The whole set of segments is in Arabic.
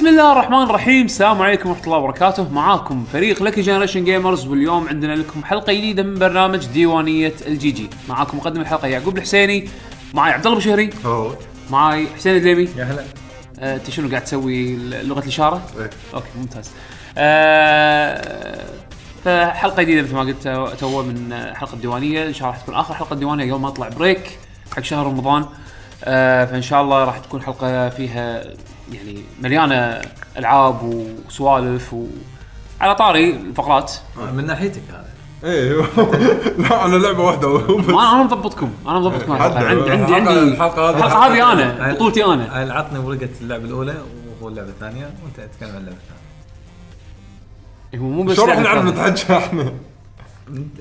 بسم الله الرحمن الرحيم السلام عليكم ورحمة الله وبركاته معاكم فريق Generation Gamers واليوم عندنا لكم حلقة جديدة من برنامج ديوانية ال GG معاكم مقدم الحلقة يعقوب الحسيني معاي عبد الله بوشهري معاي حسين الدليمي يا هلا آه، أنت شنو قاعد تسوي لغة الإشارة؟ إيه. okay ممتاز. آه فحلقة جديدة مثل ما قلت تو- من حلقة ديوانيه إن شاء الله راح تكون آخر حلقة ديوانيه يوم ما أطلع break حق شهر رمضان. آه فإن شاء الله راح تكون حلقة فيها يعني مليانة ألعاب وسوالف و على طاري الفقرات. من ناحيتك هذا. إيه لا أنا لعبة واحدة ما أنا مضبطكم. أنا مضبطكم. عندي عندي عندي هذه- الحلقة هذه أنا بطولتي أنا. العطني ورقة اللعبة الأولى وهو اللعبة الثانية وأنت تتكلم عن اللعبة الثانية. هو مو بس شو راح نعرف. نتحكى إحنا؟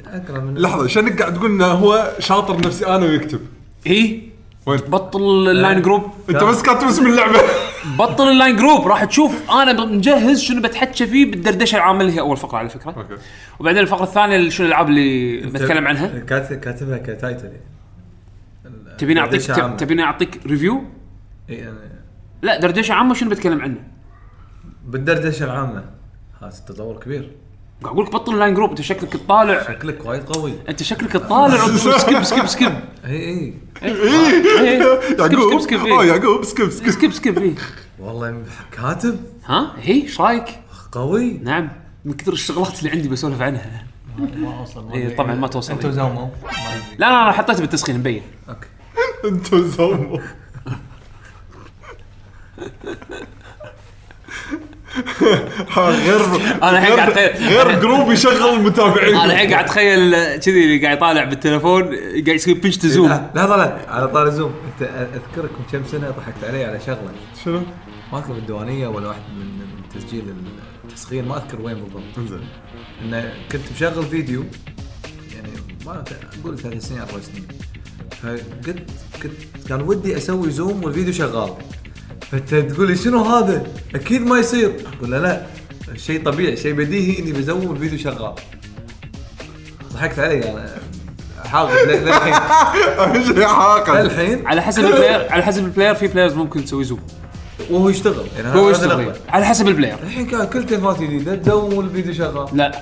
اقرا من لحظة شنك قاعد تقول إنه هو شاطر نفسي أنا ويكتب؟ اي وين؟ بطل ال LINE group. أنت بس كاتب اسم اللعبة. بطل ال LINE group. راح تشوف. أنا مجهز شنو بتحكى فيه بالدردشة العامة اللي هي أول فقرة على فكرة. okay. وبعدين الفقرة الثانية اللي شنو الألعاب اللي بتكلم عنها؟ كاتب كاتبها ك title. تبيني أعطيك. تبيني أعطيك review إي، يعني لا دردشة عامة شنو بتكلم عنه؟ بالدردشة العامة. هذا التطور كبير. قاعد أقول لك بطل ال LINE group. أنت شكلك تطالع. شكلك وايد قوي. أنت شكلك تطالع. skip skip skip اي اي إيه. skip يعقوب. skip اوه skip يعقوب skip skip skip skip إيه. والله كاتب. ها؟ هي إيش رأيك؟ قوي. نعم. من كثر الشغلات اللي عندي بسولف عنها. ما اوصل إيه، طبعاً ما توصل. انت وزومو ما لا لا أنا حطيته بالتسخين مبين. okay. انت وزومو ها، غير أنا الحين قاعد غير, أتخيل- غير group يشغل المتابعين. أنا الحين قاعد اتخيل كذي اللي قاعد يطالع بالتليفون قاعد يسوي pinch to zoom لا لحظه لا على طاري zoom أنت اذكرك من كم سنة ضحكت علي على شغلة. شنو؟ ما اذكر بالديوانية ولا واحد من من تسجيل التسخين ما أذكر وين بالضبط. انزين. انه كنت مشغل فيديو يعني ما أقول ثلاث سنين أربع سنين. فقلت كنت كان ودي أسوي zoom والفيديو شغال. فانت تقول لي شنو هذا؟ أكيد ما يصير. أقول له لا شيء طبيعي شيء بديهي إني ب zoom الفيديو شغال. ضحكت علي أنا. للحين شيء حاقد للحين على حسب ال player على حسب ال player في players ممكن تسوي zoom. وهو يشتغل. يعني هو هذا يشتغل. على حسب ال player الحين كان كل تليفونات جديده ت zoom الفيديو شغال. لا.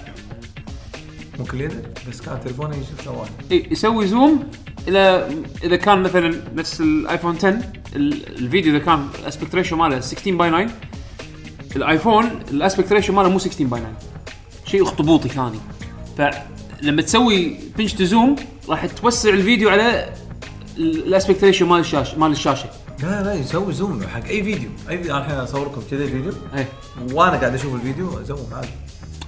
ممكن يدك بس كان تليفوني شو سواه إيه، يسوي zoom اذا اذا كان مثلا نفس الايفون 10 ال- الفيديو اذا كان ال aspect ratio ماله 16 by 9 الايفون ال aspect ratio ماله مو 16 by 9 شيء اخطبوطي ثاني فلما تسوي pinch to zoom راح توسع الفيديو على ال aspect ratio مال الشاشه مال الشاشه لا لا يسوي zoom حق اي فيديو اي فيديو أنا الحين اصوركم كذا فيديو إيه وأنا قاعد أشوف الفيديو ا zoom عادي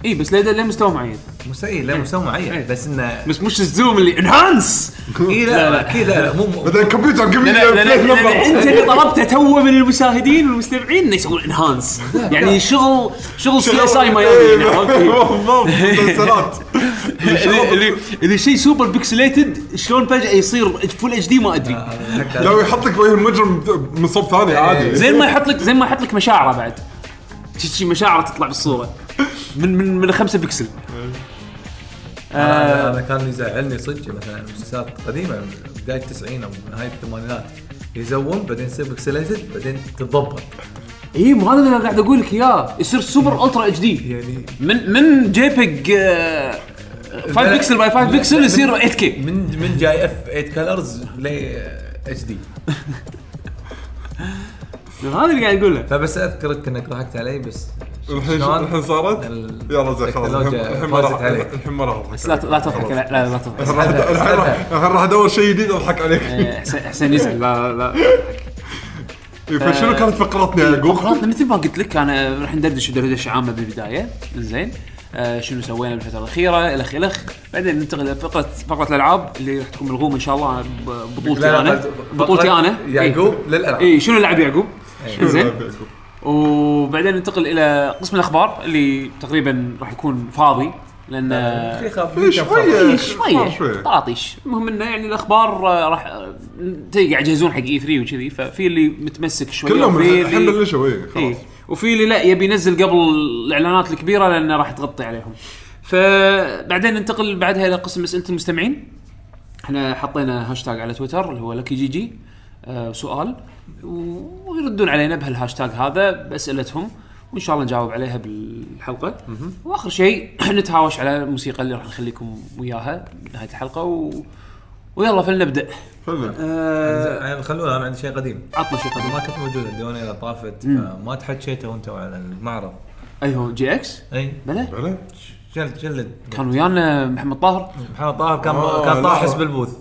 اي بس لا لا مستوى معين. مستحيل لا مستوى معين. إيه. بس إنه بس مش ال zoom اللي enhance اي لا، لا لا. لا. أكيد لا لا مو بعدين الكمبيوتر قبل أنت اللي طلبته تو من المشاهدين والمستمعين إنه يسوون enhance يعني شغل شغل CSI Miami عرفت؟ بالضبط مسلسلات. اللي- اللي شيء super pixelated شلون فجأة يصير full HD ما أدري. لو يحط لك وجه المجرم من صوب ثاني عادي. زين ما يحط لك زين ما يحط لك مشاعره بعد. شي مشاعره تطلع بالصورة. من من من 5 بكسل أنا أنا كان يزعلني صدق مثلا مسلسلات قديمة بداية التسعين أو نهاية الثمانينات. ي zoom بعدين يصير pixelated بعدين تتضبط. إي مو هذا اللي أنا قاعد أقول لك إياه. يصير super ultra HD. يعني من من JPEG 5 pixel by 5 بكسل يصير 8K من من GIF 8 colors ل HD هذا اللي قاعد اقوله فبس أذكرك إنك ضحكت علي بس الحين؟ الحين صارت؟ يلا زين خلاص الحين فازت راح عليك. الحين ما راح اضحك لا لا تضحك لا لا, لا تضحك الحين راح- أدور شيء جديد اضحك عليك. إيه، حسين يزعل لا لا إيه، فشنو كانت فقرتنا يا يعقوب؟ فقراتنا مثل ما قلت لك أنا راح ندردش دردشه عامه بالبداية. زين آه شنو سوينا بالفترة الأخيرة الخ الخ بعدين ننتقل إلى فقره الألعاب اللي راح تكون ملغومة إن شاء الله. بطولتي أنا. بطولتي أنا. يعقوب للألعاب. اي شنو لعب يعقوب؟ زين يعقوب؟ وبعدين ننتقل إلى قسم الأخبار اللي تقريبا راح يكون فاضي لأن في. إيه، شوية. شوية. طاطيش. المهم إنه يعني الأخبار راح تي قاعد يجهزون حق اي 3 وكذي ففي اللي متمسك شوية كلهم وفي الحين اللي بلشوا اي خلاص. وفي اللي لا يبي ينزل قبل الإعلانات الكبيرة لأنه راح تغطي عليهم. فبعدين ننتقل بعدها إلى قسم اسئله المستمعين إحنا حطينا هاشتاج على تويتر اللي هو لكي جي جي آه، سؤال. ويردون علينا بهالهاشتاج هذا بأسئلتهم وإن شاء الله نجاوب عليها بالحلقة. وآخر شيء نتهاوش على الموسيقى اللي راح نخليكم وياها بنهايه الحلقة و... ويلا فلنبدأ. فعلا آه يعني خلونا أنا عندي شيء قديم. عطنا شيء قديم. ما كنت موجود الديوانيه اللي طافت فما تحكيتوا أنتم على المعرض. اي هو GX؟ إي. بلى؟ بلى؟ جلد جلد. كان ويانا محمد طاهر. محمد طاهر كان آه، كان. طاحس بال booth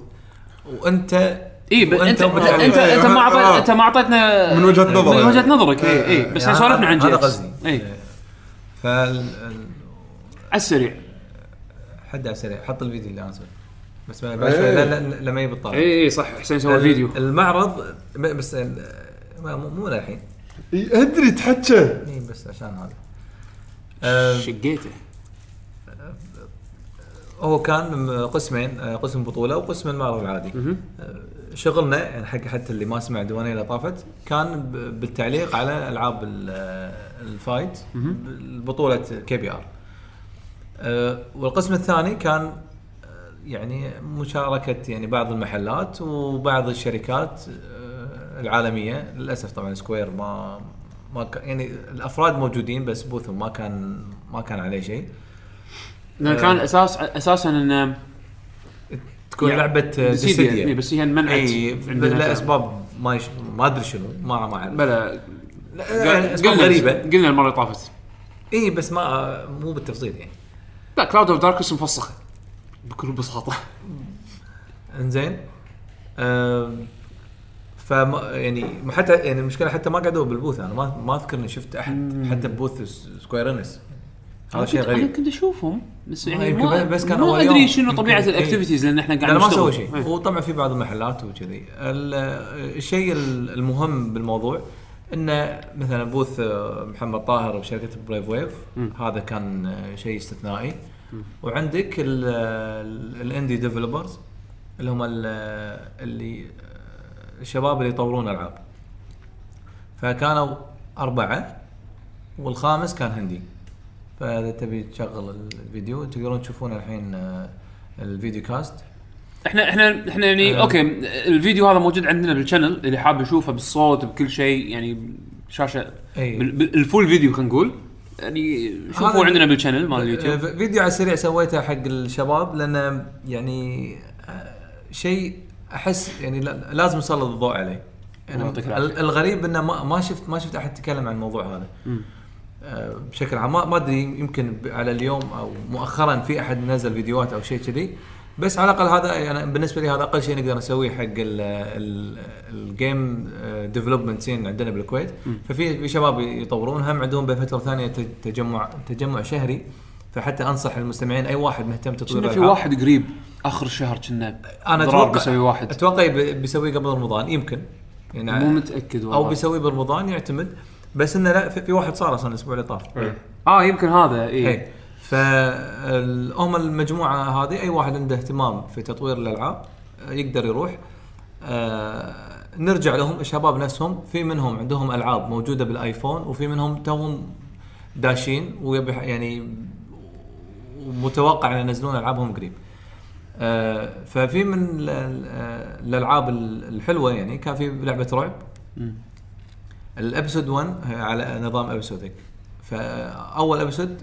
وأنت اي ب... انت انت انت, إيه، أنت ما آه. اعطيت أنت ما اعطيتنا من وجهة نظرك. من وجهة نظرك اي اي بس إحنا يعني سولفنا عن جي هذا قصدي. اي ال- على السريع. حد على السريع. حط الفيديو اللي أنا سويته بس بعد شوي لا- لما يبي الطاقه اي اي صح. حسين سوى الفيديو المعرض ب- بس ال- ما- مو مو للحين. إي، أدري تحكى. اي بس عشان هذا. آه، شقيته. هو كان قسمين آه، قسم بطولة وقسم المعرض العادي. آه، شغلنا يعني حق حتى اللي ما سمع الديوانيه اللي طافت كان بالتعليق على ألعاب ال- الفايت بطولة KBR. والقسم الثاني كان آه، يعني مشاركة يعني بعض المحلات وبعض الشركات آه، العالمية. للأسف طبعا Square ما ما كان يعني الأفراد موجودين بس booth هم ما كان ما كان عليه شيء. لأن كان أساس أساسا إن تكون يعني لعبة Dissidia، بس هي انمنعت اي لاسباب ما يش... ما أدري شنو ما ما أعرف. بلا لا، يعني قلنا غريبة. قلنا المرة اللي طافت. اي بس ما مو بالتفصيل يعني. لا Cloud of Darkness مفسخة. بكل بساطة. إنزين. فما يعني حتى يعني المشكلة حتى ما قعدوا بال booth. أنا ما ما أذكر إني شفت أحد حتى ب booth Square Enix. هذا شيء أنا غريب. كنت أشوفهم بس يعني ما بس كان ما أدري. شنو طبيعة. ال activities لأن إحنا قاعد لا ما. سوى شيء. إي. وطبعا في بعض المحلات وكذي. ال- الشيء ال- المهم بالموضوع إنه مثلا booth آه، محمد طاهر بشركة Brave Wave هذا كان آه، شيء استثنائي. وعندك ال- ال indie developers اللي هم ال- اللي آه، الشباب اللي يطورون ألعاب. فكانوا أربعة والخامس كان هندي. فإذا تبي تشغل الفيديو تقدرون تشوفون الحين آه، ال video cast إحنا إحنا إحنا يعني آه. أوكي الفيديو هذا موجود عندنا بال channel اللي حاب يشوفه بالصوت بكل شيء يعني شاشة أي. بال- بال- ال full video خلينا نقول. يعني شوفوا عندنا بال channel مال اليوتيوب. آه، فيديو على السريع سويته حق الشباب لأن يعني شيء أحس يعني لا- لازم نسلط الضوء عليه. يعني الغريب إنه ما شفت ما شفت أحد تكلم عن الموضوع هذا. آه، بشكل عام ما أدري يمكن على اليوم أو مؤخرا في أحد نزل فيديوهات أو شيء كذي. بس على الأقل هذا يعني بالنسبة لي هذا أقل شيء نقدر نسويه حق ال game development scene عندنا بالكويت. ففي في شباب يطورون هم عندهم بفترة ثانية تجمع تجمع شهري. فحتى أنصح المستمعين أي واحد مهتم تطوير في. واحد قريب آخر الشهر كنا أنا أتوقع بيسوي واحد؟ أتوقع بيسويه قبل رمضان يمكن. يعني مو متأكد والله. أو بيسويه برمضان يعتمد. بس إنه لا في في واحد صار أصلا الأسبوع اللي طاف. آه يمكن هذا اي اي فهم المجموعة هذه أي واحد عنده اهتمام في تطوير الألعاب يقدر يروح. آه، نرجع لهم الشباب نفسهم. في منهم عندهم ألعاب موجودة بالآيفون وفي منهم توهم داشين ويبي يعني ومتوقع أن ينزلون ألعابهم قريب. آه، ففي من آه، الألعاب ال- الحلوة يعني كان في لعبة رعب. ال episode 1 على نظام episodic فأول episode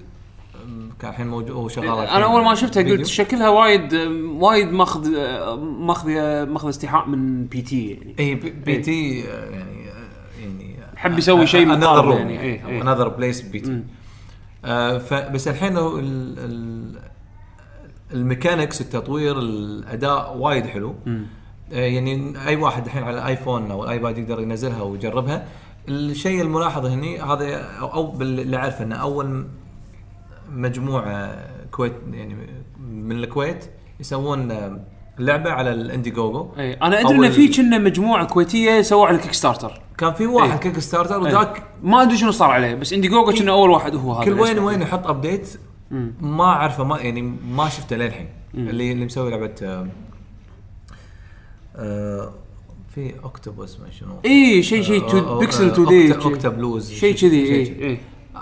كان الحين موجود هو شغال أنا أول ما شفتها فيديو. قلت شكلها وايد وايد ماخذ ماخذ ماخذ استيحاء من PT يعني. اي بي, بي تي يعني يعني حب يسوي شيء مقارب يعني. إيه. another place PT آه فبس الحين ال mechanics التطوير الأداء وايد حلو. آه يعني أي واحد الحين على الايفون أو الايباد يقدر ينزلها ويجربها. الشيء الملاحظ هني هذا أو, اللي أعرفه إنه أول مجموعة كويت يعني من الكويت يسوون لعبة على ال Indiegogo إي أنا أدري إن في كنا مجموعة كويتية سووا على ال Kickstarter كان في واحد. Kickstarter. وذاك ما أدري شنو صار عليه بس Indiegogo كنا أول واحد هو هذا كل وين. وين يحط update ما أعرفه ما يعني ما شفته للحين اللي اللي مسوي لعبة آه آه في octopus ما شنو. اي شيء شيء آه، two آه، بيكسل آه، 2D octa- octa blues. شيء كذي اي اي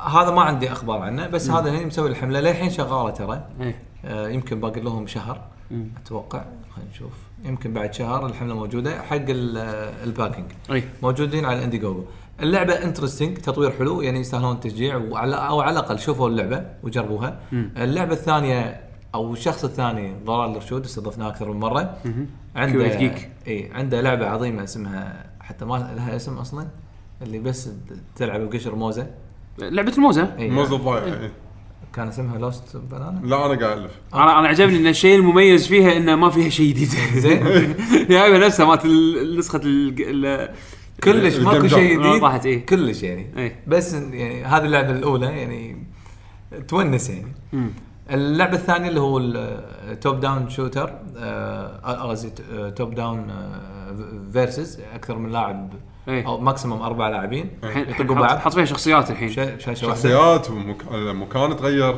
هذا ما عندي أخبار عنه بس هذا هني مسوي الحملة. للحين شغالة ترى. إيه. آه يمكن باقي لهم شهر. أتوقع. خلينا نشوف. يمكن بعد شهر الحملة موجودة. حق ال- ال backing. اي موجودين على ال Indiegogo اللعبة interesting تطوير حلو يعني يستاهلون التشجيع. وعلى أو على الأقل شوفوا اللعبة وجربوها. اللعبة الثانية أو الشخص الثاني ضلال الرشود استضفناه أكثر من مرة. عنده Kuwait Geek. اي عنده لعبة عظيمة اسمها حتى ما لها اسم أصلا اللي بس تلعب بقشر موزة لعبة الموزة اي موز الضايع إيه. كان اسمها Lost Banana لا أنا قاعد ألف أنا أنا عجبني إن الشيء المميز فيها إنه ما فيها شيء جديد زين جايبه نفسها مالت ال- نسخة كلش ماكو شيء. جديد آه، طاحت إيه. كلش يعني إيه. بس يعني هذه اللعبة الأولى يعني تونس يعني مم. اللعبة الثانية اللي هو ال top down shooter آه، قصدي top down versus أكثر من لاعب إيه. أو maximum أربع لاعبين. الحين يطقوا بعض. حط فيها شخصيات الحين. شا- شاشة واحدة. شخصيات ومكان تغير.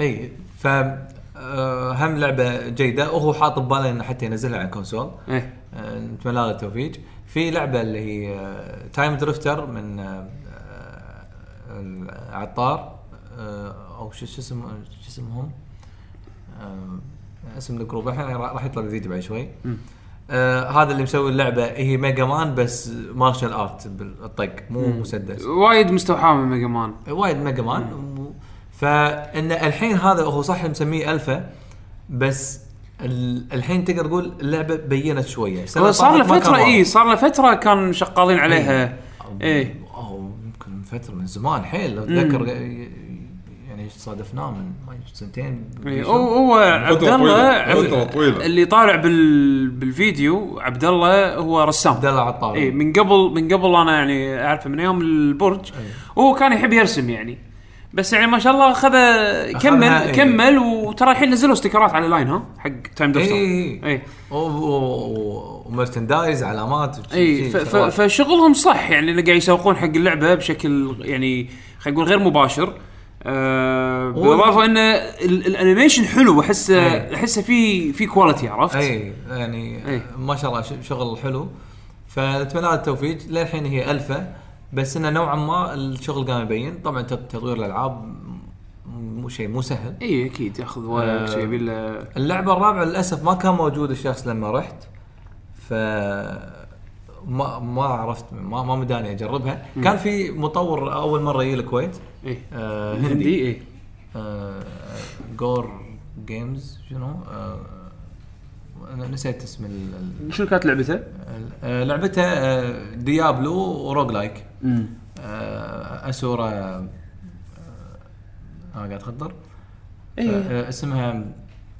اي ف آه، هم لعبة جيدة. وهو حاط بباله إنه حتى ينزلها على console إيه. آه، نتمنى له التوفيق. في لعبة اللي هي Time Drifter من آه، آه، العطار. آه، أو شو شو اسم شو اسمهم؟ آه، اسم ال group. الحين راح يطلع الفيديو بعد شوي. آه هذا اللي مسوي اللعبة. هي Mega Man بس martial art بالطق مو مسدس. وايد مستوحاة من Mega Man وايد Mega Man فإن الحين هذا هو صح مسميه ألفا بس ال- الحين تقدر تقول اللعبة بينت شوية. هو صار له فترة اي. صار له فترة كان شغالين عليها. إيه. أو يمكن فترة من زمان. حيل لو أتذكر. يعني صادفناه من سنتين. إيه، هو هو عبد الله. اللي طالع بال بالفيديو عبد الله هو رسام. عبد الله عطار اي من قبل من قبل أنا يعني أعرفه من أيام البرج. وهو كان يحب يرسم يعني. بس يعني ما شاء الله خذ كمل إيه. كمل وترى الحين نزلوا استيكرات على LINE ها؟ حق Time Drifter اي اي و merchandise علامات اي. فشغلهم صح يعني اللي قاعد يسوقون حق اللعبة بشكل يعني خلينا نقول غير مباشر. آه بالاضافه إن ال- ال animation حلو احسه إيه. احسه في في quality عرفت؟ اي يعني إي. ما شاء الله شغل حلو فنتمنى له التوفيق للحين هي الفا بس إنه نوعا ما الشغل قام يبين طبعا تط- تطوير الألعاب مو شيء مو سهل اي أكيد ياخذ وقت آه. شيء يبي اللعبة الرابعة للأسف ما كان موجود الشخص لما رحت ف ما ما عرفت ما ما مداني أجربها. كان في مطور أول مرة يجي الكويت. اي آه هندي هندي. اي آه جور Games شنو؟ آه أنا نسيت اسم ال- شنو كانت لعبته؟ آه، لعبته آه، Diablo و roguelike آه، Asura آه، آه، قاعد تخطر اي آه، اسمها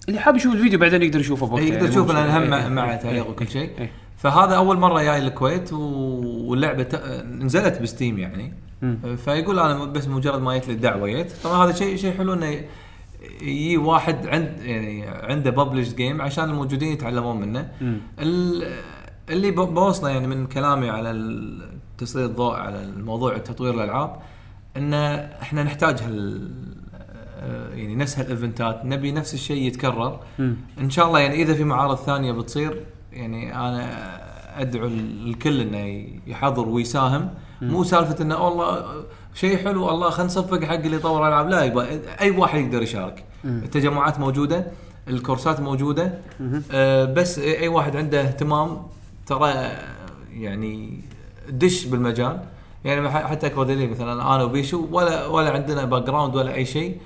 اللي حاب يشوف الفيديو بعدين يقدر يشوفه بوقته. إيه، يقدر يشوف مو لأن هم. مع- إيه، مع إيه، تعليق إيه، وكل شيء. إيه. فهذا أول مرة جاي الكويت واللعبة ت- نزلت ب Steam يعني مم. فيقول أنا بس مجرد ما جت لي الدعوه جيت طبعا هذا شيء شيء حلو إنه يجي واحد عند يعني عنده ببلش جيم عشان الموجودين يتعلمون منه. ال- اللي بوصله يعني من كلامي على تسليط الضوء على الموضوع تطوير الألعاب ان إحنا نحتاج هال آه، يعني نفس هالإيفنتات نبي نفس الشيء يتكرر مم. إن شاء الله يعني إذا في معارض ثانية بتصير يعني أنا أدعو الكل إنه يحضر ويساهم. مو سالفة إنه والله شيء حلو الله خلينا نصفق حق اللي يطور ألعاب. لا يبا أي واحد يقدر يشارك. التجمعات موجودة الكورسات موجودة. آه بس أي واحد عنده اهتمام ترى يعني دش بالمجال. يعني حتى دليل مثلا أنا وبيشو ولا ولا عندنا background ولا أي شيء.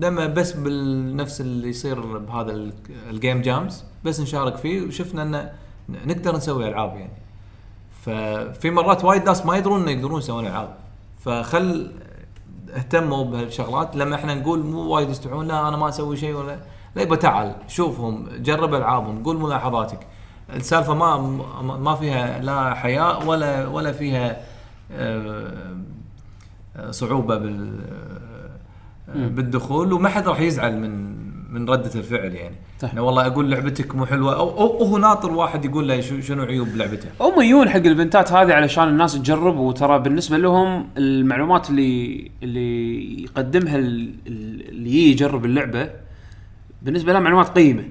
لما بس بالنفس اللي يصير بهذا ال- ال game jams بس نشارك فيه وشفنا إنه نقدر نسوي ألعاب يعني. ففي مرات وايد ناس ما يدرون إنه يقدرون يسوون ألعاب. فخل اهتموا بهالشغلات. لما إحنا نقول مو وايد يستوعبون لا أنا ما أسوي شيء ولا. لا يبا تعال شوفهم جرب ألعابهم قول ملاحظاتك. السالفة ما ما- فيها لا حياء ولا ولا فيها آه، آه، صعوبة بال بالدخول وما حد راح يزعل من من ردة الفعل يعني. صح. إنه والله أقول لعبتك مو حلوة. أو أو هو ناطر واحد يقول له شنو عيوب لعبته. هم يجون حق الايفنتات هذه علشان الناس تجرب وترى بالنسبة لهم المعلومات اللي اللي يقدمها ال- ال- اللي يجرب اللعبة بالنسبة له معلومات قيمة.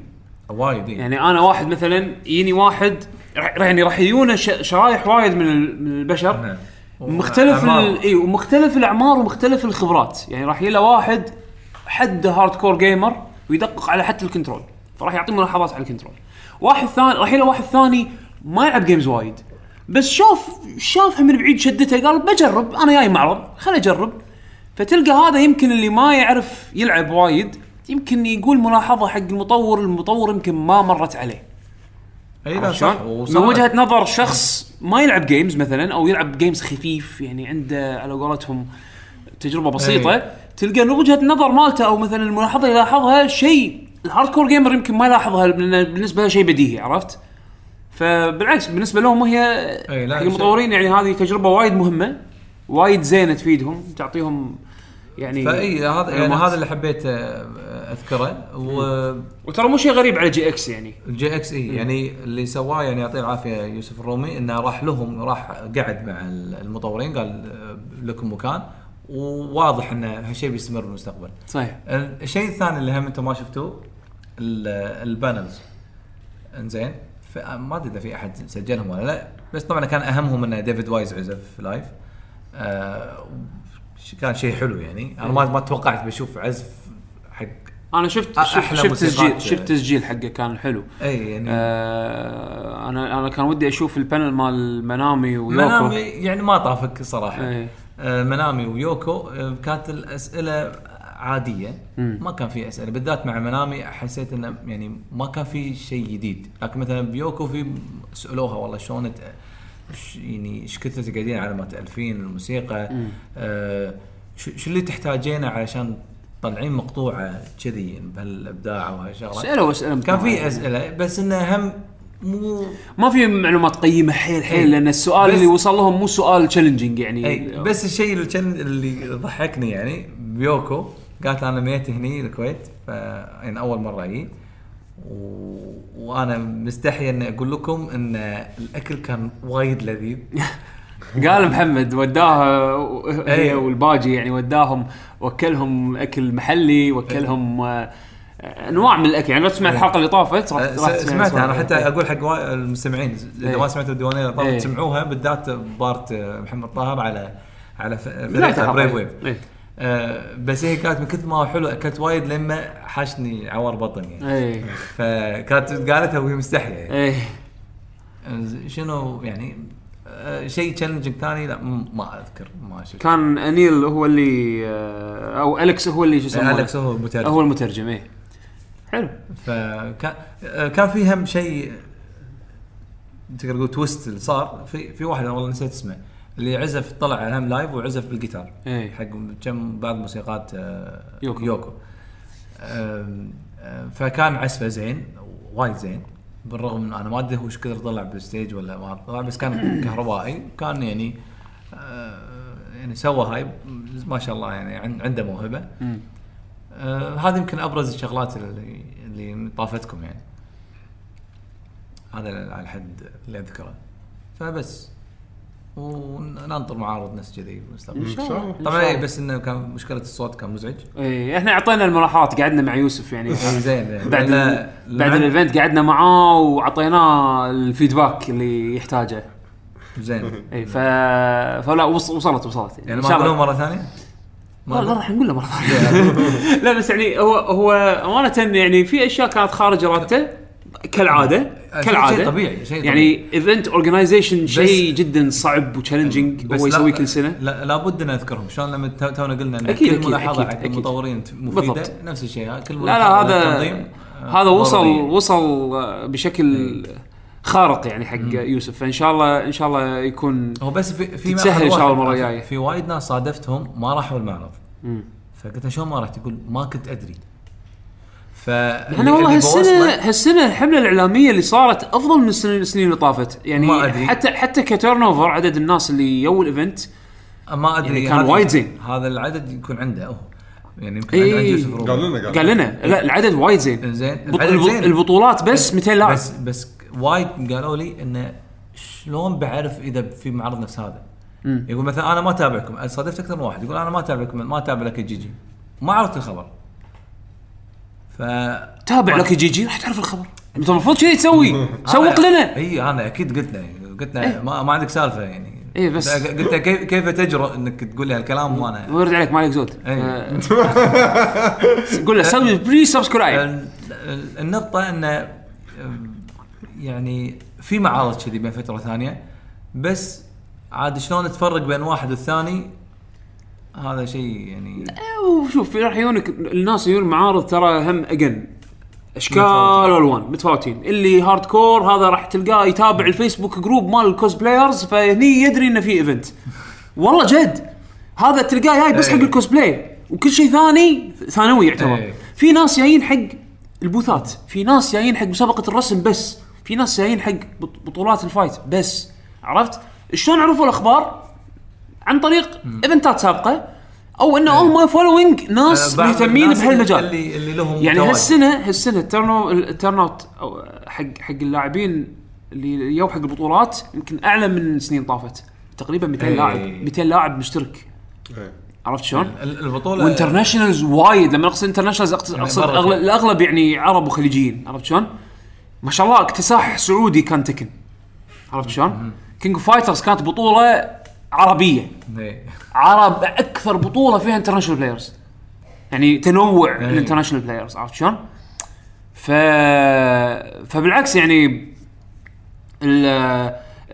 وايد يعني أنا واحد مثلا يجيني واحد يعني راح يجونا شرايح وايد من من البشر. نعم. مختلف. إي ومختلف الأعمار ومختلف الخبرات. يعني راح له واحد حد hardcore gamer ويدقق على حتى ال control. فراح يعطي ملاحظات على ال control. واحد ثاني راح يلا واحد ثاني ما يلعب games وايد. بس شاف شافها من بعيد شدته قال بجرب أنا جاي معرض خل أجرب. فتلقى هذا يمكن اللي ما يعرف يلعب وايد يمكن يقول ملاحظة حق المطور المطور يمكن ما مرت عليه. أي لا شلون؟ صح. من وجهة نظر شخص ما يلعب games مثلا أو يلعب games خفيف يعني عنده على قولتهم تجربة بسيطة أي. تلقى من وجهة نظر مالته أو مثلا الملاحظة اللي يلاحظها شيء. ال hardcore gamer يمكن ما يلاحظها لأن بالنسبة له شيء بديهي عرفت؟ فبالعكس بالنسبة لهم هي حق المطورين يعني هذه تجربة وايد مهمة وايد زينة تفيدهم تعطيهم يعني فإي هذا يعني. هذا اللي حبيت آه، أذكره. والجي وترى مو شيء غريب على GX يعني. إكس إي يعني اللي سواه يعني يعطيه العافية يوسف الرومي إنه راح لهم راح قعد مع المطورين قال آه، لكم مكان. وواضح إن هالشيء بيستمر بالمستقبل. صحيح. الشيء الثاني اللي هم أنتم ما شفتوه ال- ال panels. إنزين. ما أدري إذا في أحد سجلهم ولا لا بس طبعا كان أهمهم إن ديفيد وايز عزف live آه كان شيء حلو يعني. أنا ما ما توقعت بشوف عزف حق أنا شفت أحلى شفت. تسجيل شفت تسجيل حقه كان حلو. إي يعني آه أنا أنا كان ودي أشوف ال panel مال منامي ويوكو. منامي يعني ما طافك صراحة. إيه. آه منامي ويوكو آه كانت الأسئلة عادية. ما كان في أسئلة بالذات مع منامي حسيت إنه يعني ما كان في شيء جديد. لكن مثلا بيوكو في سألوها والله شلون يعني إيش كثر تقعدين على ما تألفين الموسيقى؟ آه شو اللي تحتاجينه علشان تطلعين مقطوعة كذي بهالإبداع وهالشغلة؟ اسئله أسئلة كان في أسئلة بس إنه هم مو ما في معلومات قيمة حيل حيل إيه. لأن السؤال اللي وصل لهم مو سؤال challenging يعني اي بس الشيء اللي اللي ضحكني يعني بيوكو قالت أنا جيت هني الكويت ف يعني أول مرة أجي و... وأنا مستحي إني أقول لكم إن الأكل كان وايد لذيذ قال محمد وداها هي إيه. والباجي يعني وداهم وكلهم أكل محلي وكلهم آه، أنواع من الأكل يعني لو تسمع الحلقة اللي طافت راح- راح أه، س- تسمع سمعت سؤال. أنا حتى إيه. أقول حق المستمعين إذا إيه. ما سمعتوا الديوانية اللي طافت إيه. سمعوها بالذات part محمد طاهر على على فريق. Brave Wave إيه. آه، بس هي كانت من كثر ما هو حلو اكلت وايد لما حاشني عوار بطن يعني فكانت قالتها وهي مستحيه يعني. شنو يعني آه، شيء challenging ثاني لا ما أذكر ما شفت كان أنيل هو اللي آه، أو الكس هو اللي شو يسمونه الكس هو المترجم هو المترجم إيه حلو. فكان آه، كان في هم شيء تقدر تقول twist اللي صار. في في واحد والله نسيت اسمه اللي عزف طلع هم لايف وعزف بالجيتار. إيه. حق كم بعض موسيقات آه، يوكو. يوكو. آه، فكان عزفه زين وايد زين. بالرغم من أنا ما أدري هو إيش كثر طلع بالستيج ولا ما طلع بس كان كهربائي. كان يعني يعني سوى هاي ما شاء الله يعني عن- عنده موهبة. آه هذه يمكن أبرز الشغلات اللي اللي طافتكم يعني. هذا على الحد اللي أذكره. فبس. وننطر معارض نفس كذي إن شاء الله. طبعا إيه، بس إنه كان مشكلة الصوت كان مزعج. إيه إحنا أعطينا الملاحظات قعدنا مع يوسف يعني. زين بعد لا- ال... بعد ال event قعدنا معاه وأعطيناه ال feedback اللي يحتاجه. زين. اي ف... فلا وص... وصلت وصلت. يعني إن ما مرة ثانية؟ لا لا راح نقول له مرة ثانية. لا بس يعني هو هو أمانة يعني في أشياء كانت خارج إرادته كالعادة شيء- كالعادة. شيء طبيعي، شيء يعني event organization شيء جدا صعب و challenging بس هو لا- يسويه كل سنه لا لابد أن نذكرهم شلون لما تو- تونا قلنا إن أكيد، كل أكيد، ملاحظة أكيد، حق. المطورين مفيدة بالضبط. نفس الشيء. كل لا ملاحظة لا هذا آه، هذا وصل. وصل بشكل خارق يعني حق يوسف فإن شاء الله إن شاء الله يكون هو بس في في إن شاء الله المرة الجاية. في وايد ناس صادفتهم ما راحوا المعرض. فقلت له شلون ما رحت يقول ما كنت أدري ف إحنا والله هالسنه هالسنة الحملة الإعلامية اللي صارت أفضل من السنين السنين اللي طافت يعني ما أدري. حتى حتى ك turnover عدد الناس اللي يو ال event ما أدري يعني كان هذا- وايد زين. هذا العدد يكون عنده هو يعني يمكن إيه. عند يوسف. قال لنا قال لنا لا العدد وايد زين العدد زين. البطولات بس 200 لاعب بس بس وايد قالوا لي انه شلون بعرف إذا في معرض نفس هذا. مم. يقول مثلا أنا ما أتابعكم صادفت أكثر من واحد يقول أنا ما أتابعكم ما أتابع LIKGG. ما عرفت الخبر. ف تابع LIKGG؟ راح تعرف الخبر. أنت المفروض شيء تسوي. سوق لنا. إي أنا أكيد قلت له قلت له ما, ما عندك سالفة يعني. اي بس قلت كيف كيف تجرؤ إنك تقول لي هالكلام وأنا ورد عليك ما عليك زود. إيه. قول له سوي pre subscribe ال- ال- النقطة انه يعني في معارض كذي بين فترة ثانية بس عاد شلون تفرق بين واحد والثاني هذا شيء يعني وشوف في راح يجونك الناس يجون معارض ترى هم اجن أشكال. والوان متفاوتين اللي hardcore هذا راح تلقاه يتابع الفيسبوك group مال ال cosplayers فهني يدري إنه في event والله جد هذا تلقاه جاي بس حق إيه. الكوسبلاي وكل شيء ثاني ثانوي يعتبر إيه. في ناس جايين حق ال booth ات في ناس جايين حق مسابقة الرسم بس في ناس جايين حق بط- بطولات ال fight بس عرفت شلون عرفوا الأخبار عن طريق event ات سابقة أو إنه هم following ناس مهتمين بهالمجال اللي اللي لهم يعني تواجد. هالسنة هالسنة ال turn ال turnout حق حق اللاعبين اللي يو حق البطولات يمكن أعلى من سنين طافت تقريبا 200 إيه. لاعب 200 لاعب مشترك إيه. عرفت شلون؟ ال- البطولة و internationals وايد لما أقصد internationals اقصد يعني أقصد. الأغلب يعني عرب وخليجيين عرفت شلون؟ ما شاء الله اكتساح سعودي كان تكن عرفت شلون؟ King of Fighters كانت بطولة عربية إيه. عرب أكثر بطولة فيها international players يعني تنوع. ال international players عرفت شلون؟ ف فبالعكس يعني ال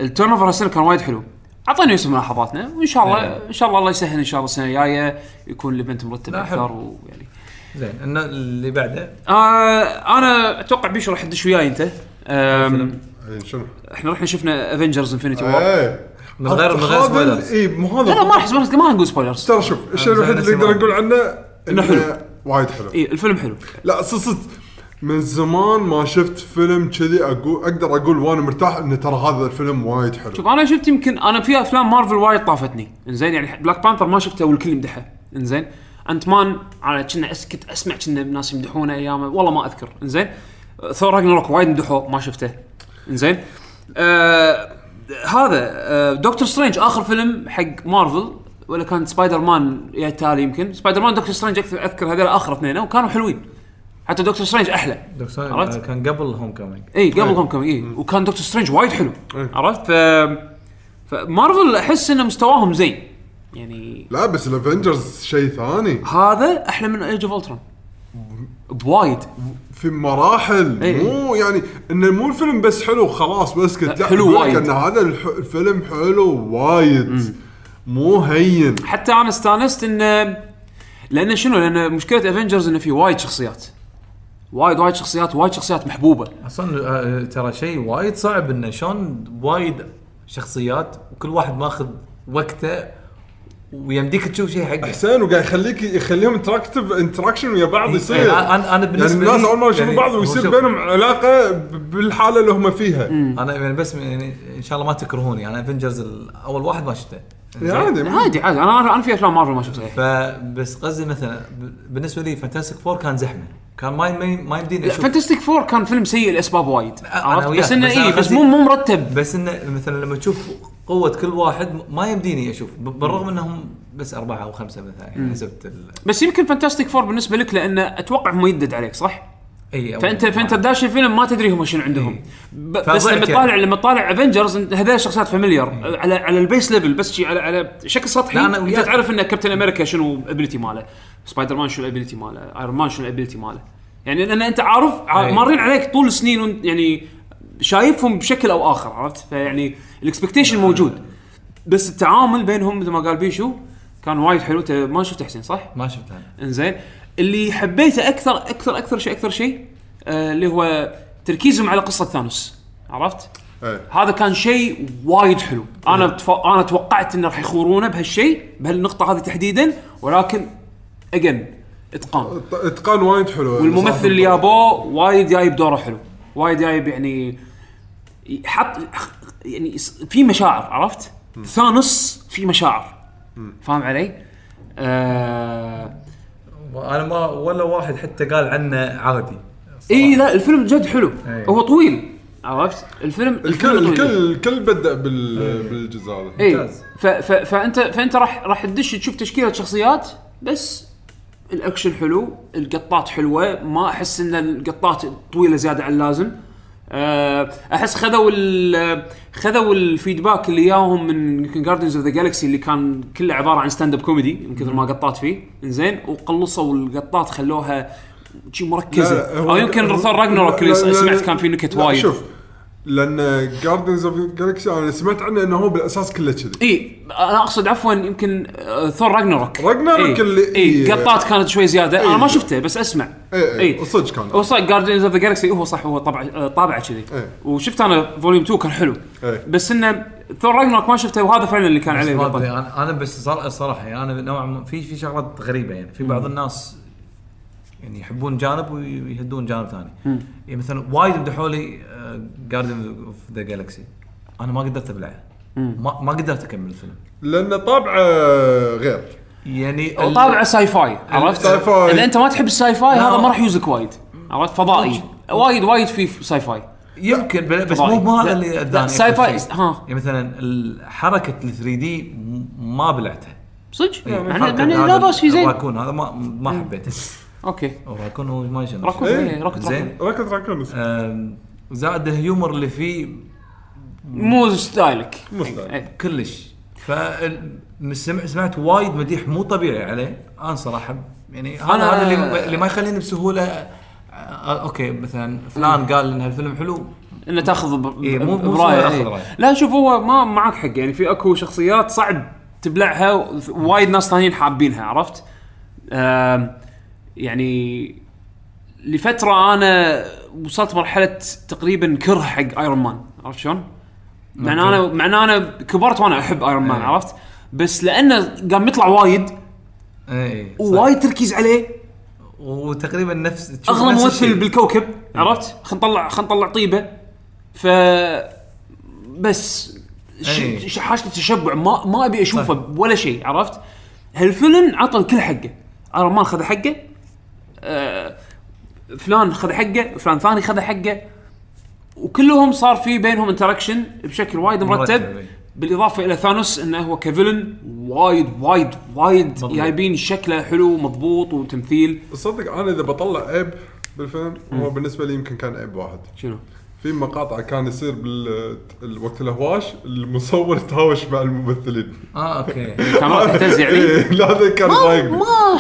ال turnover هالسنة كان وايد حلو اعطينا يوسف ملاحظاتنا وإن شاء الله أي. إن شاء الله الله يسهل إن شاء الله السنة الجاية يكون ال event مرتب أكثر. ويعني زين إنه اللي بعده؟ آه أنا أتوقع بيشو راح تدش وياي أنت. آم، إيه، شنو؟ إحنا رحنا شفنا Avengers Infinity War إيه. من غير- من غير هذا- spoilers. اي مو لا لا هذا ما راح spoilers ما نقول spoilers ترى شوف الشيء زين، الوحيد اللي هذا. نقول عنه إنه حلو. وايد حلو. اي الفيلم حلو. لا صدق صدق. من زمان ما شفت فيلم كذي أقول أقدر أقول وأنا مرتاح إنه ترى هذا الفيلم وايد حلو. شوف أنا شفت يمكن أنا في أفلام مارفل وايد طافتني. إنزين يعني Black Panther ما شفته والكل يمدحه. إنزين Ant-Man انا كنا كنت أسمع كنا الناس يمدحونه أيامه. والله ما أذكر. إنزين. Thor Ragnarok وايد مدحوه ما شفته. إنزين. آه هذا آه Doctor Strange آخر فيلم حق مارفل ولا كان سبايدر مان يا تالي يمكن. Spider-Man Doctor Strange أذكر اذكر هذول آخر اثنين وكانوا حلوين. حتى Doctor Strange أحلى. دكتور عرفت؟ كان قبل Homecoming اي قبل. هوم coming اي وكان Doctor Strange وايد حلو. أي. عرفت؟ ف فمارفل أحس إن مستواهم زين. يعني لا بس ال Avengers شيء ثاني. هذا أحلى من Age of Ultron بوايد في مراحل. إيه. مو يعني إنه مو الفيلم بس حلو خلاص بس كنت لا، حلو وايد. إن هذا الح- الفيلم حلو وايد. مو هين. حتى أنا استانست إن لأن شنو؟ لأن مشكلة Avengers إنه في وايد شخصيات. وايد وايد شخصيات وايد شخصيات محبوبة. أصلا آه، ترى شيء وايد صعب إنه شلون وايد شخصيات وكل واحد ماخذ وقته ويمديك تشوف شيء حقه. حسين وقاعد يخليك يخليهم interactive interaction ويا بعض يصير. يعني أنا أنا يعني بالنسبة الناس لي أول ما يشوفوا يعني بعض ويصير بينهم علاقة بالحالة اللي هم فيها. أنا يعني بس يعني إن شاء الله ما تكرهوني. أنا Avengers أول واحد ما شفته. زين؟ عادي عادي عادي. أنا أنا في أفلام مارفل ما شفتها فبس قصدي مثلا بالنسبة لي Fantastic Four كان زحمة. كان ما ما ما يمديني أشوف. فانتستيك Four كان فيلم سيء لأسباب وايد. عرفت؟ بس إنه اي بس قصدي- مو مو مرتب. بس إنه مثلا لما تشوف قوة كل واحد ما يمديني أشوف بالرغم إنهم بس أربعة أو خمسة مثلا يعني حسبت ال... بس يمكن Fantastic Four بالنسبة لك لأنه أتوقع هم يدد عليك صح؟ إي فأنت فأنت داش الفيلم ما تدري هم شنو عندهم. بس لما يعني. تطالع لما تطالع Avengers هذول شخصيات familiar على على ال base level بس شي على على شكل سطحي. أنت وياك. تعرف إن Captain America شنو ال ability ماله؟ سبايدر مان شنو ال ability ماله؟ Iron Man شنو ال ability ماله؟ يعني لأن أنت عارف. مارين عليك طول السنين يعني شايفهم بشكل أو آخر عرفت؟ فيعني ال expectation موجود. بس التعامل بينهم مثل ما قال بيشو كان وايد حلو. أنت ما شفت حسين صح؟ ما شفتها إنزين. اللي حبيته أكثر أكثر أكثر شيء أكثر شيء آه اللي هو تركيزهم على قصة Thanos. عرفت؟ إيه. هذا كان شيء وايد حلو. أنا تف... أنا توقعت إنه راح يخورونه بهالشيء بهالنقطة هذه تحديدا ولكن again إتقان. ات- إتقان وايد حلو. والممثل اللي جابوه وايد جايب دوره حلو. وايد جايب يعني حط يعني في مشاعر عرفت؟ ثانوس في مشاعر. فاهم علي؟ آه أنا ما ولا واحد حتى قال عنه عادي. إي لا الفيلم جد حلو. أي. هو طويل عرفت؟ الفيلم الكل الكل الكل بدأ بال بالجزء هذا. إي. ممتاز. ف ف فانت فأنت راح راح تدش تشوف تشكيلة شخصيات بس الأكشن حلو القطات حلوة ما أحس إن القطات طويلة زيادة عن اللازم. أحس خذوا ال- خذوا ال feedback اللي ياهم من يمكن Guardians of the Galaxy اللي كان كله عبارة عن stand up comedy من كثر ما قطات فيه زين وقلصوا القطات خلوها شي مركزة. أو يمكن Ragnarok اللي سمعت كان فيه نكت وايد. شوف لأن Guardians of Galaxy أنا سمعت عنه إنه هو بالأساس كله كذي. إي أنا أقصد عفوا يمكن آه، Thor Ragnarok Ragnarok اللي- إي. قطات كانت شوي زيادة. أنا إي. ما شفته بس أسمع. إي إي وصدق كان. هو صح Guardians of the Galaxy هو صح هو طبع آه، طابعه كذي. إيه. وشفت أنا Volume 2 كان حلو. إيه. بس إنه Thor Ragnarok ما شفته وهذا فعلا اللي كان عليه أنا أنا بس الصراحه يعني أنا نوعا ما في في شغلات غريبة يعني. في بعض الناس يعني يحبون جانب ويهدون جانب ثاني. يعني مثلا وايد مدحوا لي Guardian of the Galaxy أنا ما قدرت أبلعه. ما ما قدرت أكمل الفيلم. لأن طابعه غير. يعني ال- طابعه sci-fi عرفت؟ sci-fi. إذا أنت ما تحب ال sci-fi لا. هذا ما راح يوز لك وايد. عرفت؟ فضائي. وايد وايد في sci-fi يمكن بس فضائي. مو هذا لا- اللي اداني sci-fi-. ها. يعني مثلا حركة ال 3D ما بلعتها. صدق؟ يعني يعني يعني لا بأس في زين. هذا ما ما حبيته. أوكي الراكون هو ما يشنو راكون إيه. إيه، راكون زين. راكون. Rocket Raccoon زائد ال humor اللي فيه مو style ك مو style. إيه. كلش ف سمعت سمعت وايد مديح مو طبيعي عليه أنا صراحة يعني هذا أنا- هذا اللي اللي ما يخليني بسهولة آه، أوكي مثلا فلان قال إن الفيلم حلو إنه تاخذ ب- إيه، مو- مو سهل آخذ إيه. رأيه. لا شوف هو ما معك حق يعني في أكو شخصيات صعب تبلعها وايد ناس ثانيين حابينها عرفت؟ آم، يعني لفترة أنا وصلت مرحلة تقريبا كره حق Iron Man عرفت شلون؟ مع إن أنا مع إن أنا كبرت وأنا أحب Iron Man إيه. عرفت؟ بس لأنه قام يطلع وايد اي ووايد تركيز عليه وتقريبا نفس اغلى ممثل. بالكوكب عرفت؟ خلينا نطلع خلينا نطلع طيبة ف بس ش- حاجة تشبع ما ما أبي أشوفه. ولا شيء عرفت؟ هالفيلم عطى الكل حقه Iron Man خذ حقه فلان خذ حقه فلان ثاني خذ حقه وكلهم صار في بينهم interaction بشكل وايد مرتب. بالإضافة إلى Thanos إنه هو ك villain وايد وايد وايد. جايبين شكله حلو مضبوط وتمثيل صدق أنا إذا بطلع عيب بالفيلم هو بالنسبة لي يمكن كان عيب واحد شنو؟ في مقاطع كان يصير بالوقت الهواش المصور يتهاوش مع الممثلين. آه أوكي. كاميرات تهتز يعني لا هذا كان ما ضايقني ما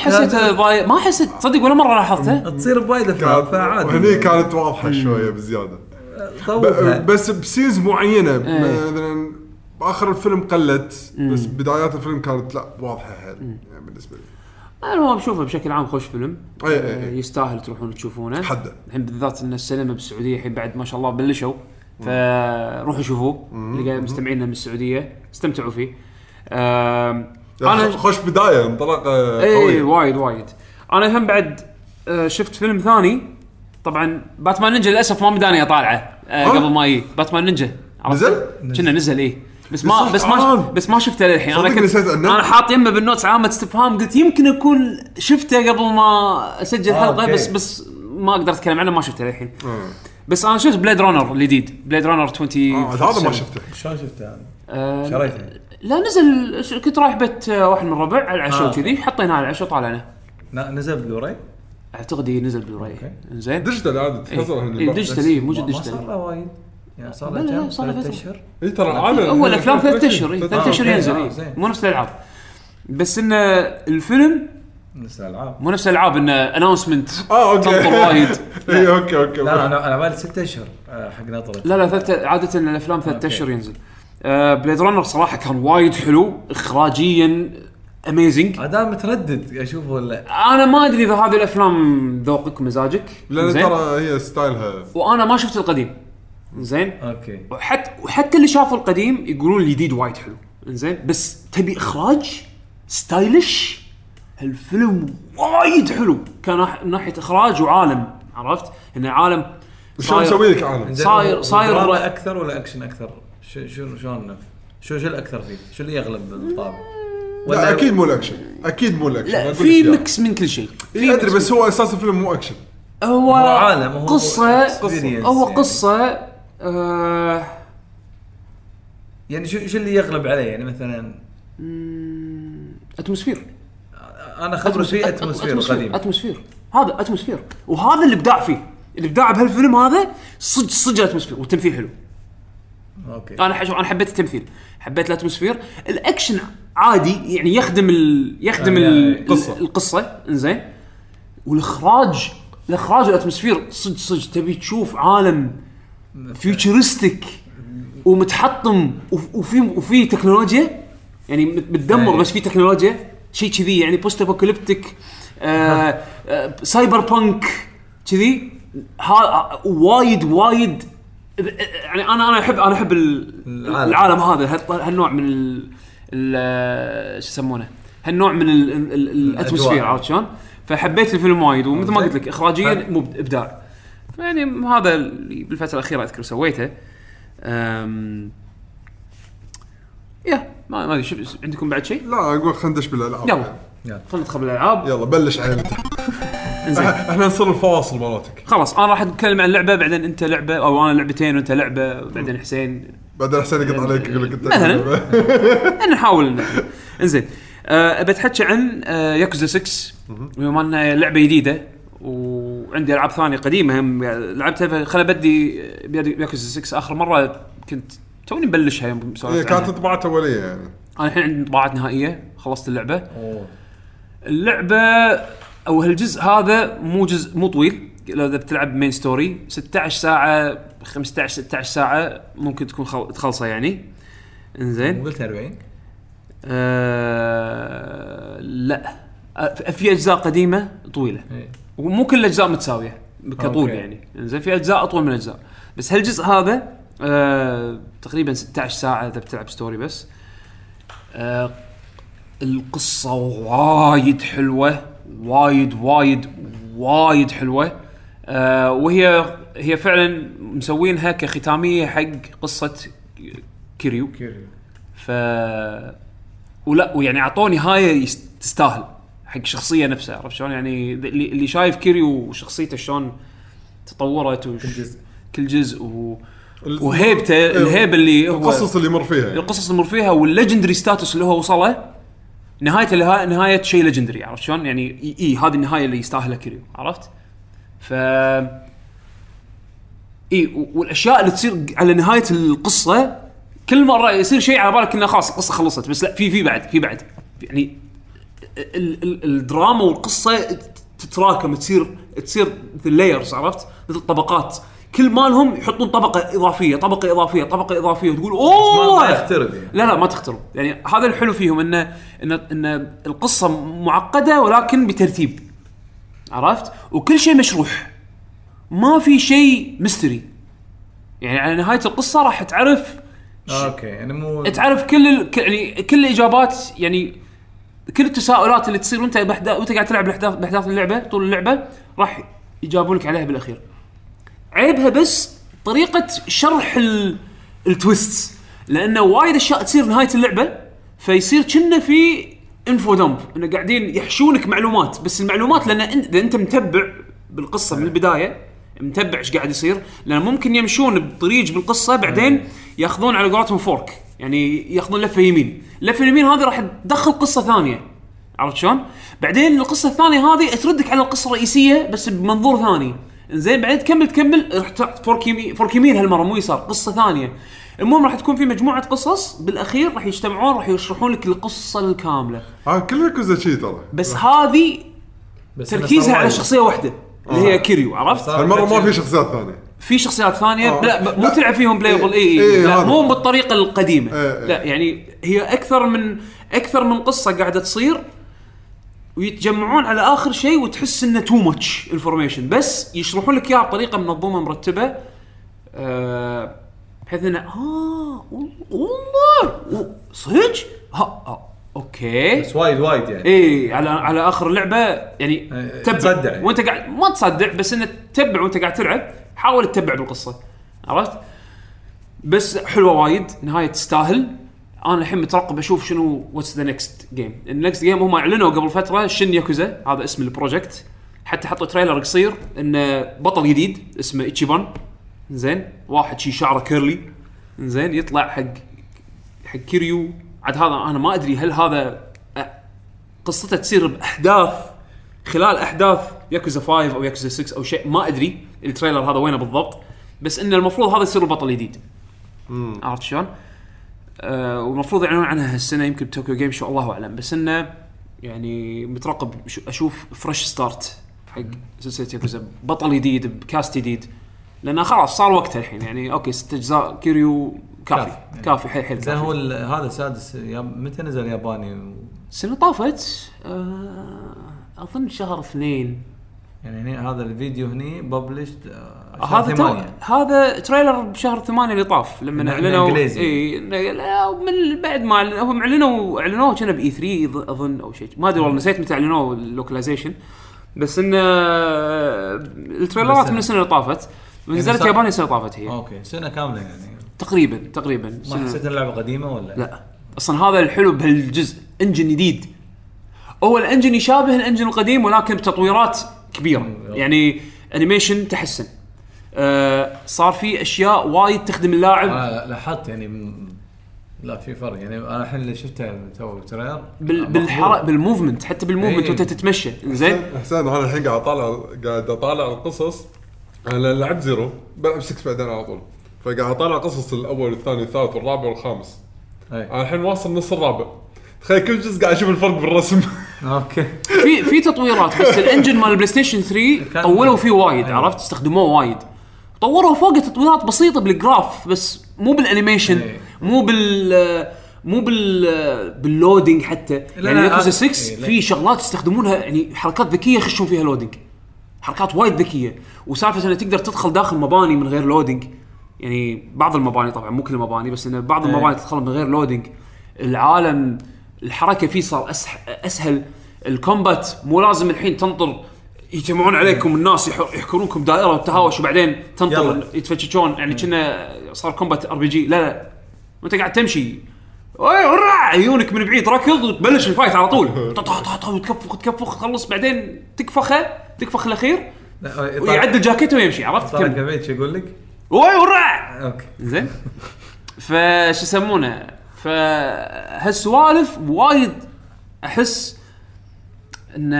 ضايق ما حسيت صدق ولا مرة لاحظته؟ تصير بوايد أفلام فعادي. هني كانت واضحة شوية بزيادة. ب- بس ب scenes معينة إيه. مثلا باخر الفيلم قلت بس بدايات الفيلم كانت لا واضحة حيل يعني بالنسبة لي. أنا هو بشوفه بشكل عام خوش فيلم. إي إي آه، إي. يستاهل تروحون تشوفونه. حده. الحين بالذات إن السينما بالسعودية الحين بعد ما شاء الله بلشوا. فروحوا شوفوه. اللي قاعد مستمعينا من السعودية استمتعوا فيه. آم، أنا خوش بداية انطلاقة اي وايد وايد. أنا هم بعد آه، شفت فيلم ثاني. طبعا Batman Ninja للأسف ما مداني أطالعه آه،؟ قبل ما يجي. Batman Ninja؟ نزل؟ كنا نزل إيه. بس ما بس ما. بس ما شفته للحين أنا كنت. أنا حاط يمه بال notes علامه استفهام قلت يمكن أكون شفته قبل ما أسجل آه، حلقة. بس بس ما أقدر أتكلم عنه ما شفته للحين آه. بس أنا شفت Blade Runner الجديد Blade Runner 20 آه، هذا ما شفته شلون شفته هذا؟ آه، شريته لا نزل كنت رايح بيت واحد من الربع على العشاء آه. وكذي حطيناه على العشاء وطالعنا لا نزل بلوراي أعتقد إيه نزل بلوراي. زين digital عادي تحصل هني إيه،. digital اي موجود ما- ما صار digital له وايد يعني صار لا، لا، له لا، كم؟ صار له ثلاث. أشهر؟ إي ترى عادي هو الافلام ثلاث أشهر ثلاث آه، أشهر. ينزل آه،. مو نفس الألعاب. بس انه الفيلم نفس الألعاب. مو نفس الألعاب انه announcement آه أوكي. تنطر وايد. إي أوكي أوكي لا لا أنا أنا بالي ست أشهر آه، حق ناطرة. لا لا ثلاث عادة الأفلام ثلاث. أشهر ينزل. آه Blade Runner صراحة كان وايد حلو اخراجيا amazing أنا متردد أشوفه ولا؟ أنا ما أدري إذا هذه الأفلام ذوقك ومزاجك لأن؟ ترى هي style ها. وأنا ما شفت القديم. زين أوكي وحتى وحتى اللي شافوا القديم يقولون الجديد وايد حلو زين بس تبي إخراج stylish الفيلم وايد حلو كان من ناحية إخراج وعالم عرفت؟ إنه عالم شلون صاير- مسوي لك عالم صاير- صاير- دراما أكثر ولا أكشن أكثر؟ شو شو شلون شو شو الأكثر فيه؟ شو اللي يغلب بالطابع؟ لا أكيد مو الأكشن أكيد مو الأكشن لا في. ميكس من كل شيء في اي أدري بس هو أساس الفيلم مو أكشن هو, هو عالم، هو- قصه هو experience هو يعني. قصة آه يعني شو شو اللي يغلب عليه؟ يعني مثلا atmosphere أنا خبرة في atmosphere قديم atmosphere هذا atmosphere وهذا الابداع فيه. الابداع بهالفيلم هذا صدق صدق ال atmosphere والتمثيل حلو. أوكي. أنا حشوف أنا حبيت التمثيل. حبيت ال atmosphere الأكشن عادي يعني يخدم ال... يخدم آه، ال... القصة. القصة. إنزين. والاخراج الإخراج وال atmosphere صدق صدق. تبي تشوف عالم futuristic ومتحطم وف- وفي وفي تكنولوجيا يعني مت- متدمر أي. بس في تكنولوجيا شيء كذي يعني post-apocalyptic آه آه cyberpunk كذي وايد وايد يعني أنا أنا احب أنا أحب ال- العالم. العالم هذا هالنوع من شو يسمونه هالنوع من ال- ال- ال- ال atmosphere. عرفت شلون؟ فحبيت الفيلم وايد ومثل ما. قلت لك إخراجيا. مو إبداع يعني هذا اللي بالفترة الأخيرة أذكر سويته. أم... يا ما ما أدري شو عندكم بعد شيء؟ لا أقول خلينا ندش بالألعاب. يلا. يلا. خلينا ندخل بالألعاب. يلا بلش عيلتك إنزين. إحنا نصير الفواصل مالتك. خلاص أنا راح أتكلم عن لعبة بعدين أنت لعبة أو أنا لعبتين وأنت لعبة بعدين حسين. بعدين حسين يقط عليك يقول لك أنت مثلاً. نحاول إنزين. أه بتحكي عن أه ياكوزا 6 بما انها لعبة جديدة وعندي ألعاب ثانية قديمة هم لعبتها خل بدي ياكوزا 6 آخر مرة كنت توني مبلشها يوم سولفت كانت عنها. انطباعات أولية يعني. أنا الحين عندي انطباعات نهائية خلصت اللعبة. أوه. اللعبة أو هالجزء هذا مو جزء مو طويل. لو إذا بتلعب main story 16 ساعة 15 16 ساعة ممكن تكون خل... تخلصه يعني. إنزين. قلت 40 آه... لا. في أجزاء قديمة طويلة. إيه. ومو كل الاجزاء متساوية كطول أوكي. يعني. إنزين في أجزاء أطول من أجزاء. بس هالجزء هذا آه... تقريبا 16 ساعة إذا بتلعب story بس. آه... القصة وايد حلوة وايد وايد وايد حلوة. آه وهي هي فعلا مسوينها كختامية حق قصة كيريو. كيريو. ف ولا ويعني أعطوني يست- تستاهل. حق الشخصيه نفسها عرفت شلون يعني اللي شايف كيريو وشخصيته شلون تطورت وش كل جزء. كل جزء و... وهيبته الهيبة اللي هو القصص اللي يمر فيها يعني. القصص اللي مر فيها وال legendary status اللي هو وصله نهايته لها نهاية شيء legendary عرفت شلون؟ يعني اي, إي هذه النهاية اللي يستاهلها كيريو عرفت؟ ف إي والأشياء اللي تصير على نهاية القصة كل مرة يصير شيء على بالك إنه خلاص القصة خلصت بس لا في في بعد في بعد يعني الدراما والقصة تتراكم تصير تصير مثل لايرز عرفت؟ مثل طبقات كل مالهم يحطون طبقة إضافية طبقة إضافية طبقة إضافية وتقول اوه ما يخترب يعني. لا لا ما تخترب يعني هذا الحلو فيهم انه إن إن القصة معقدة ولكن بترتيب. عرفت؟ وكل شيء مشروح. ما في شيء mystery يعني على نهاية القصة راح تعرف أوكي يعني مو تعرف كل ال... يعني كل الإجابات يعني كل التساؤلات اللي تصير وانت بحدا... وانت قاعد تلعب باحداث باحداث اللعبة طول اللعبة راح يجاوبون لك عليها بالأخير. عيبها بس طريقة شرح ال... ال twist لأنه وايد أشياء تصير نهاية اللعبة فيصير كنا في info dump إنه قاعدين يحشونك معلومات. بس المعلومات لأن إذا أنت متبع بالقصة من البداية متبع إيش قاعد يصير لأن ممكن يمشون بطريق بالقصة بعدين ياخذون على قولتهم fork يعني ياخذون لفة يمين اللفه اليمين هذه راح تدخل قصة ثانية عرفت شلون؟ بعدين القصة الثانية هذه تردك على القصة الرئيسية بس بمنظور ثاني زين بعدين تكمل تكمل راح fork يمين fork يمين هالمرة مو يسار قصة ثانية المهم راح تكون في مجموعة قصص بالأخير راح يجتمعون راح يشرحون لك القصة الكاملة ها كل ياكوزا شي ترى بس هذه تركيزها على. شخصية واحدة اللي هي كيريو عرفت؟ هالمرة ما. في شخصيات ثانية في شخصيات ثانية آه. لا مو لا. تلعب فيهم playable اي إيه، اي لا. مو بالطريقة القديمة إيه، إيه. لا يعني هي أكثر من أكثر من قصة قاعدة تصير ويتجمعون على آخر شيء وتحس إنه too much information بس يشرحون لك إياها بطريقة منظمه مرتبة آه بحيث إنه آه والله صدق؟ ها أوكي. بس وايد وايد يعني. اي على على آخر اللعبه يعني إيه، تبع. تصدع يعني. وأنت قاعد ما تصدع بس إنك تتبع وأنت قاعد تلعب حاول تتبع بالقصة. عرفت؟ بس حلوة وايد نهاية تستاهل. أنا الحين مترقب أشوف شنو what's the next game ال next game هم أعلنوا قبل فترة شين ياكوزا هذا اسم ال project. حتى حطوا trailer قصير إنه بطل جديد اسمه ايتشيبان زين. واحد شي شعره curly زين. يطلع حق حق كيريو عاد هذا أنا ما أدري هل هذا قصته تصير بأحداث خلال أحداث ياكوزا 5 أو ياكوزا 6 أو شيء ما أدري ال trailer هذا وينه بالضبط بس انه المفروض هذا يصير البطل الجديد. عرفت شلون؟ آه والمفروض يعلنون عنها هالسنة يمكن بتوكيو جيم شو الله أعلم بس إنه يعني مترقب شو- أشوف fresh start حق سلسلة ياكوزا بطل جديد ب cast جديد لأنه خلاص صار وقته الحين يعني أوكي ست اجزاء كيريو كافي كافي. كافي حيل حيل زين هو هذا السادس متى نزل ياباني؟ السنة طافت آه أظن شهر اثنين. يعني هني هذا الفيديو هني ببلشت هذا تو هذا trailer بشهر ثمانية اللي طاف لما اعلنوا. إي من بعد ما هم اعلنوا أعلنوه كان ب E3 أظن أو شيء. ما أدري والله نسيت متى أعلنوه ال localization بس إنه ال trailers ات بس- من السنة اللي طافت. نزلت صار- ياباني السنة اللي طافت هي. أوكي سنة كاملة يعني. تقريبا تقريبا. ما حسيت اللعبة قديمة ولا؟ لا. أصلا هذا الحلو بهالجزء engine جديد. هو ال engine يشابه ال engine القديم ولكن بتطويرات كبيرة. مم. يعني animation تحسن. آه صار في أشياء وايد تخدم اللاعب. أنا لاحظت يعني م- لا في فرق. يعني أنا الحين اللي شفته تو trailer. بال بالحرق بال movement حتى بال movement إيه. وأنت تتمشى. زين؟ حسين أنا الحين قاعد اطالع قاعد أطالع القصص. أنا لعبت Zero بلعب 6 بعدين على طول. فقاعد أطالع قصص الأول والثاني والثالث والرابع والخامس. أي. أنا الحين واصل نص الرابع. تخيل كل جزء قاعد أشوف الفرق بالرسم. أوكي. في في تطويرات بس ال engine مال ال PlayStation 3 كان- طولوا فيه وايد أيوة. عرفت؟ استخدموه وايد. طوروا فوقه تطويرات بسيطة بال graph بس مو بال animation أي. مو بال مو بال بال loading حتى. لا، يعني لا، ياكوزا أي، 6 لا. في شغلات يستخدمونها يعني حركات ذكية يخشون فيها loading حركات وايد ذكية. وسالفة إنه تقدر تدخل داخل مباني من غير loading يعني بعض المباني طبعا مو كل المباني بس إنه بعض أي. المباني تدخل من غير loading العالم الحركة فيه صار أسح أسهل. ال combat مو لازم الحين تنطر يجتمعون عليكم الناس يح- يحكرونكم دائرة وتهاوش وبعدين تنطر. يتفتشون يعني كنا صار combat RPG لا لا. وأنت قاعد تمشي. عيونك من بعيد. ركض وتبلش الفايت على طول. طا- طا- طا- طا- وتكفخ تكفخ تخلص بعدين تكفخه تكفخ الأخير. ويعدل جاكيته ويمشي عرفت؟ طارق كم. كبيت شو يقول لك؟ أوي ورع أوكي. زين. فش يسمونه؟ فهالسوالف وايد أحس انه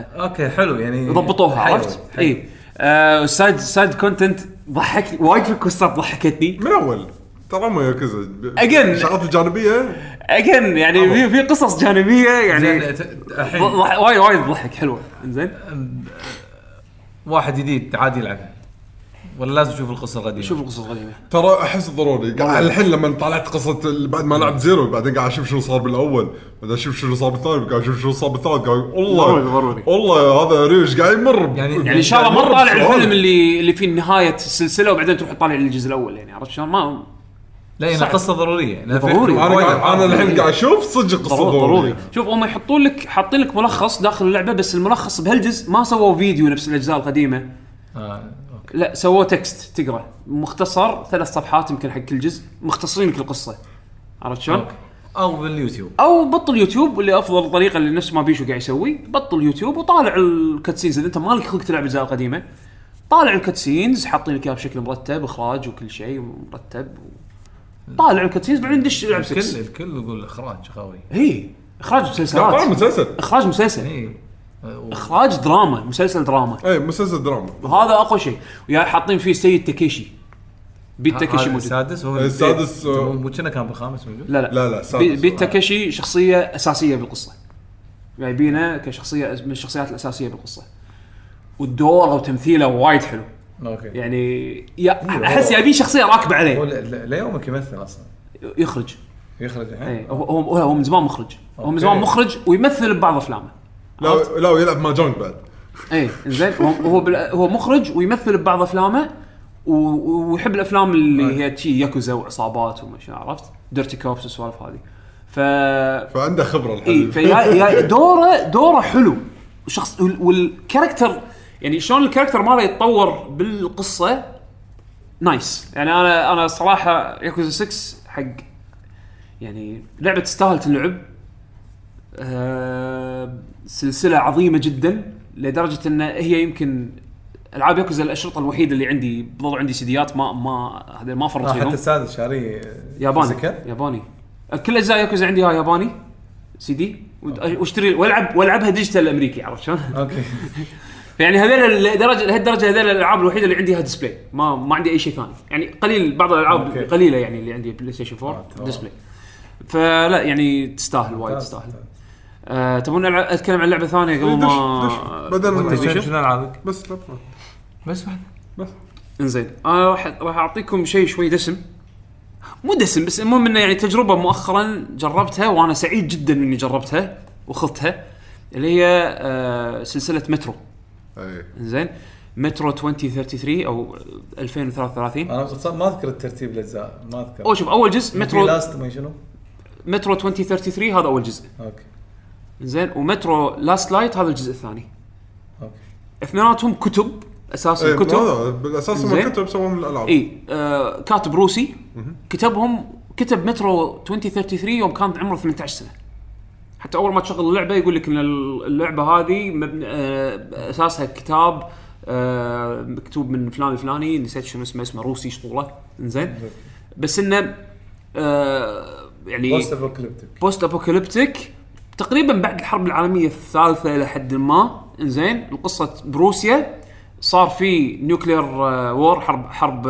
أوكي حلو يعني ضبطوها حلو، عرفت؟ حلو. اي آه سايد سايد كونتنت ضحك وايد في كوستات ضحكتني. من أول. ترى ما ياكوزا Again. الشغلات الجانبية؟ اجين يعني في في قصص جانبية يعني الحين. ضح- وايد وايد ضحك حلوة. زين واحد جديد عادي يلعبها ولا لازم تشوف القصة القديمة؟ شوف القصص القديمة. ترى أحس ضروري. قاعد الحين لما طلعت قصة ال- بعد ما لعبت زيرو بعدين قاعد أشوف شنو صار بالأول. بعدين أشوف شنو صار بالثاني قاعد أشوف شنو صار بالثالث. قاعد والله ضروري- ضروري. والله هذا ريش قاعد يمر يعني- يعني إن شاء الله ما مرة طالع. الفيلم اللي اللي فيه نهاية السلسله وبعدين تروح تطالع الجزء الأول يعني عرفت شلون؟ ما لا يعني صعب. قصة ضرورية. يعني ضروري. أنا قاعد الحين قاعد أشوف صدق قصة ضروري, ضروري. ضروري. شوف هم يحطون لك حاطين لك ملخص داخل اللعبة بس الملخص بهالجزء ما سووا فيديو نفس الأجزاء القديمة. آه، أوكي. لا سووا text تقرأ. مختصر ثلاث صفحات يمكن حق كل جزء. مختصرين لك القصة عرفت شلون؟ أو باليوتيوب. أو بطل يوتيوب واللي أفضل طريقة اللي نفس ما بيشو قاعد يسوي بطل يوتيوب وطالع ال cutscenes إذا أنت مالك خلق تلعب الأجزاء القديمة طالع ال cutscenes حاطين لك إياها بشكل مرتب إخراج وكل شيء مرتب طالع ال cutscenes بعدين دش العب الكل 6 الكل يقول إخراج قوي. اي إخراج طبعا مسلسلات مسلسل. إخراج مسلسل. اي إخراج دراما مسلسل دراما. اي مسلسل دراما. وهذا أقوى شيء. ويا حاطين فيه سيد تاكيشي. بيت تاكيشي موجود. السادس هو السادس، إيه، آه. مو كنا كان بالخامس موجود؟ لا لا. لا لا سادس. بي- بيت تاكيشي شخصية أساسية بالقصة. جايبينه كشخصية من الشخصيات الأساسية بالقصة. والدور وتمثيله وايد حلو. أوكي. يعني يا أحس جايبين شخصية راكبة هو عليه ل- ل- ليومك يمثل أصلا. يخرج. يخرج الحين اي هو هو هو من زمان مخرج. هو من أوكي. زمان مخرج ويمثل ببعض أفلامه. لا لا ويلعب ماجونج بعد. اي زين هو هو, بال- هو مخرج ويمثل ببعض أفلامه و- ويحب الأفلام اللي هي تشي ياكوزا وعصابات وما شنو عرفت؟ dirty cops والسوالف هذه. ف فعنده خبرة اي الحين. فيا يا دوره دوره حلو. شخص وال- وال character يعني شلون الكاركتر ماله يتطور بالقصة؟ nice. يعني أنا أنا صراحة ياكوزا 6 حق يعني لعبة تستاهل تلعب آه سلسلة عظيمة جدا لدرجة إن هي يمكن ألعاب ياكوزا الأشرطة الوحيدة اللي عندي بظل عندي سيديات ما ما هذا ما فرط آه، فيهم. حتى السادس شاري ياباني؟ ياباني. كل أجزاء ياكوزا عندي ها ياباني. سي دي. واشتري والعب وألعبها digital أمريكي عرفت شلون؟ أوكي. فيعني هذول الدرجه لهالدرجة هذول الألعاب الوحيدة اللي عندها display ما ما عندي أي شيء ثاني. يعني قليل بعض الألعاب أوكي. قليلة يعني اللي عندي PlayStation 4 آه، display فلا يعني تستاهل وايد تستاهل. آه تبون أتكلم عن لعبة ثانية قبل دش- ما. بدل ما- شنو ألعابك؟ بس لا بس واحدة. بس. إنزين. أنا راح راح أعطيكم شيء شوي دسم. مو دسم بس المهم إنه يعني تجربة مؤخرا جربتها وأنا سعيد جدا إني جربتها وخذتها اللي هي آه سلسلة مترو. اي انزين مترو 2033 أو 2033 أنا ما أذكر الترتيب الأجزاء ما أذكر. أو شوف أول جزء Metro Last ما شنو؟ مترو 2033 هذا أول جزء. أوكي. زين. و Metro Last Light هذا الجزء الثاني. أوكي. اثنيناتهم كتب أساسا اي كتب. هذا بالأساس هم زين. كتب سووا من الألعاب. اي آه كاتب روسي. كتبهم كتب مترو 2033 يوم كان عمره 18 سنة. حتى أول ما تشغل اللعبة يقول لك إن اللعبة هذه مبني آه أساسها كتاب آه مكتوب من فلان الفلاني نسيت شنو اسمه اسمه روسي شطوله زين بس إنه آه يعني post apocalyptic post apocalyptic تقريبا بعد الحرب العالمية الثالثة إلى حد ما. إنزين. القصة بروسيا. صار في nuclear war حرب حرب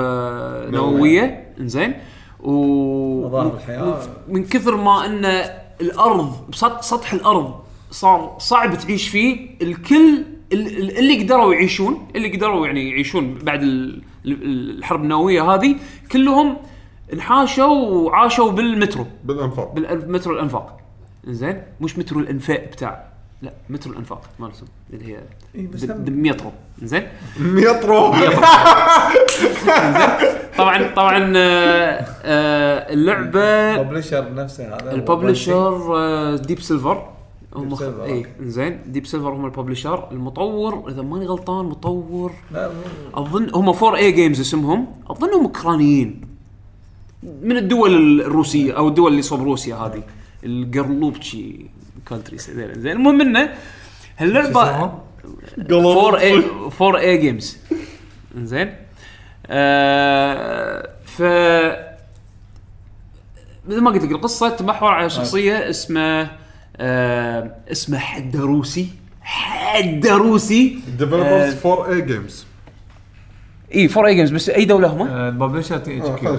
نووية. إنزين. و مظاهر الحياة. من كثر ما ان الأرض بسط- سطح الأرض صار صعب تعيش فيه. الكل ال- ال- اللي قدروا يعيشون اللي قدروا يعني يعيشون بعد ال- ال- الحرب النووية هذه كلهم انحاشوا وعاشوا بالمترو. بالأنفاق. بالمترو الأنفاق. زين مش مترو الأنفاق بتاع لا مترو الأنفاق مالتهم اللي هي إي بس د- هم- د- مترو زين مترو طبعا طبعا آه، آه، اللعبة ال publisher نفسه هذا ال publisher آه، Deep Silver هم Deep Silver، اي. زين Deep Silver هم ال publisher المطور إذا ماني غلطان مطور. لا مو- أظن هم 4A Games اسمهم. اظنهم أوكرانيين. من الدول الروسية أو الدول اللي صوب روسيا هذه. القرلوبتشي. countries هذيل. زين المهم إنه هاللعبة اسمهم؟ 4A 4A Games زين آه ف مثل ما قلت لك القصة تمحور على شخصية اسمه آه اسمه حده روسي حده روسي developers 4A Games اي 4 اي جيمز بس أي دولة هم؟ الببلشر تي اتش كيو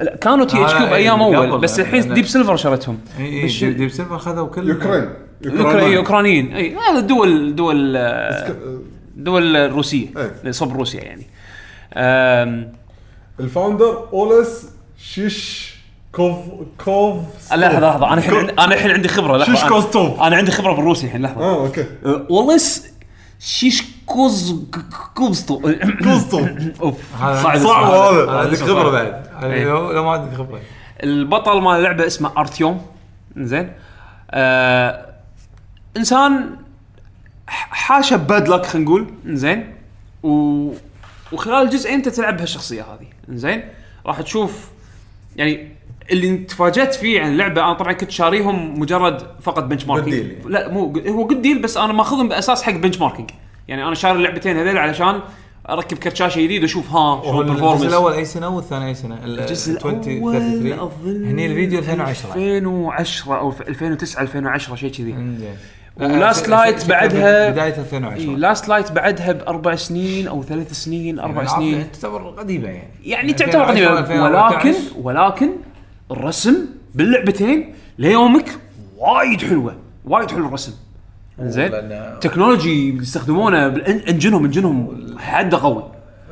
لا كانوا تي اتش كيو بأيام أول قبل، بس الحين لأن- ديب سيلفر شرتهم. اي اي ديب- سيلفر خذوا كل يوكرين يوكرا- اوكرانيين اي هذا الدول دول دول الروسيه إيه. صوب روسيا يعني. الفاوندر اولس شيش كوف كوف لحظة لحظة. أنا الحين عندي- أنا الحين عندي خبرة لحظة. شيش أنا- كوستوف. أنا عندي خبرة بالروسي الحين لحظة. آه أوكي. أه، والله س- شيش كوز كوزتو. كوستوف أوف. صعب. صعب. هذا. عندك خبرة. بعد. إيه. لو لو ما عندك خبرة. البطل مال اللعبة اسمه أرتيوم. زين. آه إنسان حاشه bad luck خلينا نقول. زين. و... وخلال الجزئين أنت تلعب بهالشخصية هذه. زين. راح تشوف يعني اللي تفاجأت فيه عن اللعبة أنا طبعا كنت شاريهم مجرد فقط benchmarking يعني. لا مو هو good deal بس أنا ماخذهم بأساس حق benchmarking يعني أنا شاري اللعبتين هذول علشان أركب كرت شاشه جديد وأشوف ها شو هو الجزء الأول أي سنة والثاني أي سنة؟ ال- الجزء 20 الأول 33 أظن هني الفيديو 2010 2010 أو 2009 2010 شيء كذي. ولاست لا، لايت بعدها- بداية إي 2010 لاست لايت بعدها بأربع سنين أو ثلاث سنين أربع سنين. تعتبر قديمة يعني. يعني تعتبر 2010 قديمه 2014. ولكن ولكن الرسم باللعبتين ليومك وايد حلوة وايد حلو الرسم. زين؟ لأن- technology يستخدمونه بال en- engine هم engine هم حد قوي.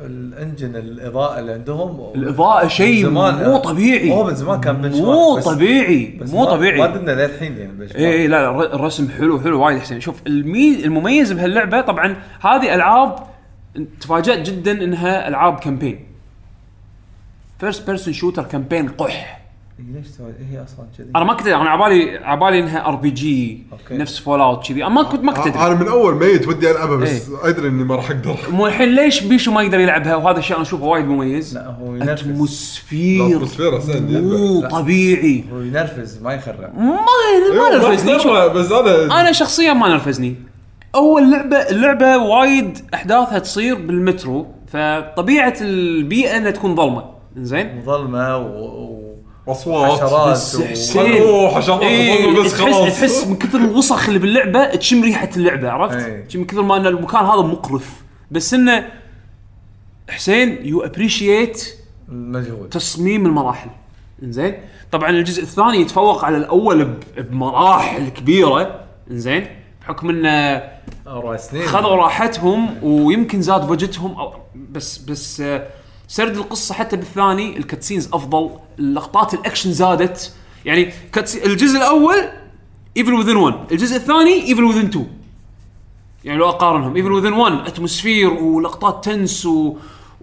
ال engine الإضاءة اللي عندهم الإضاءة شيء مو طبيعي. هو من زمان كان benchmark مو طبيعي بس مو طبيعي. ما درنا للحين يعني اي اي لا لا الر- الرسم حلو حلو وايد حسين شوف المي المميز بهاللعبة طبعا هذه ألعاب تفاجأت جدا إنها ألعاب campaign first person shooter campaign قح. ليش سوي هي أصلا كذي؟ أنا ما كنت أنا عبالي عبالي إنها RPG. نفس Fallout كذي. أنا ما كنت ما كنت أدري. أنا من أول ميت ودي ألعبها بس أدري إني ما راح أقدر. مو الحين ليش بيشو ما يقدر يلعبها؟ وهذا الشيء أنا أشوفه وايد مميز. لا هو ينرفز. atmosphere ال atmosphere زين مو. طبيعي. هو ينرفز ما يخرع ما إيوه، ما نرفزني بس أنا أنا شخصيا ما نرفزني أول لعبه اللعبة وايد أحداثها تصير بالمترو فطبيعة البيئة إنها تكون ظلمة. زين مظلمة و... أصوات حشرات بس حسين أوه حشرات إيه بس تحس خلاص. تحس من كثر الوسخ اللي باللعبة تشم ريحة اللعبة عرفت؟ إيه. من كثر ما إن المكان هذا مقرف. بس إنه حسين you appreciate المجهود. تصميم المراحل. إنزين؟ طبعا الجزء الثاني يتفوق على الأول بمراحل كبيرة. إنزين؟ بحكم انه أربع سنين. خذوا راحتهم ويمكن زاد budget هم أو بس بس آه، سرد القصة حتى بالثاني ال cutscenes أفضل اللقطات الأكشن زادت. يعني الجزء الأول Evil Within 1 الجزء الثاني Evil Within 2 يعني لو أقارنهم Evil Within 1 atmosphere ولقطات tense و,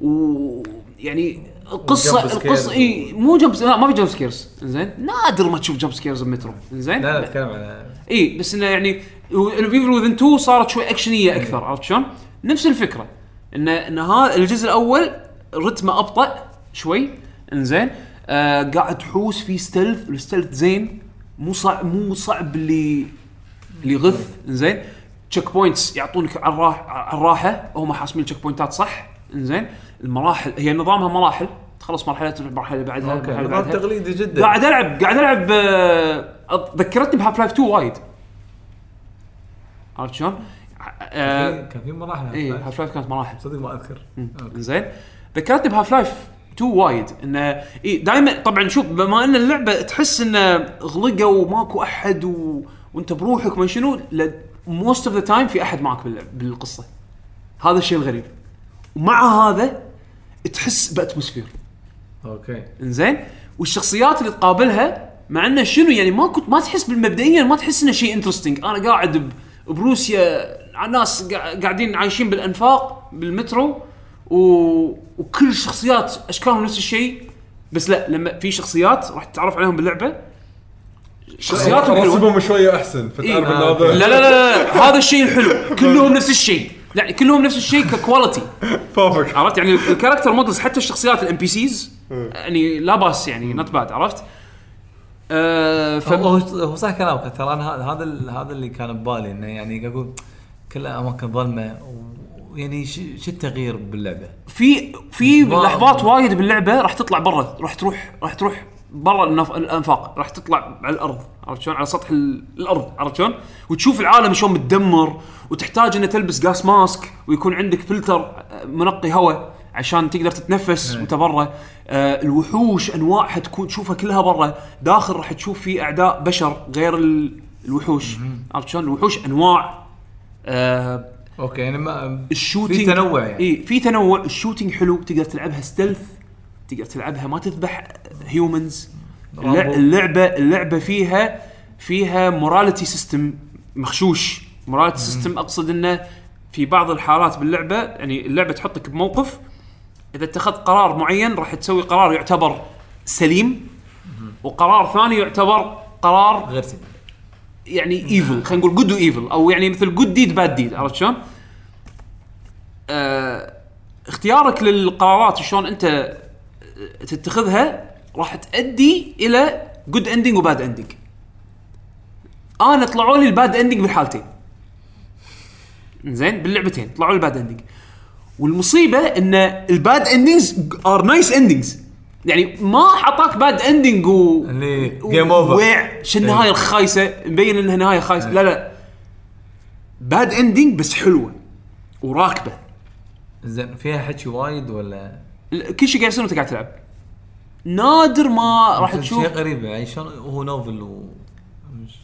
و يعني القصة القصة إي مو jump لا ما في jump scares. زين نادر ما تشوف jump scares بمترو. زين لا لا أتكلم عن إي بس إنه يعني Evil Within 2 صارت شوي أكشنية أكثر عرفت شلون؟ نفس الفكرة. ان إن هذا الجزء الأول رتمه أبطأ شوي. إنزين. آه قاعد تحوس في stealth ال stealth زين. مو صعب مو صعب اللي اللي يغث. إنزين. checkpoints يعطونك على الراحه على الراحة. هم حاسمين ال checkpoint ات صح. إنزين. المراحل هي نظامها مراحل. تخلص مرحلة تروح المرحله اللي بعدها أوكي اللي نظام بعدها. تقليدي جدا. قاعد ألعب قاعد ألعب آه، ذكرتني ب Half-Life 2 وايد. عرفت شلون؟ آه، كان في مراحل اي Half-Life كانت مراحل. صدق ما أذكر. زين ذكرتني ب Half-Life 2 وايد. إنه دائما طبعا شوف بما إن اللعبة تحس إنه غلقة وماكو أحد و... وأنت بروحك ما شنو most of the time في أحد معك بالقصة. هذا الشيء الغريب. ومع هذا تحس ب atmosphere. أوكي. إنزين؟ والشخصيات اللي تقابلها مع إنه شنو يعني ما كنت ما تحس بالمبدئيا ما تحس إنه شيء interesting أنا قاعد بروسيا ناس قا- قاعدين عايشين بالأنفاق بالمترو. و... وكل الشخصيات اشكالهم نفس الشيء؟ بس لا لما في شخصيات راح تتعرف عليهم باللعبة. شخصياتهم حلوة رسمهم شوية أحسن فتعرف إيه. آه، هذا لا لا لا, لا هذا الشيء الحلو. كلهم نفس الشيء. لا كلهم نفس الشيء ك quality فاهمك. عرفت؟ يعني ال character models حتى الشخصيات ال NPCs يعني لا بأس يعني not bad عرفت؟ آه ف... هو هو صح كلامك ترى أنا هذا هذا ال- هذا اللي كان ببالي إنه يعني أقول كلها اماكن ظلمة ويعني ش- شو التغيير باللعبة؟ في في لحظات وايد باللعبة راح تطلع برا راح تروح راح تروح برا. الأنفاق راح تطلع على الأرض عرفت شلون؟ على سطح ال- الأرض عرفت شلون؟ وتشوف العالم شلون متدمر وتحتاج إنك تلبس جاس ماسك ويكون عندك فلتر آه، منقي هواء عشان تقدر تتنفس وانت برا آه الوحوش أنواعها تكون تشوفها كلها برا. داخل راح تشوف في أعداء بشر غير ال- الوحوش. عرفت شلون؟ الوحوش أنواع. آه أوكي يعني ما ال shooting في تنوع يعني. اي في تنوع. ال shooting حلو تقدر تلعبها stealth تقدر تلعبها ما تذبح humans. اللعبة اللعبة فيها فيها morality system مخشوش. morality system أقصد إنه في بعض الحالات باللعبة يعني اللعبة تحطك بموقف إذا اتخذت قرار معين راح تسوي قرار يعتبر سليم وقرار ثاني يعتبر قرار غير سيء يعني evil خلينا نقول good و evil أو يعني مثل good deed bad deed عرفت شلون؟ آه اختيارك للقرارات شلون أنت تتخذها راح تؤدي إلى good ending و bad ending. أنا طلعوا لي ال bad ending بالحالتين. زين باللعبتين طلعوا لي ال bad ending. والمصيبة إن ال bad endings are nice endings. يعني ما حطاك bad ending و اللي game over. ويع شو النهايه الخايسة؟ مبين إنها نهاية خايسة. لا لا. bad ending بس حلوة. وراكبة. زين فيها حكي وايد ولا؟ كل شيء قاعد يصير وأنت قاعد تلعب. نادر ما راح شيء تشوف. غريب يعني شلون هو novel و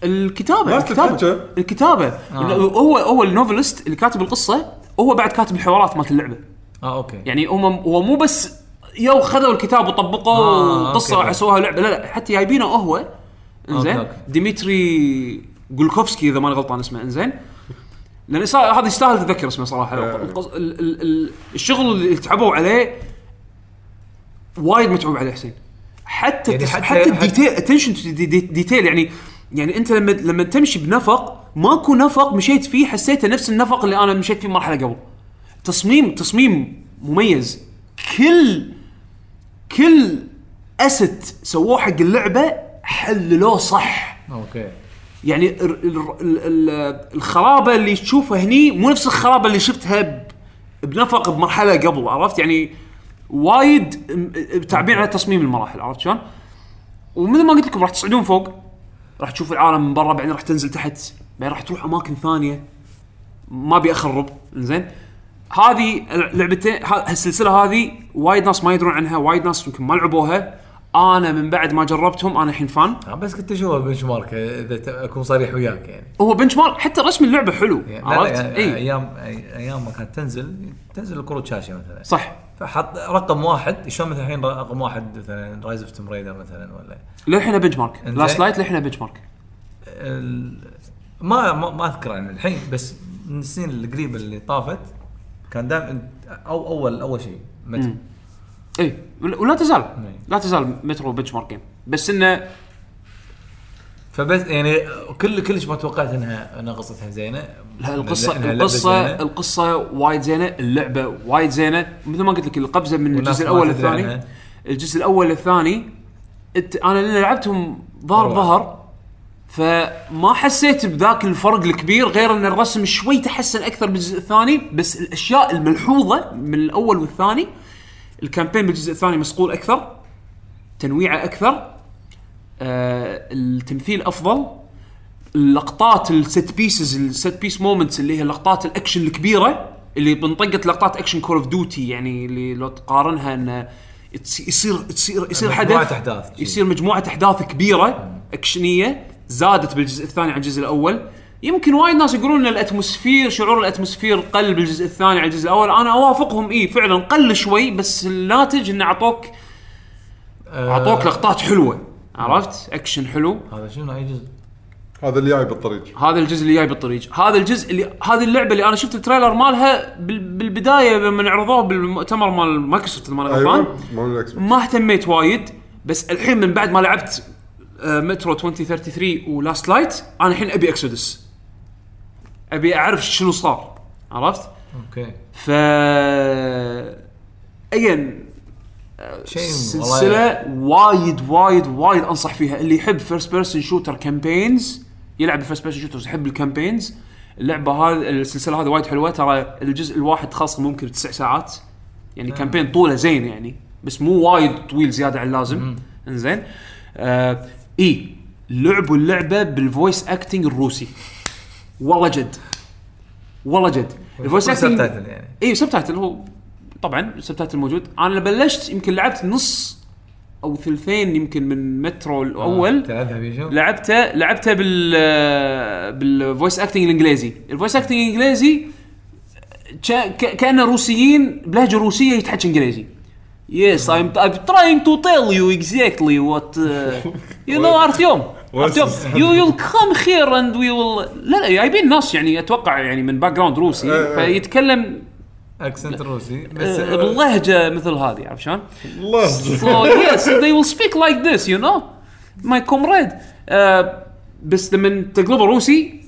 الكتابة الكتابة. الكتابة. آه. هو هو ال novelist اللي كاتب القصة هو بعد كاتب الحوارات مالت اللعبة. آه أوكي. يعني هو مو بس يو خذوا الكتاب وطبقوه آه، قصه أوكي. وسووها لعبة. لا لا حتى جايبينه هو. إنزين. أوكي. ديمتري جلوكوفسكي إذا ماني غلطان اسمه. إنزين. لأن هذا يستاهل تذكر اسمه صراحة. آه. القص- ال- ال- ال- الشغل اللي تعبوا عليه وايد متعوب عليه حسين. حتى يعني يعني حتى- حتى, حتى حتى- ال detail attention detail يعني يعني أنت لما لما تمشي بنفق ماكو نفق مشيت فيه حسيته نفس النفق اللي أنا مشيت فيه مرحلة قبل. تصميم تصميم مميز. كل كل asset سووه حق اللعبة حللوه صح. أوكي. يعني ال ال ال ال الخرابة اللي تشوفها هني مو نفس الخرابة اللي شفتها ب- بنفق بمرحلة قبل عرفت؟ يعني وايد م- تعبين على تصميم المراحل عرفت شلون؟ ومثل ما قلت لكم راح تصعدون فوق راح تشوف العالم من برا بعدين راح تنزل تحت بعدين راح تروح أماكن ثانية. ما ابي اخرب زين هذه لعبتين السلسلة هذه وايد ناس ما يدرون عنها وايد ناس يمكن ما لعبوها. أنا من بعد ما جربتهم أنا الحين فان آه، بس كنت أشوفها بنش مارك اذا أكون صريح وياك يعني. هو بنش مارك حتى رسم اللعبة حلو يعني عرفت؟ يعني إي. أيام أيام ما كانت تنزل تنزل الكروت شاشة مثلا. صح. فحط رقم واحد شلون مثلا الحين رقم واحد مثلا Rise of Tomb Raider مثلا ولا؟ للحين benchmark. Last Light للحين benchmark ما ما, ما أذكر عن الحين بس من السنين القريبة اللي طافت كان دائما أو اول أول شيء متى اي ولا تزال. إيه. لا تزال مترو benchmark game بس إنه فبس يعني كل كلش ما توقعت انها إنها قصتها زينة. لا القصة إنها القصة زينة. القصة وايد زينة اللعبة وايد زينة. مثل ما قلت لك القفزه من الجزء الأول للثاني. الجزء الأول للثاني أنا لأن لعبتهم ظهر مرة ظهر فما حسيت بذاك الفرق الكبير غير أن الرسم شوي تحسن أكثر بالجزء الثاني بس الأشياء الملحوظة من الأول والثاني الكامبين بالجزء الثاني مسقول أكثر تنويعه أكثر آه التمثيل أفضل اللقطات ال set pieces ال set piece moments اللي هي لقطات الأكشن الكبيرة اللي بنطقت لقطات أكشن Call of Duty يعني اللي لو تقارنها انه يصير يصير يصير حدث أحداث. يصير مجموعة أحداث كبيرة أكشنية زادت بالجزء الثاني عن الجزء الأول. يمكن وايد ناس يقولون إن ال atmosphere شعور ال atmosphere قل بالجزء الثاني عن الجزء الأول. أنا أوافقهم اي فعلا قل شوي بس الناتج انه اعطوك آه، أعطوك لقطات حلوة. عرفت؟ أكشن حلو. هذا شنو؟ اي جزء؟ هذا اللي جاي بالطريق. هذا الجزء اللي جاي بالطريق. هذا الجزء اللي هذه اللعبة اللي أنا شفت ال trailer مالها بال... بالبداية لما عرضوه بالمؤتمر مال مايكروسوفت مال غلطان بوكس. ما اهتميت وايد بس الحين من بعد ما لعبت مترو 2033 و Last Light أنا الحين أبي Exodus أبي أعرف شنو صار. عرفت؟ أوكي. ف ايا شيء سلسلة وايد وايد وايد أنصح فيها. اللي يحب first person shooter campaigns يلعب ال first person shooters يحب ال campaigns اللعبة هذه السلسلة هذه وايد حلوة. ترى الجزء الواحد خاص ممكن تسع ساعات. يعني campaign طوله زين يعني. بس مو وايد طويل زيادة عن اللازم. إنزين. آه إي لعبوا اللعبة بال voice acting الروسي. والله جد. والله جد. ال voice acting subtitle يعني. إي subtitle هو طبعا ال subtitle موجود. أنا بلشت يمكن لعبت نص أو ثلثين يمكن من مترو الأول. بيشو؟ لعبته لعبته بال بال voice acting الإنجليزي. ال voice acting الإنجليزي كانه روسيين بلهجة روسية يتحكي إنجليزي. Yes, I'm, I'm trying to tell you exactly what uh, you know ارتيوم ارتيوم you you'll come here and we will لا لا جايبين ناس يعني أتوقع يعني من باك جراوند روسي إيه. فيتكلم اكسنت روسي بس آه، باللهجه مثل هذه عرفت شلون؟ الله So yes, they will speak like this, you know, my comrade. بس لما تقلبه روسي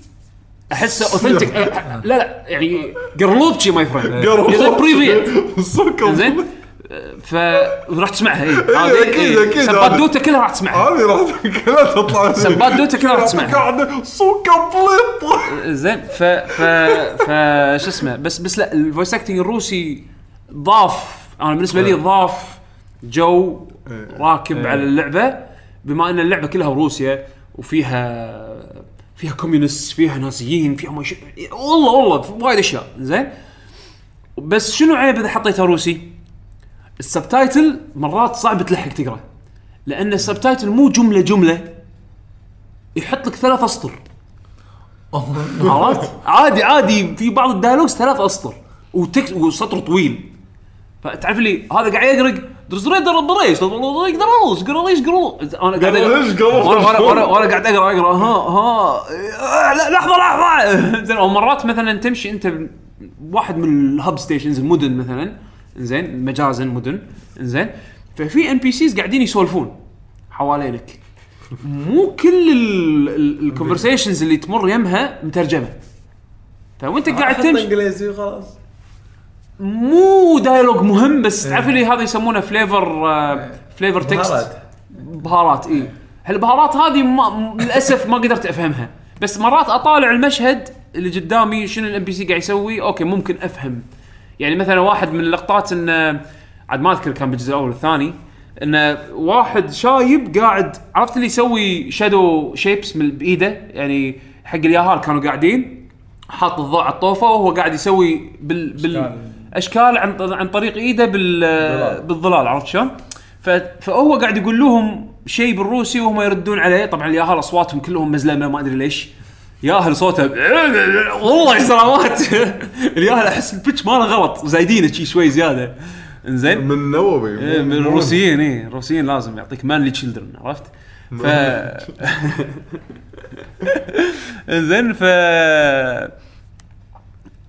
احسه اوثنتيك لا لا يعني قرلوبتشي ماي فريند بريفيت السكر زين ف راح تسمعها اي إيه، أكيد، أكيد. سبات دوتا كلها راح تسمعها. هذه راح كلها تطلع سبات دوتا كلها راح تسمعها. سوكا بليط. زين ف ف ف شو اسمه بس بس لا ال voice acting الروسي ضاف أنا بالنسبة لي ضاف جو راكب على اللعبة بما إن اللعبة كلها بروسيا وفيها فيها communist فيها نازيين فيها ما. والله والله وايد أشياء زين. بس شنو عيب إذا حطيتها روسي؟ ال subtitle مرات صعب تلحق تقرأ لأن ال subtitle مو جملة جملة يحط لك ثلاث أسطر. عرفت؟ عادي عادي في بعض الدايلوجز ثلاث أسطر وتكس وسطر طويل. فتعرف لي هذا قاعد يقرأ درس ريدر بريس يقدر ليش قرا ليش قرا أنا قاعد؟ وأنا وأنا وأنا وأنا قاعد أقرأ أقرأ. ها ها آه، لا لحظة لحظة. زين أو مرات مثلا تمشي أنت واحد من الهب ستيشنز المدن مثلا زين مجازا مدن. زين ففي NPCs قاعدين يسولفون حوالينك. مو كل ال conversations اللي تمر يمها مترجمة. فوانت قاعد تمشي. إنجليزي وخلاص. مو dialogue مهم بس تعرف لي هذا يسمونه flavor flavor text بهارات. بهارات اي هالبهارات هذه ما للأسف ما قدرت أفهمها. بس مرات أطالع المشهد اللي قدامي شنو ال NPC قاعد يسوي. okay ممكن أفهم. يعني مثلا واحد من اللقطات انه عاد ما أذكر كان بالجزء الأول والثاني انه واحد شايب قاعد عرفت اللي يسوي شادو شيبس من بإيده يعني حق الياهال كانوا قاعدين حاط الضوء على الطوفة وهو قاعد يسوي بال بال. أشكال عن عن طريق إيده بال بالظلال عرفت شلون؟ فهو قاعد يقول لهم شيء بالروسي وهم يردون عليه طبعا الياهال أصواتهم كلهم مزلمة ما أدري ليش ياهل صوته. والله سلامات الياهل أحس البتش ماله غلط. زايدينه شي شوي زيادة. إنزين. من نووي. إيه، من الروسيين إيه. الروسيين لازم يعطيك مانلي تشيلدرن عرفت؟ ف زين ف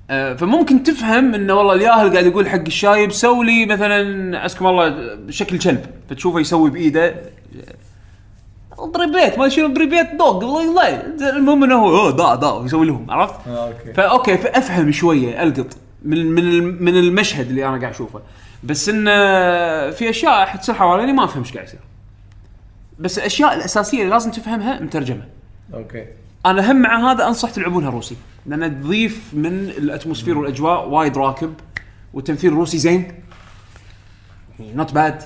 آه، فممكن تفهم إنه والله الياهل قاعد يقول حق الشايب سوي لي مثلا عسكم الله شكل كلب. فتشوفه يسوي بإيده. привет ما شنو привет دوغ والله. المهم إنه هو دا دا يسوي لهم عرفت؟ آه، okay. ف okay فافهم شوية ألقط من من من المشهد اللي أنا قاعد أشوفه. بس انه في أشياء حتصير حواليني ما أفهم إيش قاعد يصير. بس الاشياء الأساسية اللي لازم تفهمها مترجمة. okay. أنا هم مع هذا انصح تلعبونها روسي لأن تضيف من ال atmosphere والأجواء وايد راكب والتمثيل الروسي زين. not bad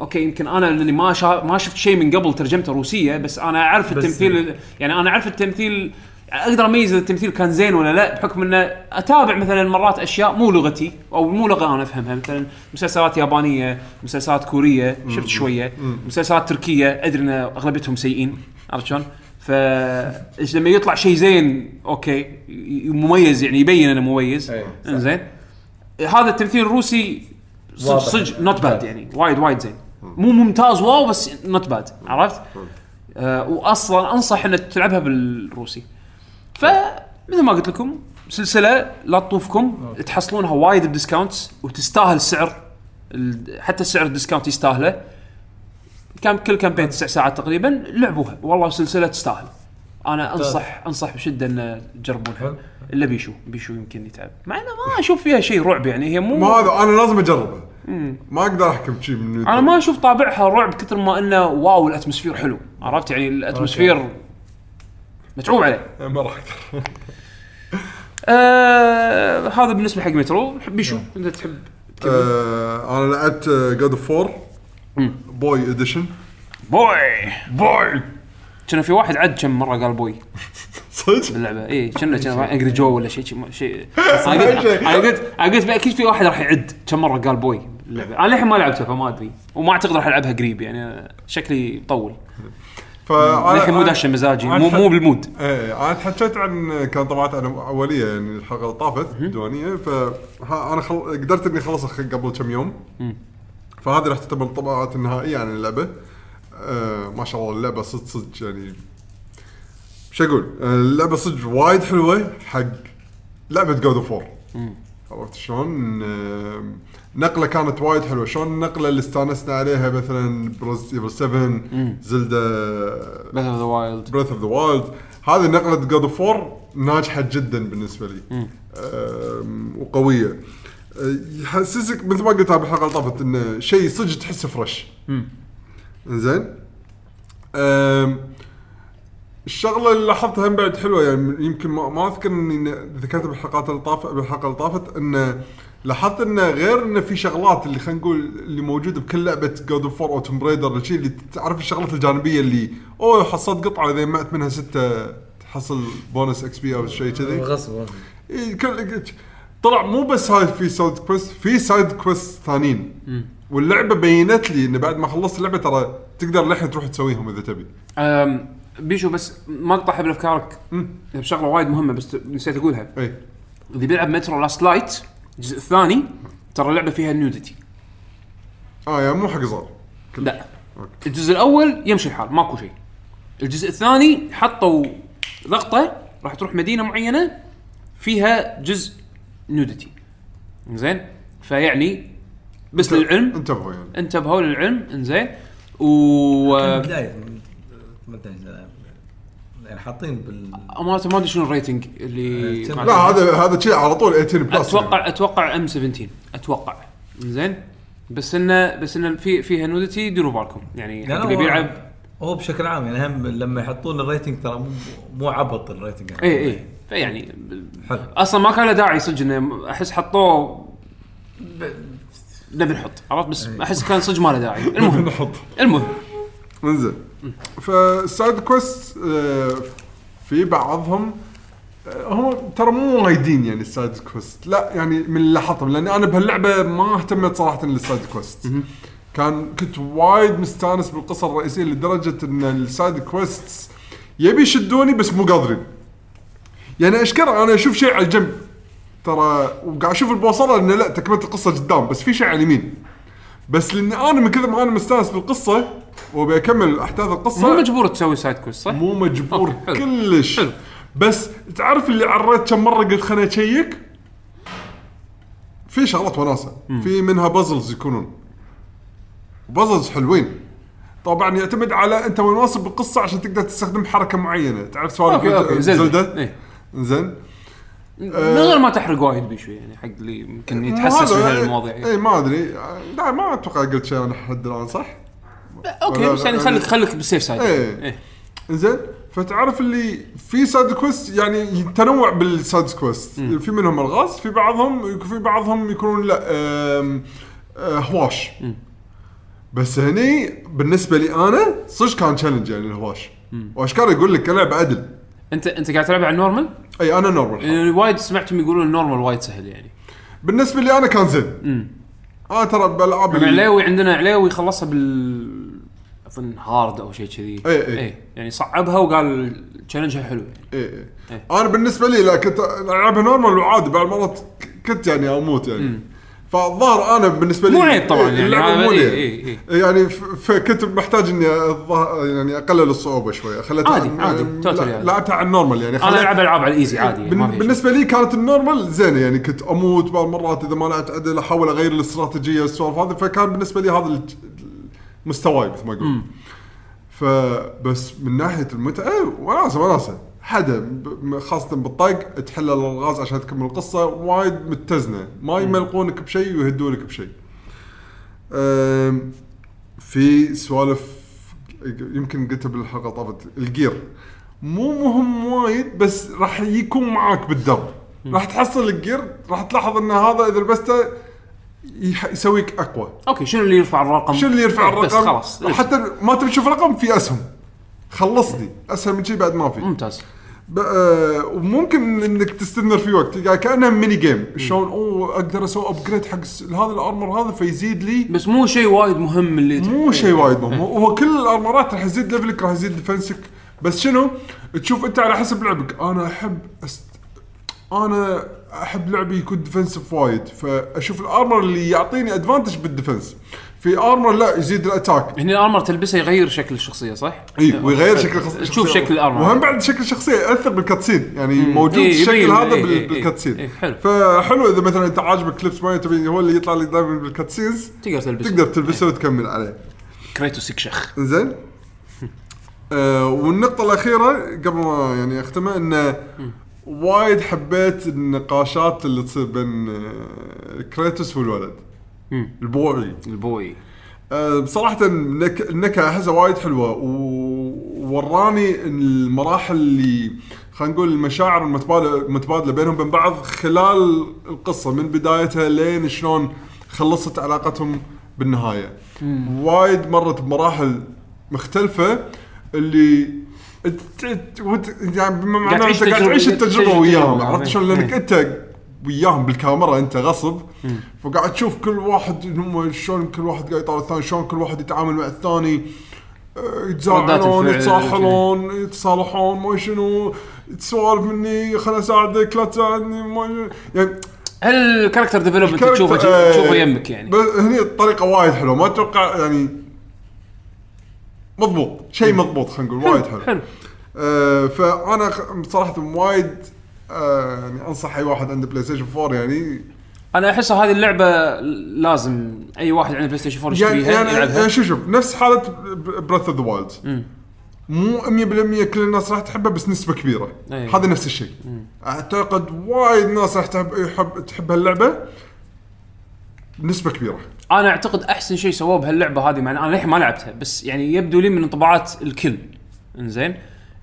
okay يمكن أنا لأني ما شا... ما شفت شيء من قبل ترجمته روسية بس أنا أعرف بس- التمثيل يعني أنا أعرف التمثيل أقدر أميز إذا التمثيل كان زين ولا لا بحكم إنه أتابع مثلا مرات أشياء مو لغتي أو مو لغة أنا أفهمها مثلا مسلسلات يابانية مسلسلات كورية شفت شوية مسلسلات تركية أدري إن أغلبيتهم سيئين عرفت شلون؟ ف لما يطلع شيء زين okay مميز يعني يبين إنه مميز. إنزين هذا التمثيل الروسي. صدق not bad يعني وايد وايد زين مو ممتاز wow بس not bad عرفت؟ آه واصلا أنصح إنك تلعبها بالروسي. فمثل ما قلت لكم سلسلة لا تطوفكم تحصلونها وايد ب discounts وتستاهل السعر ال- حتى السعر ال discount يستاهله. كان كل campaign تسع ساعات تقريبا لعبوها. والله سلسلة تستاهل. أنا أنصح أنصح بشدة إن تجربونها. إلا بيشو. بيشو يمكن يتعب. مع إنه ما أشوف فيها شيء رعب يعني هي مو ما هذا أنا لازم اجربها ما أقدر أحكم شيء من أنا ما أشوف طابعها رعب كثر ما إنه wow ال atmosphere حلو. عرفت؟ يعني ال atmosphere متعوب عليه. ما راح أقدر. آه هذا بالنسبة حق مترو. بيشو انت تحب آه، أنا لعبت God of War boy edition boy boy كان في واحد عد كم مرة قال boy صدق؟ باللعبة. اي كنا كنا Angry Joe ولا شيء شيء أنا قلت أنا قلت أكيد في واحد راح يعد كم مرة قال boy باللعبه أنا للحين ما لعبتها فما أدري. وما أعتقد راح ألعبها قريب يعني شكلي مطول. فانا للحين مو داشه مزاجي مو مو بال mood. إيه أنا تحكيت عن كانطباعات أولية يعني الحلقة اللي طافت ديوانية. فانا خل... قدرت إني أخلصها قبل كم يوم. فهذه راح تعتبر الانطباعات النهائية عن اللعبة. آه ما شاء الله اللعبة صدق صدق يعني شو أقول؟ آه، اللعبة صدق وايد حلوة حق لعبة God of War عرفت شلون؟ آه، نقلة كانت وايد حلوة، شلون النقلة اللي استانسنا عليها؟ مثلا ب Resident Evil 7 Zelda Breath of the Wild Breath of the Wild هذه نقلة God of War ناجحة جدا بالنسبة لي. وقوية. أه، يحسسك مثل ما قلت بالحلقة اللي طافت إنه شيء صدق تحسه fresh زين؟ الشغلة اللي لاحظتها هم بعد حلوة يعني يمكن ما, ما أذكر إني ذكرتها بالحلقات اللي طافت بالحلقة اللي طافت إنه لاحظت إنه غير إنه في شغلات اللي خلينا نقول اللي موجودة بكل لعبة God of War أو Tomb Raider الشيء اللي تعرف الشغلات الجانبية اللي أوه حصلت قطعة إذا جمعت منها ستة تحصل bonus XP أو شيء كذي. غصب طلع مو بس هاي في side quest في side quest ثانيين. واللعبة بينت لي إنه بعد ما خلصت اللعبة ترى تقدر للحين تروح تسويهم إذا تبي. بيشو بس ما اقطعها بافكارك بشغله وايد مهمة بس نسيت أقولها. إي. اللي بيلعب Metro Last Light الجزء الثاني ترى اللعبة فيها nudity آه يعني مو حق صغار لا. الجزء الأول يمشي الحال ماكو شيء. الجزء الثاني حطوا لقطة راح تروح مدينة معينة فيها جزء nudity زين فيعني بس للعلم. انتبهوا يعني. انتبهوا للعلم. إنزين؟ و بداية يعني حاطين بال امانه ما أدري شنو ال rating اللي لا، لا هذا هذا شيء على طول 18 plus أتوقع أتوقع M 17 أتوقع. زين؟ بس انه بس انه في فيها nudity ديروا بالكم. يعني حق اللي هو- بيلعب. هو بشكل عام يعني هم لما يحطون ال rating ترى مو مو عبط ال rating يعني. اي اي فيعني حلو. أصلا ما كان له داعي صدق إنه أحس حطوه ب- نبي نحط عرفت؟ بس أحس كان صدق ما له داعي. المهم. نحط. المهم. انزين. فال side quest آه، في بعضهم آه، هم ترى مو وايدين يعني ال side quest. لا يعني من اللي لاحظتهم لأني أنا بهاللعبة ما اهتميت صراحة لل side quest. كان كنت وايد مستانس بالقصة الرئيسية لدرجة إن ال side quest يبي يشدوني بس مو قادرين. يعني اشكر أنا أشوف شيء على الجنب. ترى وقاعد أشوف البوصلة انه لا تكمله القصة قدام بس في شيء على اليمين. بس لاني أنا من كثر ما أنا مستانس بالقصة وابي اكمل أحداث القصة. مو مجبور تسوي side quest صح؟ مو مجبور أوكي، حلو. كلش. حلو. بس تعرف اللي عريت كم مرة قلت خليني أشيك؟ في شغلات وناسة. في منها puzzles يكونون. puzzles حلوين. طبعا يعتمد على أنت وين واصل بالقصة عشان تقدر تستخدم حركة معينة. تعرف سوالف زيلدا. إيه. زين. من غير ما تحرق وايد بشوي يعني حق اللي يمكن يتحسس من هالمواضيع اي ما أدري. لا ما أتوقع قلت شيء أنا لحد الآن صح؟ أوكي بس يعني خليك خليك بال safe side. إيه. إيه. زين فتعرف اللي في side quest يعني تنوع بال side quest. في منهم الغاز في بعضهم في بعضهم يكونون لا آه، هواش. بس هني بالنسبة لي أنا صدق كان challenge يعني الهواش. واشكال يقول لك؟ كلعبه عدل. انت أنت قاعد تلعب على ال normal؟ إي أنا normal يعني وايد سمعتهم يقولون ال normal وايد سهل يعني. بالنسبة لي أنا كان زين. أنا ترى بالالعاب علاوي عندنا علاوي خلصها بال أظن hard أو شيء كذي إيه، إيه. إيه. يعني صعبها وقال challenge ها حلو يعني. إيه إيه. إيه. أنا بالنسبة لي لا كنت ألعبها normal وعادي بعض المرات ك- كنت يعني أموت يعني فالظاهر أنا بالنسبة لي مو عيب طبعاً يعني، مو إيه، لي. إيه، يعني فكنت محتاج إني يعني أقلل الصعوبة شوية خليتها عادي، عادي، لا- عادي. لعبتها على ال normal يعني أنا ألعب ألعاب على ال easy عادي يعني. بالنسبة لي كانت ال normal زينة يعني كنت أموت بعض المرات إذا ما لعبت عدل أحاول أغير الاستراتيجية والسوالف هذه فكان بالنسبة لي هذا مستواي مثل ما يقول فبس من ناحية المتعة وناسة وناسة. حدا خاصة بالطق تحل الالغاز عشان تكمل القصة وايد متزنة. ما يملقونك بشيء ويهدونك بشيء. في سوالف يمكن قلتها بالحلقة طافت الجير. مو مهم وايد بس راح يكون معاك بالدرب راح تحصل الجير راح تلاحظ إن هذا إذا لبسته يسويك أقوى. أوكي شنو اللي يرفع الرقم؟ شو اللي يرفع إيه، بس الرقم؟ خلاص حتى ما تبي تشوف رقم في أسهم. خلصني. اسهل من شيء بعد ما في. ممتاز. آه، وممكن إنك تستثمر في وقت. يعني كأنها mini game شلون؟ أوه أقدر أسوي upgrade حق هذا ال armor هذا فيزيد لي بس مو شيء وايد مهم اللي مو شيء وايد مهم. هو كل ال armor ات راح يزيد level ك راح يزيد defense ك بس شنو؟ تشوف أنت على حسب لعبك. أنا أحب أست... أنا أحب لعبي يكون defensive وايد فأشوف ال armor اللي يعطيني advantage بال defense في armor لا يزيد ال attack هنا ال armor تلبسه يغير شكل الشخصية صح؟ إي ويغير شكل الشخصيه تشوف شكل ال armor وهم بعد شكل الشخصية ياثر بال cutscene يعني موجود إيه، الشكل هذا إيه، بال- بال cutscene إيه، حلو. فحلو إذا مثلا أنت عاجبك لبس معين تبي هو اللي يطلع لك دائما بال cutscenes تقدر تلبسه. تقدر تلبسه وتكمل عليه. كريتوس يكشخ زين آه والنقطة الأخيرة قبل ما يعني أختمها إنه وايد حبيت النقاشات اللي تصير بين آه، كريتوس والولد مم. البوعي البوي آه، بصراحة النك... النكهة أحسها وايد حلوة ووراني المراحل اللي خلينا نقول المشاعر المتبادلة المتبادلة بينهم وبين بعض خلال القصة من بدايتها لين شلون خلصت علاقتهم بالنهاية. وايد مرت بمراحل مختلفة اللي يعني بما معناه تعيش انت قاعد تجربة- تعيش التجربة تعيش وياهم. التجربة. عرفت شلون؟ لأنك إيه. أنت وياهم بالكاميرا أنت غصب. فقاعد تشوف كل واحد هم شلون كل واحد قاعد يطالع الثاني شلون كل واحد يتعامل مع الثاني. آه، يتزاعلون الفعل. يتصاحلون يتصالحون ما شنو. سوالف مني خل أساعدك لا تساعدني ما يعني هل ال character development تشوفه آه، تشوفه يمك يعني؟ بس هني الطريقة وايد حلوة. ما أتوقع يعني مضبوط. شيء مضبوط خلينا نقول وايد حلو. حلو. آه فأنا صراحة وايد آه يعني أنصح أي واحد عنده بلاي ستيشن 4 يعني أنا أحس هذه اللعبة لازم أي واحد عنده PlayStation 4 يعني يشتريها يعني, يلعبها. يعني شوف شوف نفس حالة Breath of the Wild مو 100% كل الناس راح تحبها بس نسبة كبيرة. أي. هذا نفس الشيء. أعتقد وايد ناس راح تحب يحب تحب هاللعبة. نسبة كبيرة. أنا أعتقد أحسن شيء سووه بهاللعبة هذه مع أنا للحين ما لعبتها بس يعني يبدو لي من انطباعات الكل. إنزين؟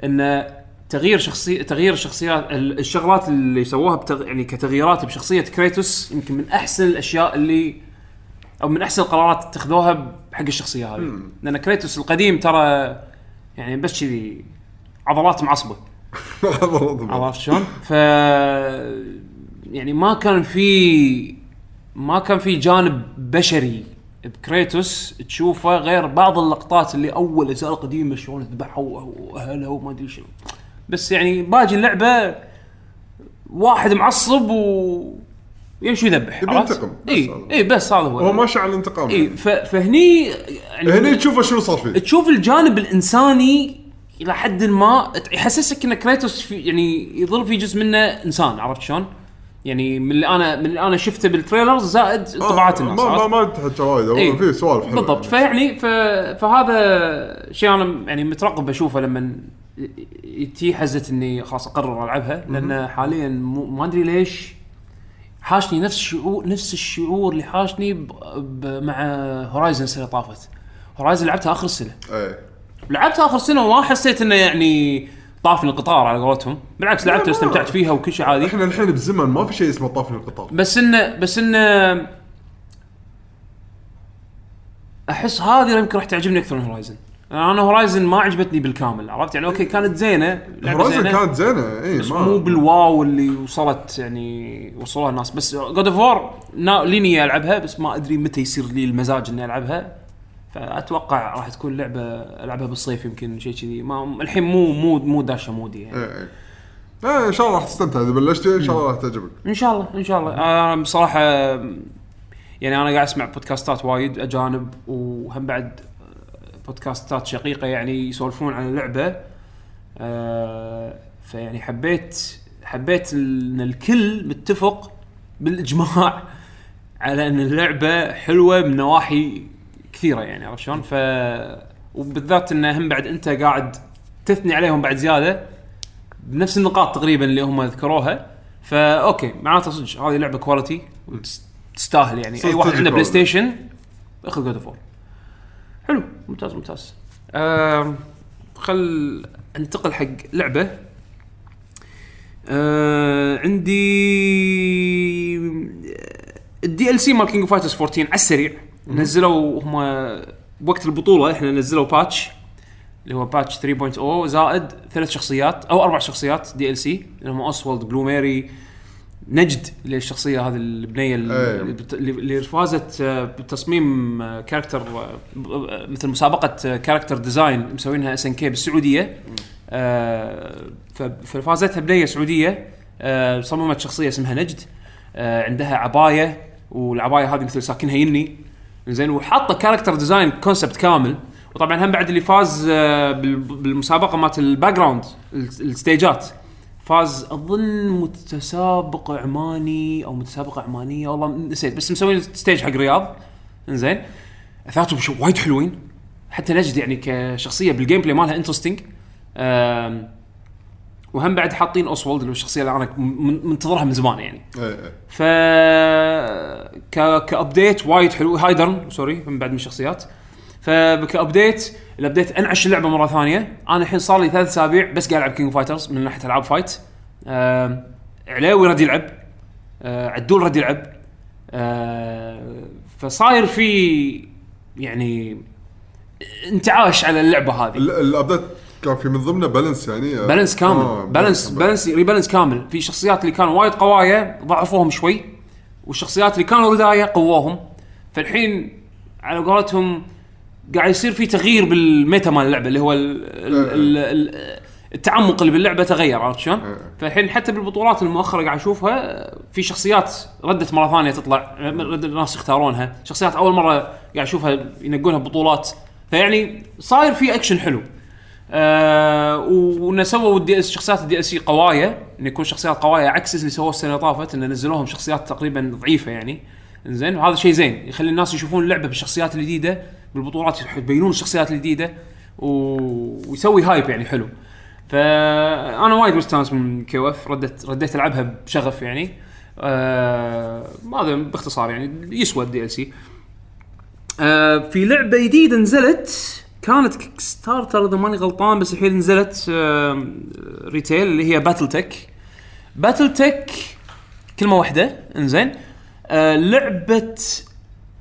إن تغيير شخصيه تغيير الشخصيات ال- الشغلات اللي سووها بتغ... يعني كتغييرات بشخصية كريتوس يمكن من أحسن الأشياء اللي أو من أحسن القرارات اتخذوها حق الشخصية هذه. لأن كريتوس القديم ترى يعني بس كذي عضلات معصبة. عرفت شلون؟ ف يعني ما كان في ما كان في جانب بشري بكريتوس تشوفه غير بعض اللقطات اللي أول اجزاء القديمه شلون ذبحوا واهله وما أدري شنو بس يعني باقي اللعبة واحد معصب و يمشي يذبح يبي؟ ينتقم، بس إي. إي بس هذا هو هو ماشي على الانتقام إي ف- فهني يعني هني تشوفه شنو صار فيه تشوف الجانب الإنساني إلى حد ما يحسسك إن كريتوس في يعني يظل في جزء منه إنسان عرفت شلون؟ يعني من اللي أنا من اللي أنا شفته بال trailers زائد طبعات الناس آه، ما ما؟ ما تحكى وايد إيه. في سوالف حلوة بالضبط يعني. فيعني ف... فهذا شيء أنا يعني مترقب أشوفه لما تي حزه إني خلاص أقرر ألعبها لأن حاليا ما أدري ليش حاشني نفس الشعور نفس الشعور اللي حاشني ب... ب... مع Horizon السنة طافت Horizon لعبتها آخر السنة إيه لعبتها آخر سنة وما حسيت إنه يعني طافني القطار على قولتهم. بالعكس لعبتها واستمتعت فيها وكل شيء عادي. إحنا الحين بزمن ما في شيء اسمه طافي القطار. بس انه بس انه أحس هذه يمكن راح تعجبني أكثر من Horizon أنا Horizon ما عجبتني بالكامل عرفت؟ يعني أوكي كانت زينة هورايزن كانت زينة اي بس ما مو بال wow اللي وصلت يعني وصلوها الناس. بس God of War ليني ألعبها بس ما أدري متى يصير لي المزاج إني ألعبها. فأتوقع راح تكون لعبه العبها بالصيف يمكن شيء كذي. ما الحين مو مو مو داشة مودي يعني. إيه إيه. إيه إن شاء الله راح تستمتع. إذا بلشت إن شاء الله راح تعجبك. إن شاء الله إن شاء الله. أنا بصراحة يعني أنا قاعد أسمع بودكاستات وايد أجانب وهم بعد بودكاستات شقيقة يعني يسولفون عن اللعبة. آه، فيعني حبيت حبيت إن الكل متفق بالإجماع على إن اللعبة حلوة من نواحي كثيرة يعني عرفت شلون؟ ف وبالذات انه هم بعد أنت قاعد تثني عليهم بعد زيادة بنفس النقاط تقريبا اللي هم ذكروها. فا أوكي معناته صدق هذه لعبة quality وتستاهل يعني. أي واحد عنده PlayStation أخذ God of حلو ممتاز ممتاز. آه خل أنتقل حق لعبة. آه عندي ال DLC مال King Fighters 14 على السريع. نزلوا هم بوقت البطولة إحنا نزلوا patch اللي هو patch 3.0 زائد ثلاث شخصيات أو أربع شخصيات DLC اللي هم Oswald Blue Mary نجد اللي الشخصية هذه البنية اللي. بت- اللي فازت آه، بتصميم character آه، آه، مثل مسابقة character design مسوينها SNK بالسعودية. ففازتها بنية سعودية صممت شخصية اسمها نجد عندها عباية والعباية هذه مثل ساكنها يني. زين وحاطه character design concept كامل. وطبعا هم بعد اللي فاز آه، بال- بالمسابقة مالت ال background الستيجات. فاز أظن متسابق عماني أو متسابقه عمانية والله نسيت بس مسوين stage حق رياض. إنزين. أثاثهم وايد حلوين. حتى نجد يعني كشخصية بال gameplay مالها interesting وهم بعد حاطين Oswald اللي هو الشخصية اللي أنا من- منتظرها من زمان يعني. إيه إيه. ف ك... ك update وايد حلو. Heidern sorry من بعد من الشخصيات. فك update ال update أنعش اللعبة مرة ثانية. أنا الحين صار لي ثلاث أسابيع بس قاعد ألعب King Fighters من ناحية ألعاب fight آه... علاوي رد يلعب. آه... عدول رد يلعب. آه... فصاير في يعني انتعاش على اللعبة هذه. ال- ال update كان في من ضمنه balance يعني آه، balance كامل. آه، balance balance rebalance كامل. في شخصيات اللي كانوا وايد قوايا ضعفوهم شوي والشخصيات اللي كانوا رداية قووهم. فالحين على قولتهم قاعد يصير في تغيير بال meta مال اللعبة اللي هو ال ال ال ال التعمق اللي باللعبة تغير عرفت شلون؟ فالحين حتى بالبطولات المؤخرة قاعد أشوفها في شخصيات ردت مرة ثانية تطلع الناس يختارونها، شخصيات أول مرة قاعد أشوفها ينقونها بطولات. فيعني صاير في اكشن حلو. آه وإنه سووا ال DLC شخصيات ال DLC قواية انه يكون شخصيات قواية عكس اللي سووه السنة اللي طافت انه نزلوهم شخصيات تقريبا ضعيفة يعني. زين وهذا شيء زين يخلي الناس يشوفون اللعبه بالشخصيات الجديده بالبطولات يبينون الشخصيات الجديده. ويسوي hype يعني حلو. فأنا وايد مستانس من KOF ردت رديت ألعبها بشغف يعني. آه باختصار يعني يسوى ال DLC. آه في لعبة جديدة نزلت كانت Kickstarter إذا ماني غلطان بس الحين نزلت retail اللي هي BattleTech BattleTech كلمه واحدة إنزين. آه لعبة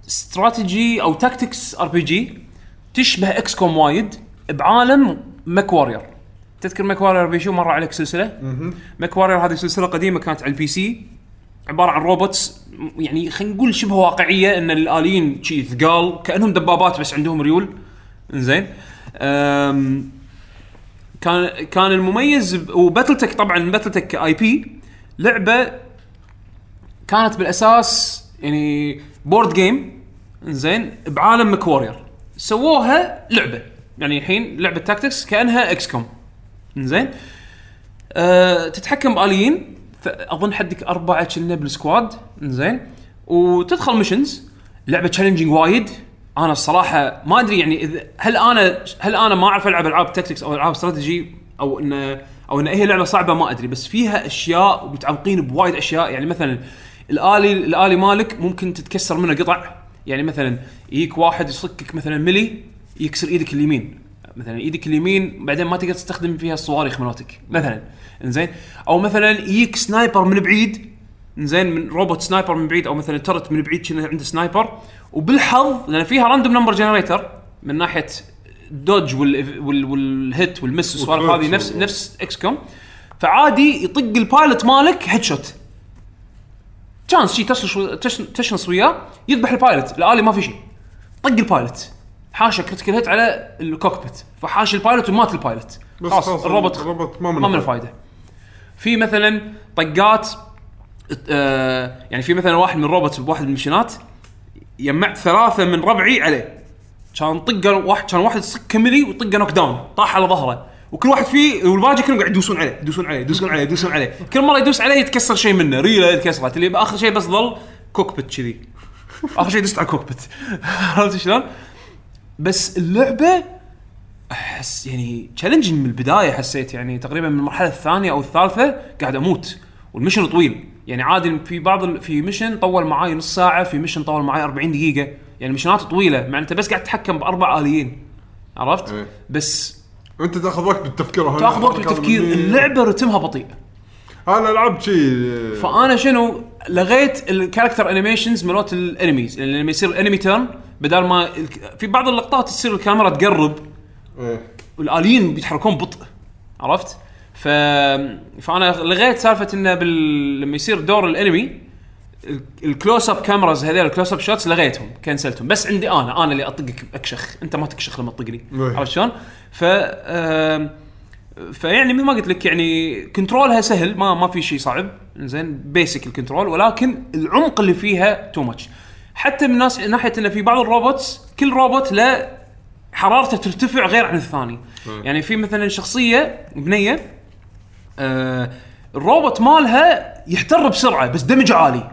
استراتيجي أو tactics RPG تشبه XCOM وايد بعالم MechWarrior تذكر MechWarrior بيشو مر عليك سلسلة؟ MechWarrior هذه سلسلة قديمة كانت على ال PC عبارة عن robots يعني خلينا نقول شبه واقعية إن الآليين شي ثقال كأنهم دبابات بس عندهم ريول. زين. كان كان المميز و BattleTech طبعا باتل تك IP لعبة كانت بالأساس يعني board game زين بعالم MechWarrior سووها لعبة. يعني الحين لعبة tactics كأنها XCOM زين. أه تتحكم بآليين. اظن حدك أربعة كنا بال squad. زين. وتدخل missions لعبة challenging وايد. أنا الصراحة ما أدري يعني إذا هل أنا هل أنا ما أعرف ألعب ألعاب tactics أو ألعاب استراتيجي أو ان أو إن هي لعبة صعبة ما أدري بس فيها أشياء ومتعمقين بوايد أشياء. يعني مثلا الالي الآلي مالك ممكن تتكسر منه قطع. يعني مثلا يجيك واحد يصكك مثلا melee يكسر إيدك اليمين. مثلا إيدك اليمين بعدين ما تقدر تستخدم فيها الصواريخ مالتك مثلا. إنزين؟ أو مثلا يجيك sniper من بعيد انزين من روبوت sniper من بعيد أو مثلا turret من بعيد كنا عنده sniper. وبالحظ لأن فيها random number generator من ناحية dodge وال وال وال hit وال miss والسوالف هذه نفس نفس XCOM فعادي يطق ال pilot مالك headshot chance شي تشنص تشن- تشنص وياه يذبح ال pilot الالي ما في شيء طق ال pilot حاشه critical hit على ال cockpit فحاش ال pilot ومات ال pilot خلاص الروبوت الروبوت ما منه فايده في مثلا طقات يعني في مثلا واحد من الروبوت بواحد من المشينات جمعت ثلاثة من ربعي عليه. كان طقه واحد كان واحد ك melee وطقه knock down طاح على ظهره. وكل واحد فيه والباقي كلهم قاعد يدوسون عليه يدوسون عليه يدوسون عليه يدوسون عليه. كل مرة يدوس عليه يتكسر شيء منه. ريلة تكسرت اللي بآخر شيء بس ظل cockpit كذي. آخر شيء دست على ال cockpit عرفت شلون؟ بس اللعبة أحس يعني challenging من البداية حسيت. يعني تقريبا من المرحلة الثانية أو الثالثة قاعد أموت. وال mission طويل. يعني عادي في بعض ال- في mission طول معاي نص ساعة في mission طول معاي 40 دقيقة. يعني مشنات طويلة مع أنت بس قاعد تتحكم بأربع آليين. عرفت؟ إيه. بس أنت تأخذ وقت بالتفكير تأخذ وقت بالتفكير. اللعبة رتمها بطيء. أنا لعبت شيء فأنا شنو؟ لغيت ال character animations مالت ال enemies يعني لما يصير enemy turn بدل ما في بعض اللقطات تصير الكاميرا تقرب. إيه. والآليين بيتحركون ببطء عرفت؟ ف... فأنا لغيت سالفة إنه بال... لما يصير دور ال enemy ال- ال close up cameras هذول ال close up shots لغيتهم كنسلتهم بس عندي أنا أنا اللي أطقك اكشخ أنت ما تكشخ لما تطقني. عرفت شلون؟ ف فيعني مثل ما قلت لك يعني كنترولها سهل ما ما في شيء صعب. زين basic ال control ولكن العمق اللي فيها too much حتى من ناس ناحية انه في بعض ال robots كل روبوت له حرارته ترتفع غير عن الثاني. يعني في مثلا شخصية بنية آه الروبوت مالها يحتر بسرعة بس damage عالي.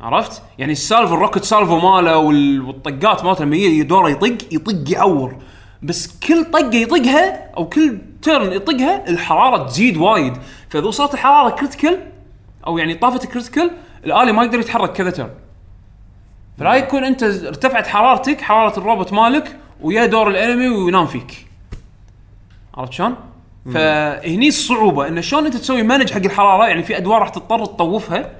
عرفت؟ يعني ال salvo ال rocket salvo ماله وال- والطقات مالته لما يجي دوره يطق يطق يعور. بس كل طقة يطقها أو كل turn يطقها الحرارة تزيد وايد. فإذا وصلت الحرارة critical أو يعني طافت critical الآلي ما يقدر يتحرك كذا turn فلا يكون أنت ارتفعت حرارتك حرارة الروبوت مالك ويا دور ال enemy وينام فيك. عرفت شلون؟ فهني الصعوبة انه شلون أنت تسوي manage حق الحرارة؟ يعني في أدوار راح تضطر تطوفها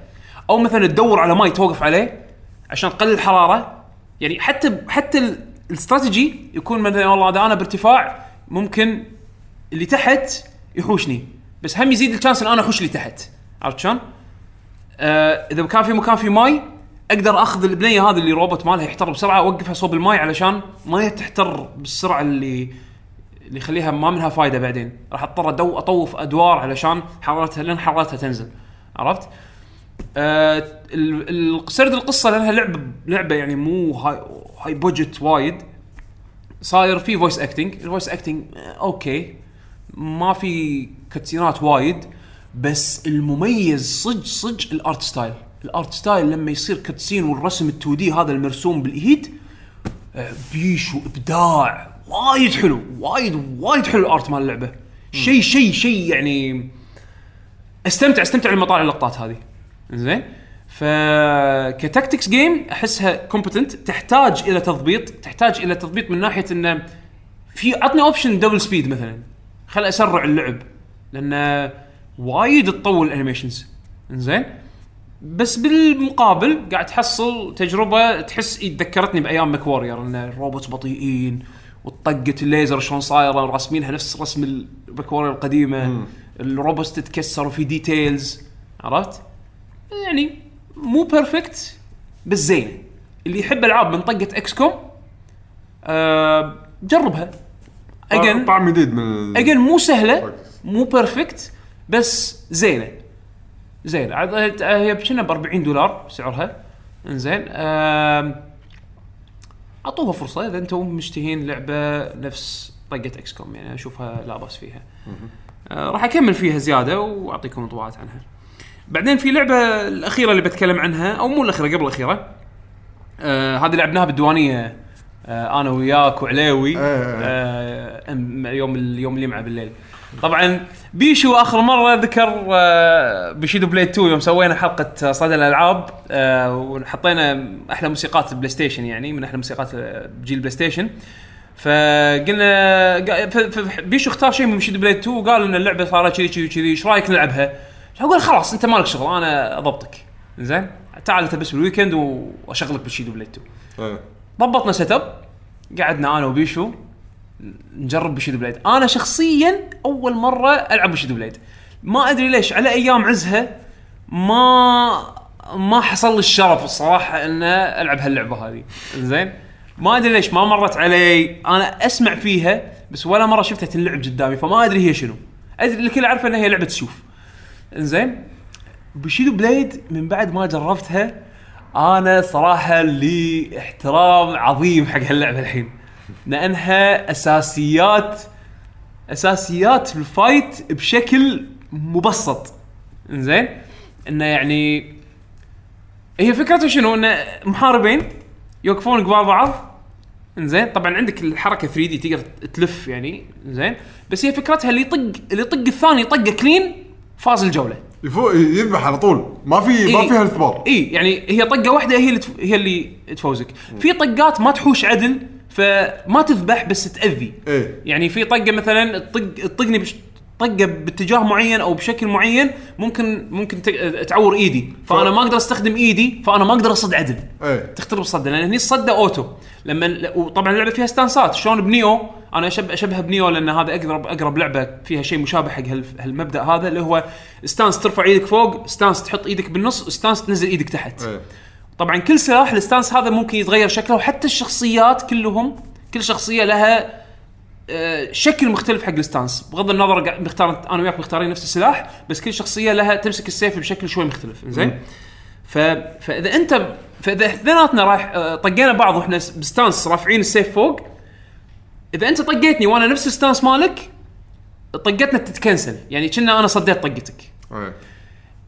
أو مثلا تدور على ماي توقف عليه عشان تقلل الحرارة. يعني حتى حتى ال- الاستراتيجي يكون مثلا والله إذا أنا بارتفاع ممكن اللي تحت يحوشني بس هم يزيد ال chance إن أنا أحوش اللي تحت. عرفت شلون؟ آه إذا كان في مكان في ماي أقدر أخذ البنية هذه اللي روبوت مالها يحتر بسرعة أوقفها صوب الماي علشان ما تحتر بالسرعة اللي اللي يخليها ما منها فايدة بعدين. راح اضطر أدو أطوف أدوار علشان حرارتها لين حرارتها تنزل. عرفت؟ آه سرد القصة لأنها لعبه لعبة يعني مو هاي high budget وايد. صاير في voice acting ال voice acting okay. ما في cutscene ات وايد. بس المميز صج صج ال art style ال art style لما يصير cutscene والرسم ال 2D هذا المرسوم بالإيد آه، بيشو ابداع وايد حلو وايد وايد حلو ال art مال اللعبة. شيء شيء شيء يعني أستمتع أستمتع لما طالع اللقطات هذه. زين؟ ف ك tactics game أحسها competent تحتاج إلى تضبيط تحتاج إلى تضبيط من ناحية إنه في عطني option double speed مثلا. خل أسرع اللعب لأن وايد تطول ال animations زين؟ بس بالمقابل قاعد تحصل تجربة تحس ذكرتني بأيام ماك وورير إن ال robots بطيئين. وطقه الليزر شلون صايره راسمينها نفس رسم الماك وورير القديمة. ال robots تتكسر وفي details عرفت؟ يعني مو perfect بس زينه اللي يحب ألعاب من طقة إكس كوم آه جربها. اجن طعم جديد من اجن مو سهلة مو بيرفكت بس زينة. زينة. هي كنا ب 40 دولار سعرها. إنزين آم، أعطوها فرصة إذا أنتم مشتهين لعبة نفس طقة إكس كوم يعني أشوفها لا بأس فيها. آه، راح أكمل فيها زيادة وأعطيكم انطباعات عنها. بعدين في لعبة الأخيرة اللي بتكلم عنها أو مو الأخيرة قبل الأخيرة. آه هذه لعبناها بالديوانية. آه أنا وياك وعليوي. إيه. آه أم- يوم اليوم الجمعه بالليل. طبعا بيشو آخر مرة ذكر آه Bushido Blade 2 يوم سوينا حلقة صدى الألعاب آه وحطينا أحلى موسيقات البلاي ستيشن يعني من أحلى موسيقات آه، جيل البلاي ستيشن. فقلنا بيشو اختار شيء من Bushido Blade 2 وقال إن اللعبة صارت كذي كذي كذي إيش رأيك نلعبها؟ أقول خلاص أنت مالك شغل أنا أضبطك. زين؟ تعال أنت بس بالويكند وأشغلك بال Bushido Blade 2 إيه. ضبطنا setup قعدنا أنا وبيشو. نجرب Bushido Blade. أنا شخصيا أول مرة ألعب Bushido Blade. ما أدري ليش على أيام عزها ما ما حصل لي الشرف الصراحة ان ألعب هاللعبة هذه. زين؟ ما أدري ليش ما مرت علي. أنا أسمع فيها بس ولا مرة شفتها تنلعب قدامي فما أدري هي شنو. أدري الكل عارفه إنها هي لعبة سيوف. انزين Bushido Blade من بعد ما جربتها أنا صراحة لي احترام عظيم حق هاللعبة الحين. لأنها أساسيات أساسيات في ال fight بشكل مبسط. إنزين؟ إنه يعني هي فكرته شنو؟ انه محاربين يوقفون قبال بعض. إنزين؟ طبعا عندك الحركة 3D تقدر تلف يعني. زين بس هي فكرتها اللي يطق اللي يطق الثاني طقه كلين فاز الجولة. يفوق يذبح على طول. ما في ما إيه. فيها اثبار اي يعني هي طقة واحدة هي اللي. هي اللي تفوزك. في طقات ما تحوش عدل. فما تذبح بس تأذي. إيه. يعني في طقة مثلا تطق تطقني بش... طقة باتجاه معين أو بشكل معين ممكن ممكن. تعور إيدي. فأنا ما أقدر أستخدم إيدي فأنا ما أقدر أصد عدل. إيه. تختلف الصدة لأن هني الصدة أوتو. لما وطبعا اللعبة فيها stance ات شلون ب Nioh؟ أنا أشبه اشبهها ب Nioh لأن هذا أقرب أقرب لعبة فيها شيء مشابه حق هال- هالمبدأ هذا اللي هو stance ترفع إيدك فوق stance تحط إيدك بالنص stance تنزل إيدك تحت. إيه. طبعا كل سلاح ال stance هذا ممكن يتغير شكله وحتى الشخصيات كلهم كل شخصية لها آه، شكل مختلف حق ال stance. بغض النظر مختار أنا وياك مختارين نفس السلاح بس كل شخصية لها تمسك السيف بشكل شوي مختلف. زين؟ ف... فإذا انت فإذا اثنيناتنا رايح آه، طقينا بعض وإحنا ب stance رافعين السيف فوق إذا أنت طقيتني وأنا نفس ال stance مالك طقتنا تت cancel. يعني كنا أنا صديت طقتك.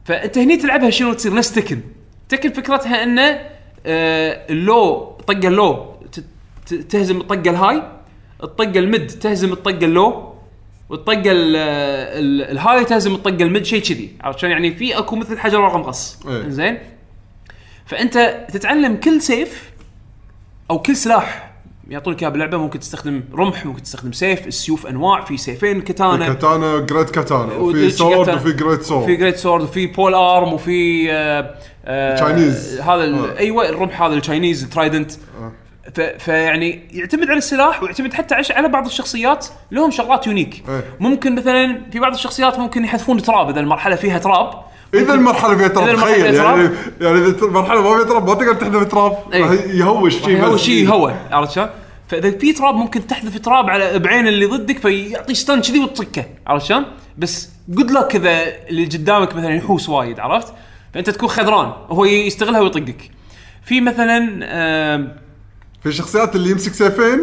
فأنت هني تلعبها شنو؟ تصير نفس تكن تكن فكرتها إنه آه ال low طقة ال low تهزم الطقة ال high الطقة ال mid تهزم الطقة ال low والطقة ال- ال- ال high تهزم الطقة ال mid شيء كذي. عرفت شلون؟ يعني في أكو مثل حجر ورقة مقص إيه. زين فأنت تتعلم كل سيف أو كل سلاح. يعطونك اياه باللعبه ممكن تستخدم رمح ممكن تستخدم سيف السيوف أنواع في سيفين katana katana great katana وفي sword. وفي great في sword great sword وفي polearm وفي آه آه Chinese. هذا آه. أيوه الرمح هذا ال Chinese trident ف- فيعني يعتمد على السلاح ويعتمد حتى على بعض الشخصيات لهم شغلات unique إيه. ممكن مثلا في بعض الشخصيات ممكن يحذفون تراب إذا المرحلة فيها تراب إذا المرحلة فيها تراب تخيل يعني يعني إذا المرحلة ما فيها تراب ما تقدر تحذف تراب إيه. يهوش شيء هو بس. شيء هو عرفت شلون؟ فإذا في تراب ممكن تحذف تراب على بعين اللي ضدك فيعطي ستان كذي وتصكه عرفت شلون؟ بس جود لك إذا اللي قدامك مثلا يحوس وايد عرفت؟ فأنت تكون خذران هو يستغلها ويطقك. في مثلا آم، في شخصيات اللي يمسك سيفين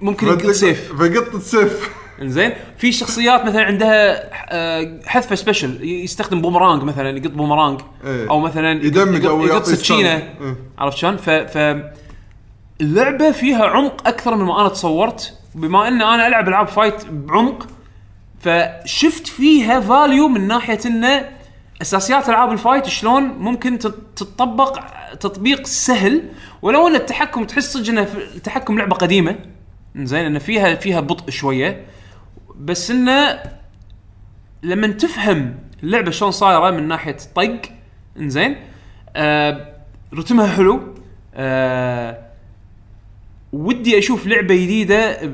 ممكن يقط سيف فيقط السيف إنزين في شخصيات مثلا عندها آه، حذفة special يستخدم بومرانج مثلا يقط بومرانج إيه. أو مثلا يدمج أو يقط سكينة. إيه. عرفت شلون؟ ف, اللعبة فيها عمق أكثر مما أنا تصورت بما إن أنا ألعب ألعاب fight بعمق فشفت فيها value من ناحية انه أساسيات ألعاب ال fight شلون ممكن تت- تطبق تطبيق سهل ولو إن التحكم تحس انه التحكم لعبة قديمة زين انه فيها فيها بطء شوية بس إنه لما تفهم اللعبة شلون صايرة من ناحية طق إنزين آه رتمها حلو آه ودي أشوف لعبة جديدة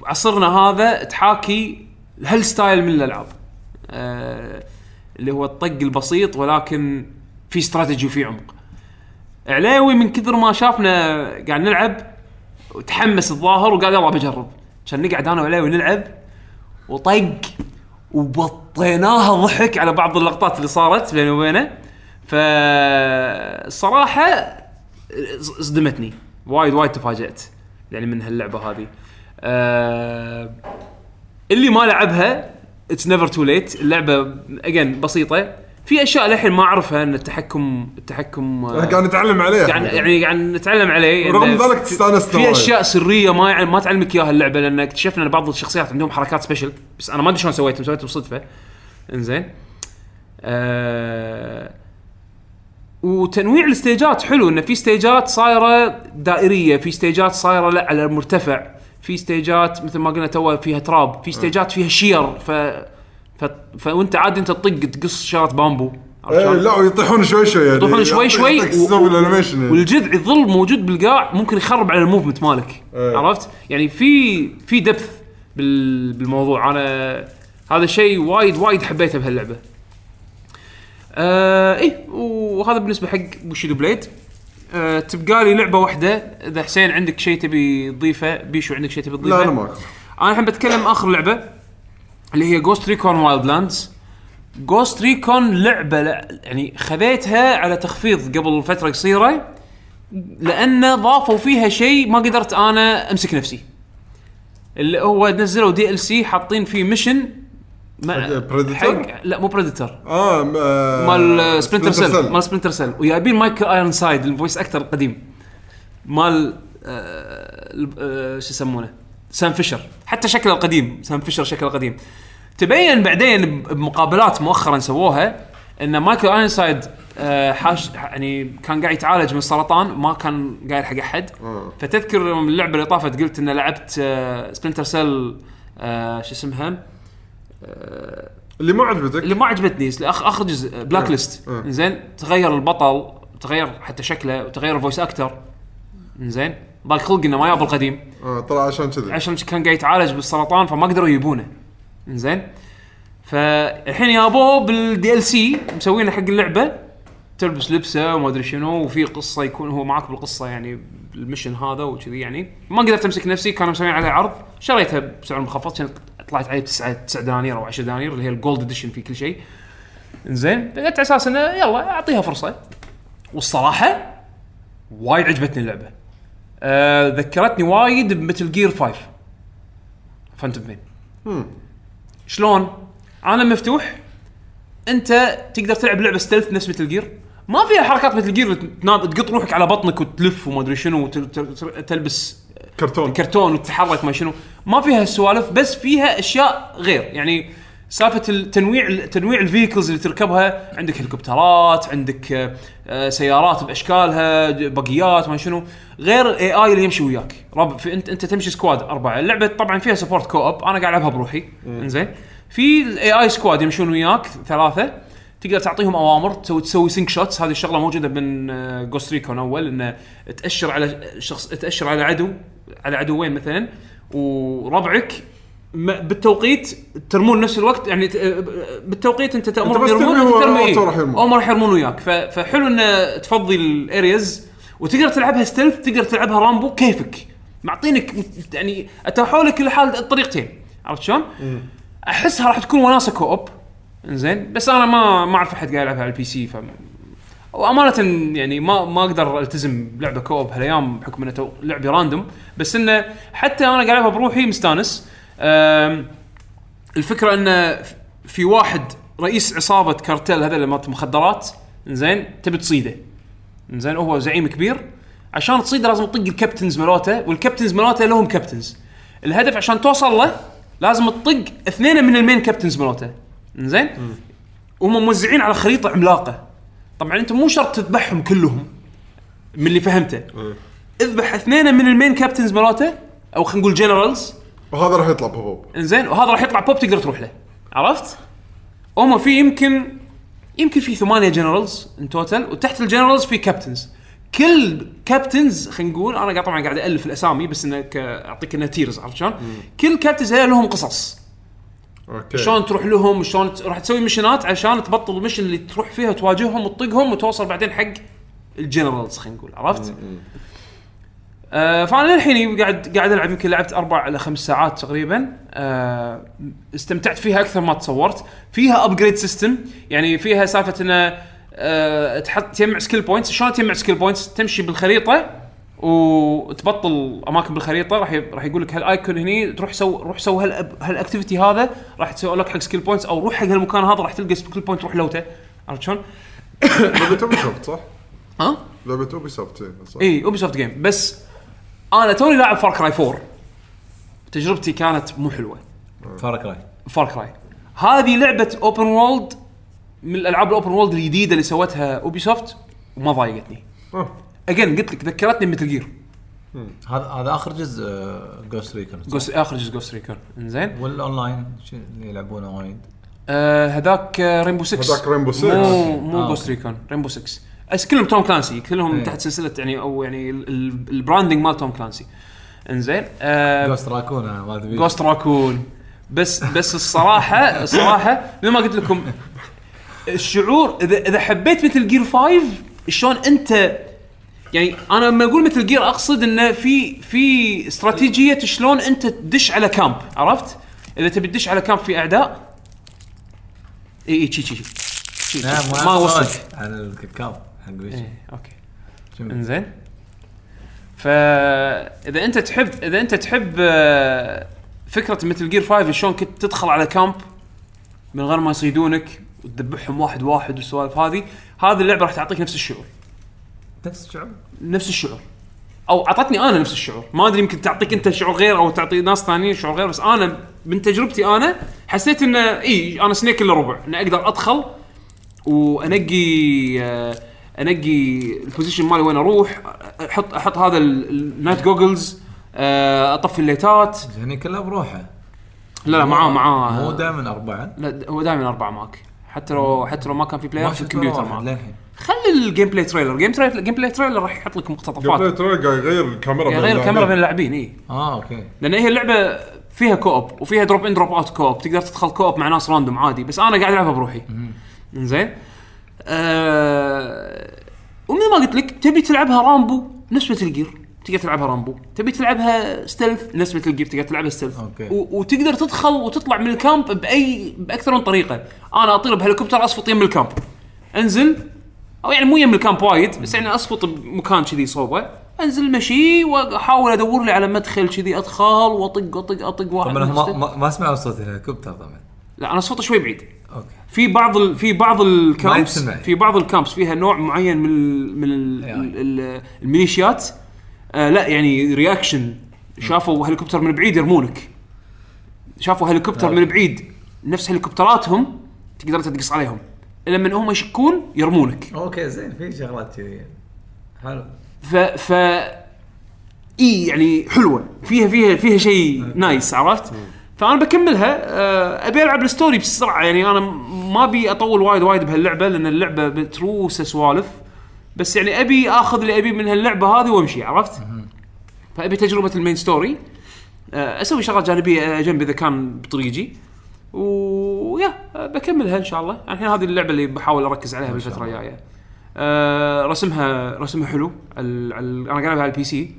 بعصرنا هذا تحاكي هالستايل من الألعاب آه اللي هو الطق البسيط ولكن في استراتيجي وفي عمق. علاوي من كثر ما شافنا قاعد نلعب وتحمس الظاهر وقال يلا بجرب. كان نقعد أنا وعلاوي نلعب وطق وبطيناها ضحك على بعض اللقطات اللي صارت بيني وبينه. فالصراحه صدمتني. وايد وايد تفاجأت يعني من هاللعبة هذه. آه اللي ما لعبها it's never too late اللعبة again بسيطة. في أشياء للحين ما أعرفها إن التحكم التحكم آه، قاعد نتعلم عليه قاعد يعني قاعد نتعلم عليه إنه ذلك تستأنس في أشياء سرية ما يع- ما تعلمك إياها اللعبة لأن اكتشفنا إن بعض الشخصيات عندهم حركات special بس أنا ما أدري شلون سويتهم سويتهم بالصدفه إنزين. آه وتنويع الستيجات حلو انه في ستيجات صايرة دائرية في ستيجات صايرة لا على مرتفع في ستيجات مثل ما قلنا تو فيها تراب في ستيجات فيها شير ف ف فوانت عادي أنت تطق تقص شارة بامبو. عرفت إيه، شلون؟ لا ويطيحون شوي شوي يعني. يطيحون شوي شوي يعطيك و- ال animation يعني. والجذع يظل موجود بالقاع ممكن يخرب على ال movement مالك. إيه. عرفت؟ يعني في في depth بال بالموضوع. أنا هذا الشيء وايد وايد حبيته بهاللعبة. آه إيه وهذا بالنسبة حق Bushido Blade آه تبقى لي لعبة واحدة. إذا حسين عندك شيء تبي تضيفه بيشو عندك شيء تبي تضيفه؟ لا أنا ماكو أنا الحين بتكلم آخر لعبة. اللي هي Ghost Recon Wildlands Ghost Recon لعبه يعني خذيتها على تخفيض قبل فترة قصيرة لأن ضافوا فيها شيء ما قدرت أنا أمسك نفسي. اللي هو نزلوا DLC حاطين فيه mission؟ حق لا مو Predator آه آه، مال Splinter Cell. مال Splinter Cell وجايبين Michael Ironside ال voice actor القديم. مال آه آه شو يسمونه؟ Sam Fisher. حتى شكله القديم Sam Fisher شكله القديم. تبين بعدين بمقابلات مؤخرا سووها إن Michael Ironside آه حاش يعني كان قاعد يتعالج من السرطان ما كان قايل حق أحد. آه. فتذكر اللعبة اللي طافت قلت إن لعبت آه Splinter Cell آه شو اسمها؟ اللي ما عجبتك؟ اللي ما عجبتني اخر آخر جزء Blacklist. زين تغير البطل تغير حتى شكله وتغير ال voice actor. زين ضاق خلق انه ما يابا القديم. آه طلع عشان كذي. عشان كان قاعد يتعالج بالسرطان فما قدروا يجيبونه. زين فالحين يابوه بال DLC مسوينه حق اللعبة. تلبس لبسه وما أدري شنو وفي قصة يكون هو معك بالقصة يعني ال mission هذا وكذي يعني. ما قدرت أمسك نفسي كانوا مسوين عليه عرض. شريتها بسعر مخفض كانت طلعت عليه بتسعة 9 دنانير أو 10 دنانير اللي هي ال gold edition في كل شيء. زين قلت على أساس إنه يلا أعطيها فرصة. والصراحة وايد عجبتني اللعبة. آه ذكرتني وايد بمثل Gear 5 Phantom Pain شلون؟ عالم مفتوح. أنت تقدر تلعب لعبة stealth نفس مثل Gear. ما فيها حركات مثل Gear تقط روحك على بطنك وتلف وما أدري شنو وتلبس كرتون. كرتون وتتحرك ما شنو. ما فيها السوالف بس فيها أشياء غير. يعني سالفة التنويع تنويع ال vehicles اللي تركبها عندك هليكوبترات عندك آه، سيارات بأشكالها بقيات ما شنو غير ال AI اللي يمشي وياك. رب في انت أنت تمشي squad أربعة. اللعبة طبعا فيها support co-op أنا قاعد ألعبها بروحي. إنزين. في ال AI squad يمشون وياك ثلاثة. تقدر تعطيهم أوامر تسوي تسوي sync shots هذه الشغلة موجودة من Ghost Recon أول إنه تأشر على شخص تأشر على عدو على عدوين مثلا وربعك بالتوقيت ترمون نفس الوقت يعني بالتوقيت انت تأمر بس يرمون أنت ترمي auto إيه. راح يرمون. هم راح يرمون وياك. فحلو إنه تفضي ال areas وتقدر تلعبها stealth تقدر تلعبها Rambo كيفك. معطينك يعني اتاحوا لك الحال الطريقتين. عرفت شلون؟ أحسها راح تكون وناسة co-op إنزين. بس أنا ما ما أعرف أحد قاعد يلعبها على ال PC ف وأمانة يعني ما ما أقدر ألتزم بلعبة co-op هالأيام بحكم إنه لعبه random بس إنه حتى أنا قاعد ألعبها بروحي مستانس. الفكرة انه في واحد رئيس عصابة كارتيل هذا اللي مالت مخدرات زين تبي تصيده. زين هو زعيم كبير. عشان تصيده لازم تطق ال captains مالوته وال captains مالوته لهم captains. الهدف عشان توصل له لازم تطق اثنين من ال main captains مالوته زين وهم موزعين على خريطة عملاقة. طبعا أنت مو شرط تذبحهم كلهم من اللي فهمته. اذبح اثنين من ال main captains مالوته أو خلينا نقول generals وهذا راح يطلع بوب إنزين وهذا راح يطلع بوب تقدر تروح له. عرفت؟ هم في يمكن يمكن في ثمانية generals in total وتحت ال generals في captains كل captains خلينا نقول أنا قاعد طبعا قاعد الف الأسامي بس انك أعطيك انها tiers عرفت شلون؟ كل captains لهم قصص. okay. شلون تروح لهم شلون راح تسوي ميشنات عشان تبطل ال mission اللي تروح فيها تواجههم وتطقهم وتوصل بعدين حق ال generals خلينا نقول عرفت؟ آه فأنا للحين قاعد قاعد ألعب يمكن لعبت أربع إلى خمس ساعات تقريبا آه استمتعت فيها أكثر ما تصورت فيها upgrade system يعني فيها سالفة إنه آه تحط تجمع skill points شلون تجمع skill points تمشي بالخريطة وتبطل أماكن بالخريطة راح راح يقول لك هال icon هني تروح سو روح سو هال هال activity هذا راح تسوي لك حق skill points أو روح حق هالمكان هذا راح تلقى skill point روح لوته عرفت شلون؟ لعبة Ubisoft صح؟ ها؟ لعبة Ubisoft؟ اي Ubisoft game بس أنا توني لاعب Far Cry 4 تجربتي كانت مو حلوة. Far Cry Far Cry هذه لعبة open world من الألعاب ال open world الجديدة اللي سوتها Ubisoft وما ضايقتني. آه. again قلت لك ذكرتني Metal Gear هذا هذا آخر جزء Ghost Recon Ghost آخر جزء Ghost Recon إنزين. والأونلاين اللي يلعبونه وايد. آه هذاك Rainbow 6 هذاك Rainbow Six. مو مو آه، Ghost Recon Rainbow 6 أس كلهم Tom Clancy كلهم إيه. تحت سلسلة يعني أو يعني ال- ال- ال branding مال Tom Clancy إنزين آه Ghost Recon Ghost Recon بس بس الصراحه الصراحة مثل ما قلت لكم الشعور اذا إذا حبيت Metal Gear 5 شلون انت يعني أنا لما أقول Metal Gear أقصد انه في في استراتيجية شلون أنت تدش على camp عرفت؟ إذا تبي تدش على camp في أعداء اي إي شي شي شي. شي. ما وصلك عن الكاكاو حق إيه okay. شنو؟ إنزين. فاذا أنت تحب إذا أنت تحب آه، فكرة Metal Gear 5 شلون كنت تدخل على camp من غير ما يصيدونك وتذبحهم واحد واحد والسوالف هذه هذه اللعبة راح تعطيك نفس الشعور. نفس الشعور؟ نفس الشعور. أو أعطتني أنا نفس الشعور. ما أدري يمكن تعطيك أنت شعور غير أو تعطي ناس ثانيين شعور غير بس أنا من تجربتي أنا حسيت انه إي أنا Snake إلا ربع اني أقدر أدخل وأنقي آه، انقي ال position مالي وين أروح أحط أحط هذا ال- ال night goggles آه، اطفي الليتات. يعني كلها بروحه. لا لا معاه معاه. مو دائما أربعة؟ لا هو دائما أربعة معك حتى لو حتى لو ما كان في player في الكمبيوتر معك للحين. خلي ال gameplay trailer game trailer gameplay trailer راح يحط لك مقتطفات. ترى قاعد يغير الكاميرا يعني غير الكاميرا بين اللاعبين إي. آه okay. لأن هي اللعبة فيها co-op وفيها drop in drop out co-op تقدر تدخل co-op مع ناس random عادي بس أنا قاعد ألعبها بروحي. زين آه ومثل ما قلت لك تبي تلعبها Rambo نفس Metal Gear تقدر تلعبها Rambo. تبي تلعبها stealth نفس Metal Gear تقدر تلعبها stealth. okay. وتقدر تدخل وتطلع من ال camp باي بأكثر من طريقة. أنا أطير بهليكوبتر أصفط يم ال camp. أنزل. أو يعني مو يم ال camp وايد بس يعني أصفط بمكان كذي صوبه أنزل مشي وأحاول أدور لي على مدخل كذي. أدخل وأطق أطق أطق واحد طبعا ما, ما, سمعوا صوت الهليكوبتر طبعا. لا أنا اصفطه شوي بعيد. في بعض ال... في بعض ال camps. في بعض ال camps فيها نوع معين من ال... من ال... أي. ال... ال... الميليشيات. آه لا يعني reaction شافوا هليكوبتر من بعيد يرمونك. شافوا هليكوبتر من بعيد نفس هليكوبتراتهم تقدر تقص عليهم. لما هم يشكون يرمونك. okay زين في شغلات كذي. حلو. ف ف إي يعني حلوة. فيها فيها فيها شيء nice عرفت؟ فأنا بكملها. آه، أبي ألعب ال story بسرعة. يعني أنا ما ابي أطول وايد وايد بهاللعبة لأن اللعبة بتروس سوالف. بس يعني أبي آخذ اللي أبي من هاللعبة هذه وأمشي عرفت؟ فأبي تجربة ال main story. آه، أسوي شغلات جانبية جنبي إذا كان بطريقي. ويا آه، بكملها إن شاء الله. الحين هذه اللعبة اللي بحاول أركز عليها بالفترة الجاية. آه، رسمها رسمها حلو. ال- ال- أنا قاعد على ال PC.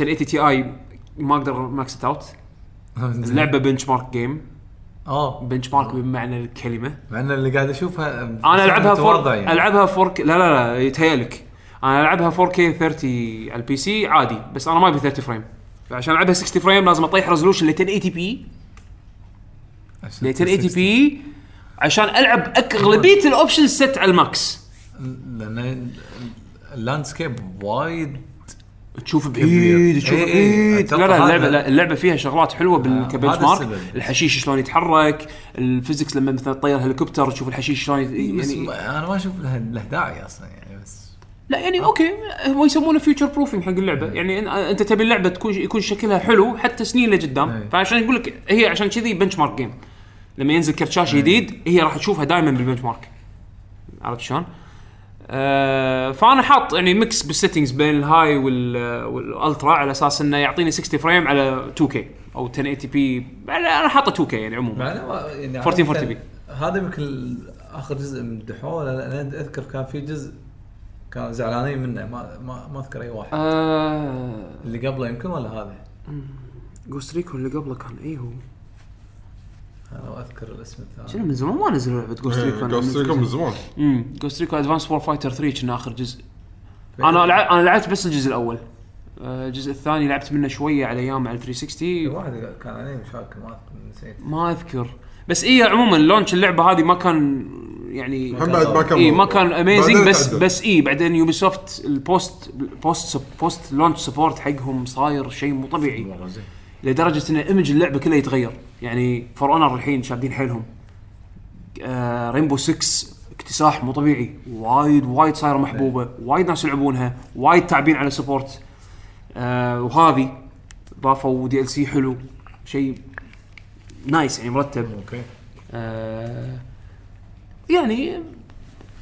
1080 Ti ما أقدر max out اللعبة benchmark game آه. benchmark بمعنى الكلمة. مع إن اللي قاعد أشوفها أنا ألعبها four يعني. ألعبها 4 لا لا لا يتهيألك. أنا ألعبها 4K 30 على ال PC عادي بس أنا ما أبي 30 frame فعشان ألعبها 60 frame لازم أطيح resolution ل 1080 p ل 1080 p عشان ألعب أغلبية ال options set على ال max. لأن ال landscape وايد تشوف. بعيد تشوف إيه إيه، بعيد لا لا اللعبه لا اللعبة فيها شغلات حلوة آه، ك bench هذا mark. الحشيش شلون يتحرك ال physics لما مثلا تطير هليكوبتر تشوف الحشيش شلون بس يعني ما- أنا ما أشوف له له داعي أصلا يعني بس لا يعني okay هو يسمونه future proofing حق اللعبة يعني إن- أنت تبي اللعبة تكون يكون شكلها حلو حتى سنين لقدام. فعشان يقول لك هي عشان كذي benchmark game لما ينزل كرت شاشة جديد هي راح تشوفها دائما بال benchmark عرفت شلون؟ آه فأنا حاط يعني mix بال settings بين ال high وال وال ultra على أساس إنه يعطيني 60 frame على 2K أو 1080 p أنا حاطه 2K يعني عموما. يعني 1440 عادة p. هذا يمكن آخر جزء مدحوه لأن أذكر كان في جزء كانوا زعلانين منه ما ما, ما أذكر أي واحد. آه. اللي قبله يمكن ولا هذا Ghost Recon اللي قبله كان اي هو؟ أنا ما أذكر الاسم الثاني. شنو من زمان ما نزلوا لعبة Ghost Recon Ghost Recon من زمان. امم Ghost Recon Advanced Warfighter 3 كنا آخر جزء. أنا. أنا لعبت بس الجزء الأول. آه، الجزء الثاني لعبت منه شوية على أيام على 360 واحد كان عليه مش فاكر ما نسيت. ما أذكر. بس إيه عموما launch اللعبة هذه ما كان يعني هم بعد ما كان اي ما كان amazing بس تعدل. بس اي بعدين Ubisoft ال post post post launch support حقهم صاير شيء مو طبيعي. لدرجة إن image اللعبة كلها يتغير. يعني For Honor الحين شادين حيلهم. آه Rainbow 6 اكتساح مو طبيعي. وايد وايد صايرة محبوبة. وايد ناس يلعبونها. وايد تعبين على support آه وهذه ضافوا DLC حلو. شيء nice يعني مرتب. okay. آه يعني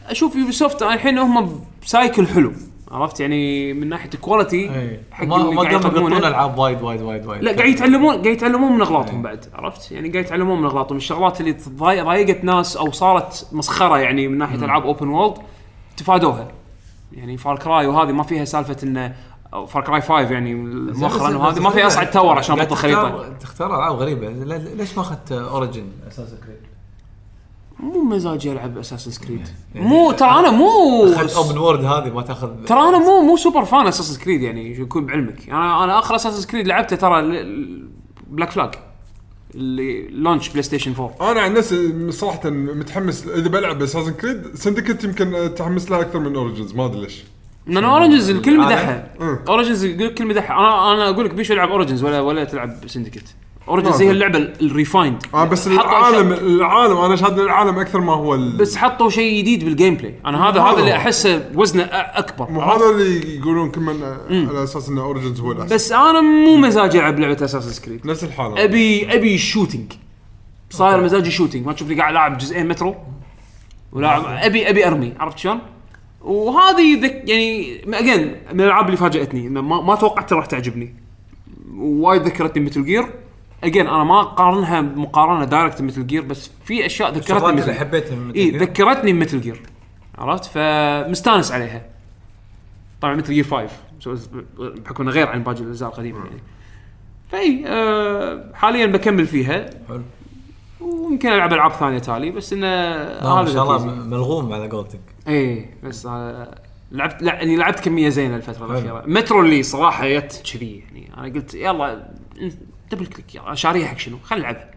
أشوف Ubisoft الحين هم ب cycle حلو. عرفت؟ يعني من ناحية ال quality حق ما ما قاعد قاموا. يقطون العاب وايد وايد وايد وايد. لا قاعد يتعلمون قاعد يتعلمون من أغلاطهم إيه. بعد عرفت؟ يعني قاعد يتعلمون من أغلاطهم. الشغلات اللي ضايقت ناس أو صارت مسخرة يعني من ناحية ألعاب open world تفادوها. يعني Far Cry وهذه ما فيها سالفة انه Far Cry 5 يعني مؤخرا وهذه. ما فيها أصعد tower عشان قاعد أحط تختار- ألعاب غريبة ليش ما أخذت Origins Assassin's Creed؟ مو مزاجي العب Assassin's Creed مو ترى أنا مو أخذت open world هذه ما تاخذ ترى أنا مو مو super fan Assassin's Creed يعني يكون بعلمك. أنا أنا آخر Assassin's Creed لعبته ترى Black Flag اللي launch PlayStation 4 أنا عن نفسي صراحة متحمس إذا بلعب Assassin's Creed Syndicate يمكن تحمس لها أكثر من Origins ما أدري ليش. لأن Origins الكل؟ مدحها. Origins يقول الكل مدحها أنا أنا أقول لك بيشو العب Origins ولا ولا تلعب Syndicate Origins هي اللعبة ال refined. آه بس العالم العالم أنا شاد العالم أكثر ما هو ال... بس حطوا شيء جديد بال gameplay أنا هذا هذا اللي. أحسه وزنه أكبر مو؟ هذا اللي يقولون كل من على أساس إن Origins هو الاحسن بس أنا مو مزاجي ألعب لعبة Assassin's Creed نفس الحالة. ابي أبي shooting صاير مزاجي shooting ما تشوفني قاعد لاعب جزئين مترو ولاعب ابي أبي أرمي عرفت شلون؟ وهذه ذك يعني again من الألعاب اللي فاجأتني. ما, ما توقعت راح تعجبني. وايد ذكرتني Metal Gear again أنا ما أقارنها مقارنة direct Metal Gear بس في أشياء ذكرتني الشغلات اللي مثل حبيتها من إي. ذكرتني ب Metal Gear عرفت؟ فمستانس عليها. طبعا Metal Gear 5 سو- بحكم إنه غير عن باقي الأجزاء القديمة يعني. فإي آه حاليا بكمل فيها. حلو. ويمكن ألعب ألعاب ثانية تالي بس إنه هذا شاء الله ملغوم على قولتك. إي بس آه لعبت لا يعني لعبت كمية زينة الفترة الأخيرة. مترو اللي صراحة جت كذي يعني. أنا قلت يلا double click يلا. شاريها حق شنو؟ خل نلعبها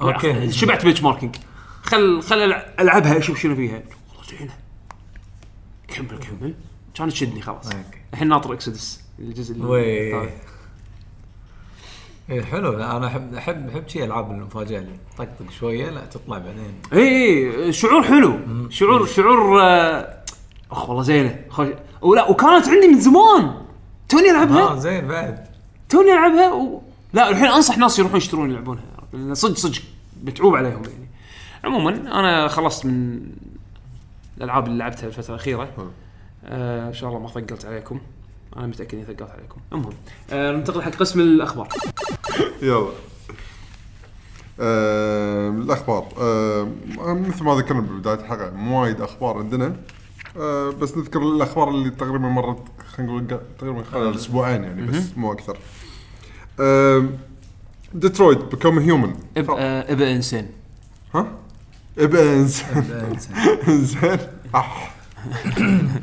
أوكي. شبعت benchmarking خل خل ألعبها أشوف شنو فيها. والله زينة. كمل كمل. كانت تشدني خلاص. الحين ناطر Exodus الجزء الثالث إيه حلو. لا، أنا أحب أحب أحب شيء ألعاب المفاجأة اللي طقطق شوية لا تطلع بعدين. اي اي شعور حلو. شعور شعور آه، أخ والله زينة. خوش ولا وكانت عندي من زمان. توني آه العبها زين بعد. توني ألعبها؟ و... لا الحين أنصح ناس يروحون يشترون يلعبونها لأن صدق صدق بتعوب عليهم يعني. عموما أنا خلصت من الألعاب اللي لعبتها الفترة الأخيرة. آه إن شاء الله ما ثقلت عليكم. أنا متأكد إني ثقلت عليكم. المهم آه ننتقل حق قسم الأخبار. يلا. آه الأخبار. آه مثل ما ذكرنا ببداية الحلقة مو وايد أخبار عندنا. آه بس نذكر الأخبار اللي تقريبا مرت خلينا نقول تقريبا خلال أسبوعين يعني بس مو أكثر. آه Detroit Become Human اب آه ابا انسان ها؟ ابقى انسان زين أح.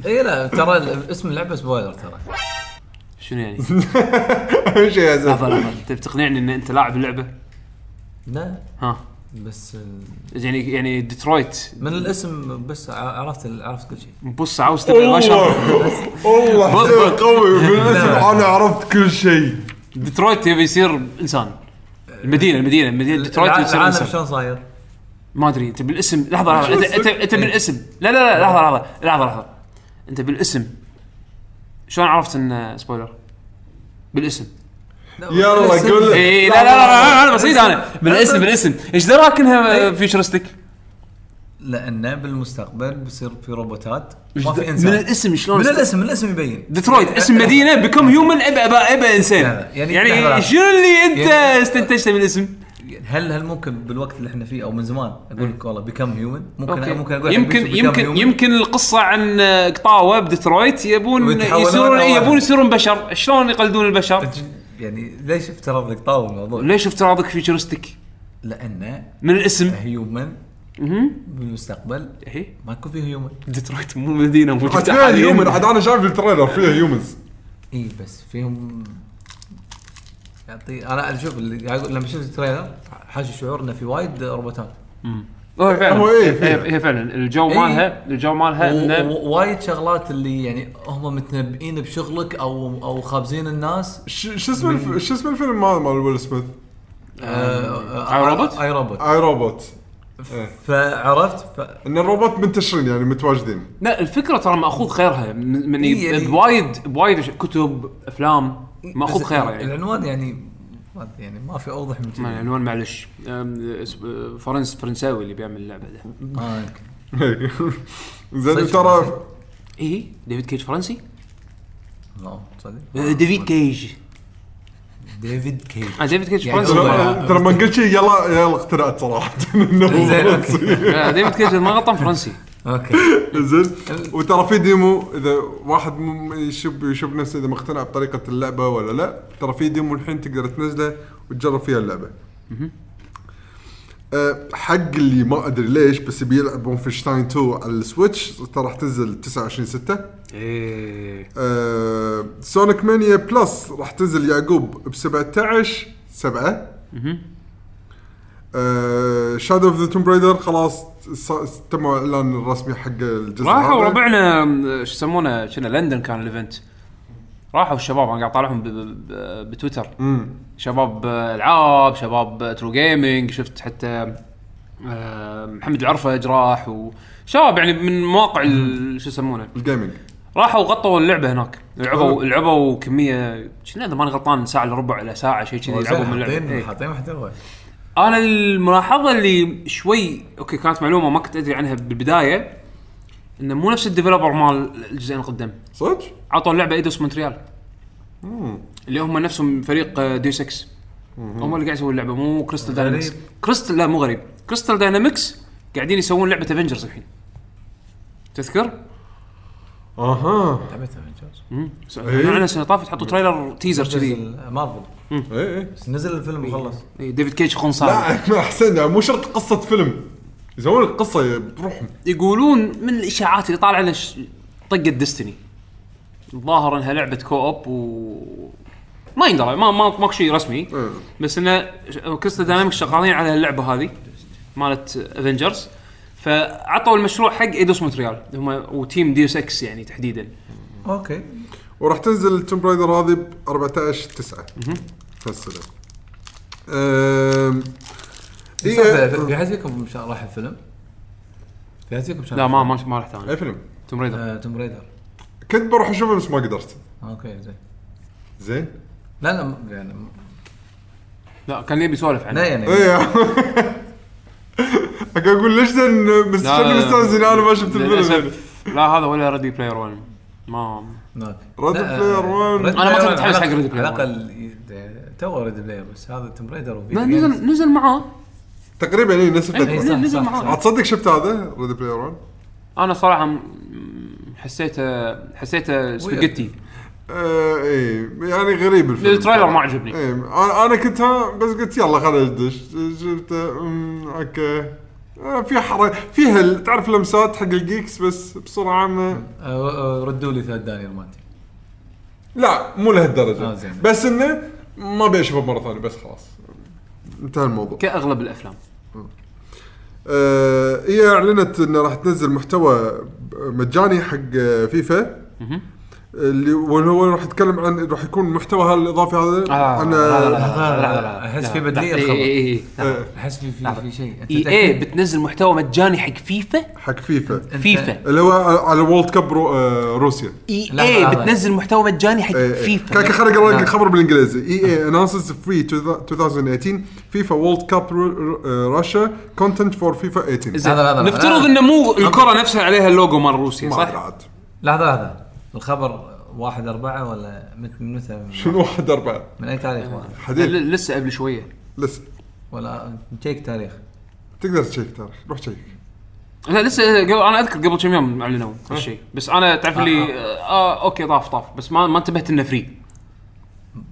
إي لا ترى اسم اللعبة spoiler ترى. شنو يعني؟ اهم شيء يا لحظه تبي تقنعني إن أنت لاعب اللعبة؟ لا. ها. بس ال- يعني يعني ديترويت من الاسم بس ع- عرفت عرفت كل شيء. بص عاوز تبي ما شاء الله والله. قوي. بالاسم أنا عرفت كل شيء. ديترويت يبي يصير إنسان. المدينة المدينة المدينة ديترويت الع- يصير العالم إنسان. شلون صاير؟ ما أدري أنت بالاسم لحظة لحظة انت انت, أنت بالاسم. لا لا لا لحظة لحظة لحظة لحظة. أنت بالاسم. شلون عرفت ان spoiler؟ بالاسم. يلا قول. اي لا لا لا لا, لا بسيط أنا. بالاسم. بالاسم إيش دراك انها futuristic؟ لأن بالمستقبل بيصير في روبوتات ما من في إنسان الاسم شلون من الاسم من الاسم يبين ديترويت اسم مدينة بكم هيومن ابى ابى إنسان يعني يعني. شنو اللي أنت يعني- استنتجته من الاسم؟ هل هل ممكن بالوقت اللي إحنا فيه أو من زمان أقول لك والله بيكم هيومن ممكن أوكي. ممكن أقول يمكن يمكن يمكن القصة عن قطاوة بديترويت يبون يصيرون يبون. يصيرون بشر شلون يقلدون البشر؟ يعني ليش افترض لك طاول الموضوع؟ ليش افتراضك فيوتشرستيك لأن من الاسم؟ هيومن. بالمستقبل. إيه. ماكو فيه هيومن ديترويت مو مدينة موجوده فيها هيومن عاد أنا شايف ال trailer فيها humans اي بس فيهم يعطي أنا شوف اللي قاعد أقول- لما شفت ال trailer حاج شعور انه في وايد روبوتات. هو فعلا. هو إيه،. هي هي فعلا. الجو إيه. مالها الجو مالها و- انه و- وايد شغلات اللي يعني هم متنبئين بشغلك أو أو خابزين الناس. ش- شو اسمه الف- شو اسمه الفيلم مال مال ويل سميث؟ آه، I, Robot؟ I, Robot. I, Robot. فعرفت؟ ف... إن الروبوت منتشرين يعني متواجدين. لا الفكرة ترى مأخوذ خيرها. من من إيه يعني- بوايد بوايد كتب أفلام مأخوذ بس خيرها يعني. العنوان يعني ما يعني ما في أوضح من كذا العنوان معلش. فرنس فرنساوي اللي بيعمل اللعبة ده. يمكن. زين ترى إيه؟ ديفيد كيج فرنسي؟ لا تصدق ديفيد كيج. ديفيد كيج. آه ديفيد كيج يعني فرنسي. ترى ترى ما قلت شيء يلا يلا اقتنعت صراحة. إنه هو زين، أوكي. فرنسي. لا، ديفيد كيج ما غلطان فرنسي. أوكي. زين. وترى في demo إذا واحد م- يشوف يشوف نفسه إذا مقتنع بطريقة اللعبة ولا لا ترى في demo الحين تقدر تنزله وتجرب فيها اللعبة. أه حق اللي ما أدري ليش بس بيلعب Wolfenstein 2 على ال Switch ترى راح تنزل 29 6 إيه. أه Sonic Mania Plus راح تنزل يعقوب ب 17 7 أه Shadow of the Tomb Raider خلاص تم الاعلان الرسمي حق الجزء راحوا. ربعنا أم، شو يسمونه شنو لندن كان ال event راحوا الشباب أنا قاعد طالعهم ب- ب- بتويتر. شباب آه، ألعاب شباب True Gaming شفت حتى آه، محمد العرفج راح وشباب يعني من مواقع شو يسمونه؟ ال gaming راحوا غطوا اللعبة هناك. لعبوا لعبوا كميه شنو اذا ماني غلطان ساعة إلا ربع إلى ساعة شيء كذي لعبوا من اللعبة. حاطين إيه. حاطين محتوى أنا الملاحظة اللي شوي okay كانت معلومة ما كنت أدري عنها بالبداية إنه مو نفس ال developer مال الجزئين القدام صدق؟ عطوا اللعبة Eidos Montreal. اللي هم نفسهم فريق Deus Ex هم اللي قاعد يسوون اللعبة مو Crystal. Dynamics Crystal لا مو غريب. Crystal Dynamics قاعدين يسوون لعبة Avengers الحين. تذكر؟ أها. لعبه افنجرز امم إيه. أنا السنة طافت حطوا trailer teaser كذي. مارفل. اي اي بس نزل الفيلم وخلص. إيه، ديفيد كيج خنصار لا احسن مو شرط قصة فيلم. يسوون لك قصة بروحهم. يقولون من الإشاعات اللي طالعة لنا ش- طقه Destiny الظاهر إنها لعبة co-op و ما يندرى ما ما ماكو شيء رسمي. إيه. بس إنه Crystal Dynamics شغالين على اللعبة هذه مالت Avengers فعطوا المشروع حق Eidos Montreal هم و team Deus Ex يعني تحديدا. okay. وراح تنزل Tomb Raider هذه ب 14 9 هالسنه أم، في حد فيكم شا- راح الفيلم؟ فيكم شاف لا ما ما ما رحت اي أنا فيلم Tomb Raider آه، Tomb Raider كنت بروح أشوفه بس ما قدرت. okay زين. زين؟ لا لا يعني لا كان يبي يسولف عنه. لا يعني قاعد أقول ليش زين بس لا. مستانسين أنا ما شفت الفيلم. لا هذا ولا ريدي بلاير 1 ما آه، One. Red أنا ما كنت متحمس حق Red Player على. الأقل تو ريد بلاير بس هذا توم ريدر وفيديو لا جيمز. نزل نزل معاه. تقريبا اي نفس إيه، الفترة صح، نزل معاه. تصدق شفت هذا ريد بلاير 1 أنا صراحة حسيته حسيته سباجيتي. آه إيه يعني غريب الفيلم. التريلر ما عجبني. إيه أنا أنا كنت بس قلت يلا خلينا ندش. شفته أمم، okay. في حركه فيها تعرف لمسات حق ال geeks بس بصوره عامه آه، آه، ردوا لي ثلاث دنانير مالتي لا مو لهالدرجة. آه، زين. بس إنه ما أبي أشوفه مرة ثانية بس خلاص. انتهى الموضوع. كأغلب الأفلام. آه. هي أعلنت انه راح تنزل محتوى مجاني حق آه، فيفا. اللي هو راح يتكلم عن راح يكون المحتوى هذا الاضافي هذا آه، عن لا، لا، لا. لا، لا، لا، لا. في لا، الخبر. إيه، إيه، إيه. إيه، احس في في, في شيء اي اي؟ إيه، بتنزل محتوى مجاني حق فيفا حق فيفا فيفا اللي هو على World Cup رو آه، روسيا اي لا، اي لا، لا. بتنزل محتوى مجاني حق إيه، إيه. فيفا كان خليني اقرا لك نعم. الخبر بالانجليزي اي اي announces free 2018 FIFA World Cup Russia content for FIFA 18 زين هذا- هذا- نفترض هذا- انه مو الكره نفسها عليها اللوجو مال روسيا صح؟ عاد لحظه لحظه الخبر واحد أربعة ولا مت- من متى؟ شنو واحد أربعة؟ من أي تاريخ؟ واحد حديث. لسه قبل شوية. لسه. ولا check تاريخ. تقدر check تاريخ. روح تشيك. لا لسه قبل أنا أذكر قبل كم يوم اعلنوا هالشيء بس أنا تعرف اللي آه. okay طاف طاف بس ما ما انتبهت إنه free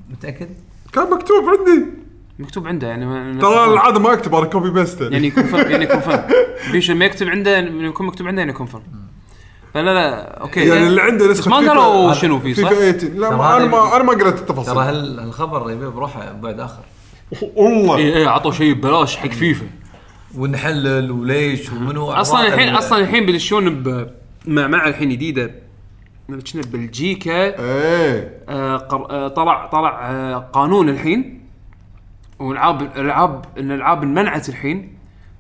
متأكد؟ كان مكتوب عندي. مكتوب عنده يعني ما- ترى أنا العاده ما أكتب أنا copy paste يعني يكون يعني يكون بيش لما يكتب عنده يكون مكتوب عنده يعني يكون فلا لا okay. يعني اللي عنده نسخة ما قالوا شنو فيه صح؟ فيفا 18 لا ترى ما أنا ما أنا ما قريت ترى التفاصيل هال- هالخبر يبي بروحه بعد آخر. والله. اي اي عطوا شيء ببلاش حق فيفا. ونحلل وليش ومنو أصلا أعضاء الحين ال- أصلا الحين بيدشون ب مع مع الحين جديدة. كنا بلجيكا إيه. آه، قر- آه، طلع طلع آه، قانون الحين. والعاب الالعاب ان الألعاب انمنعت الحين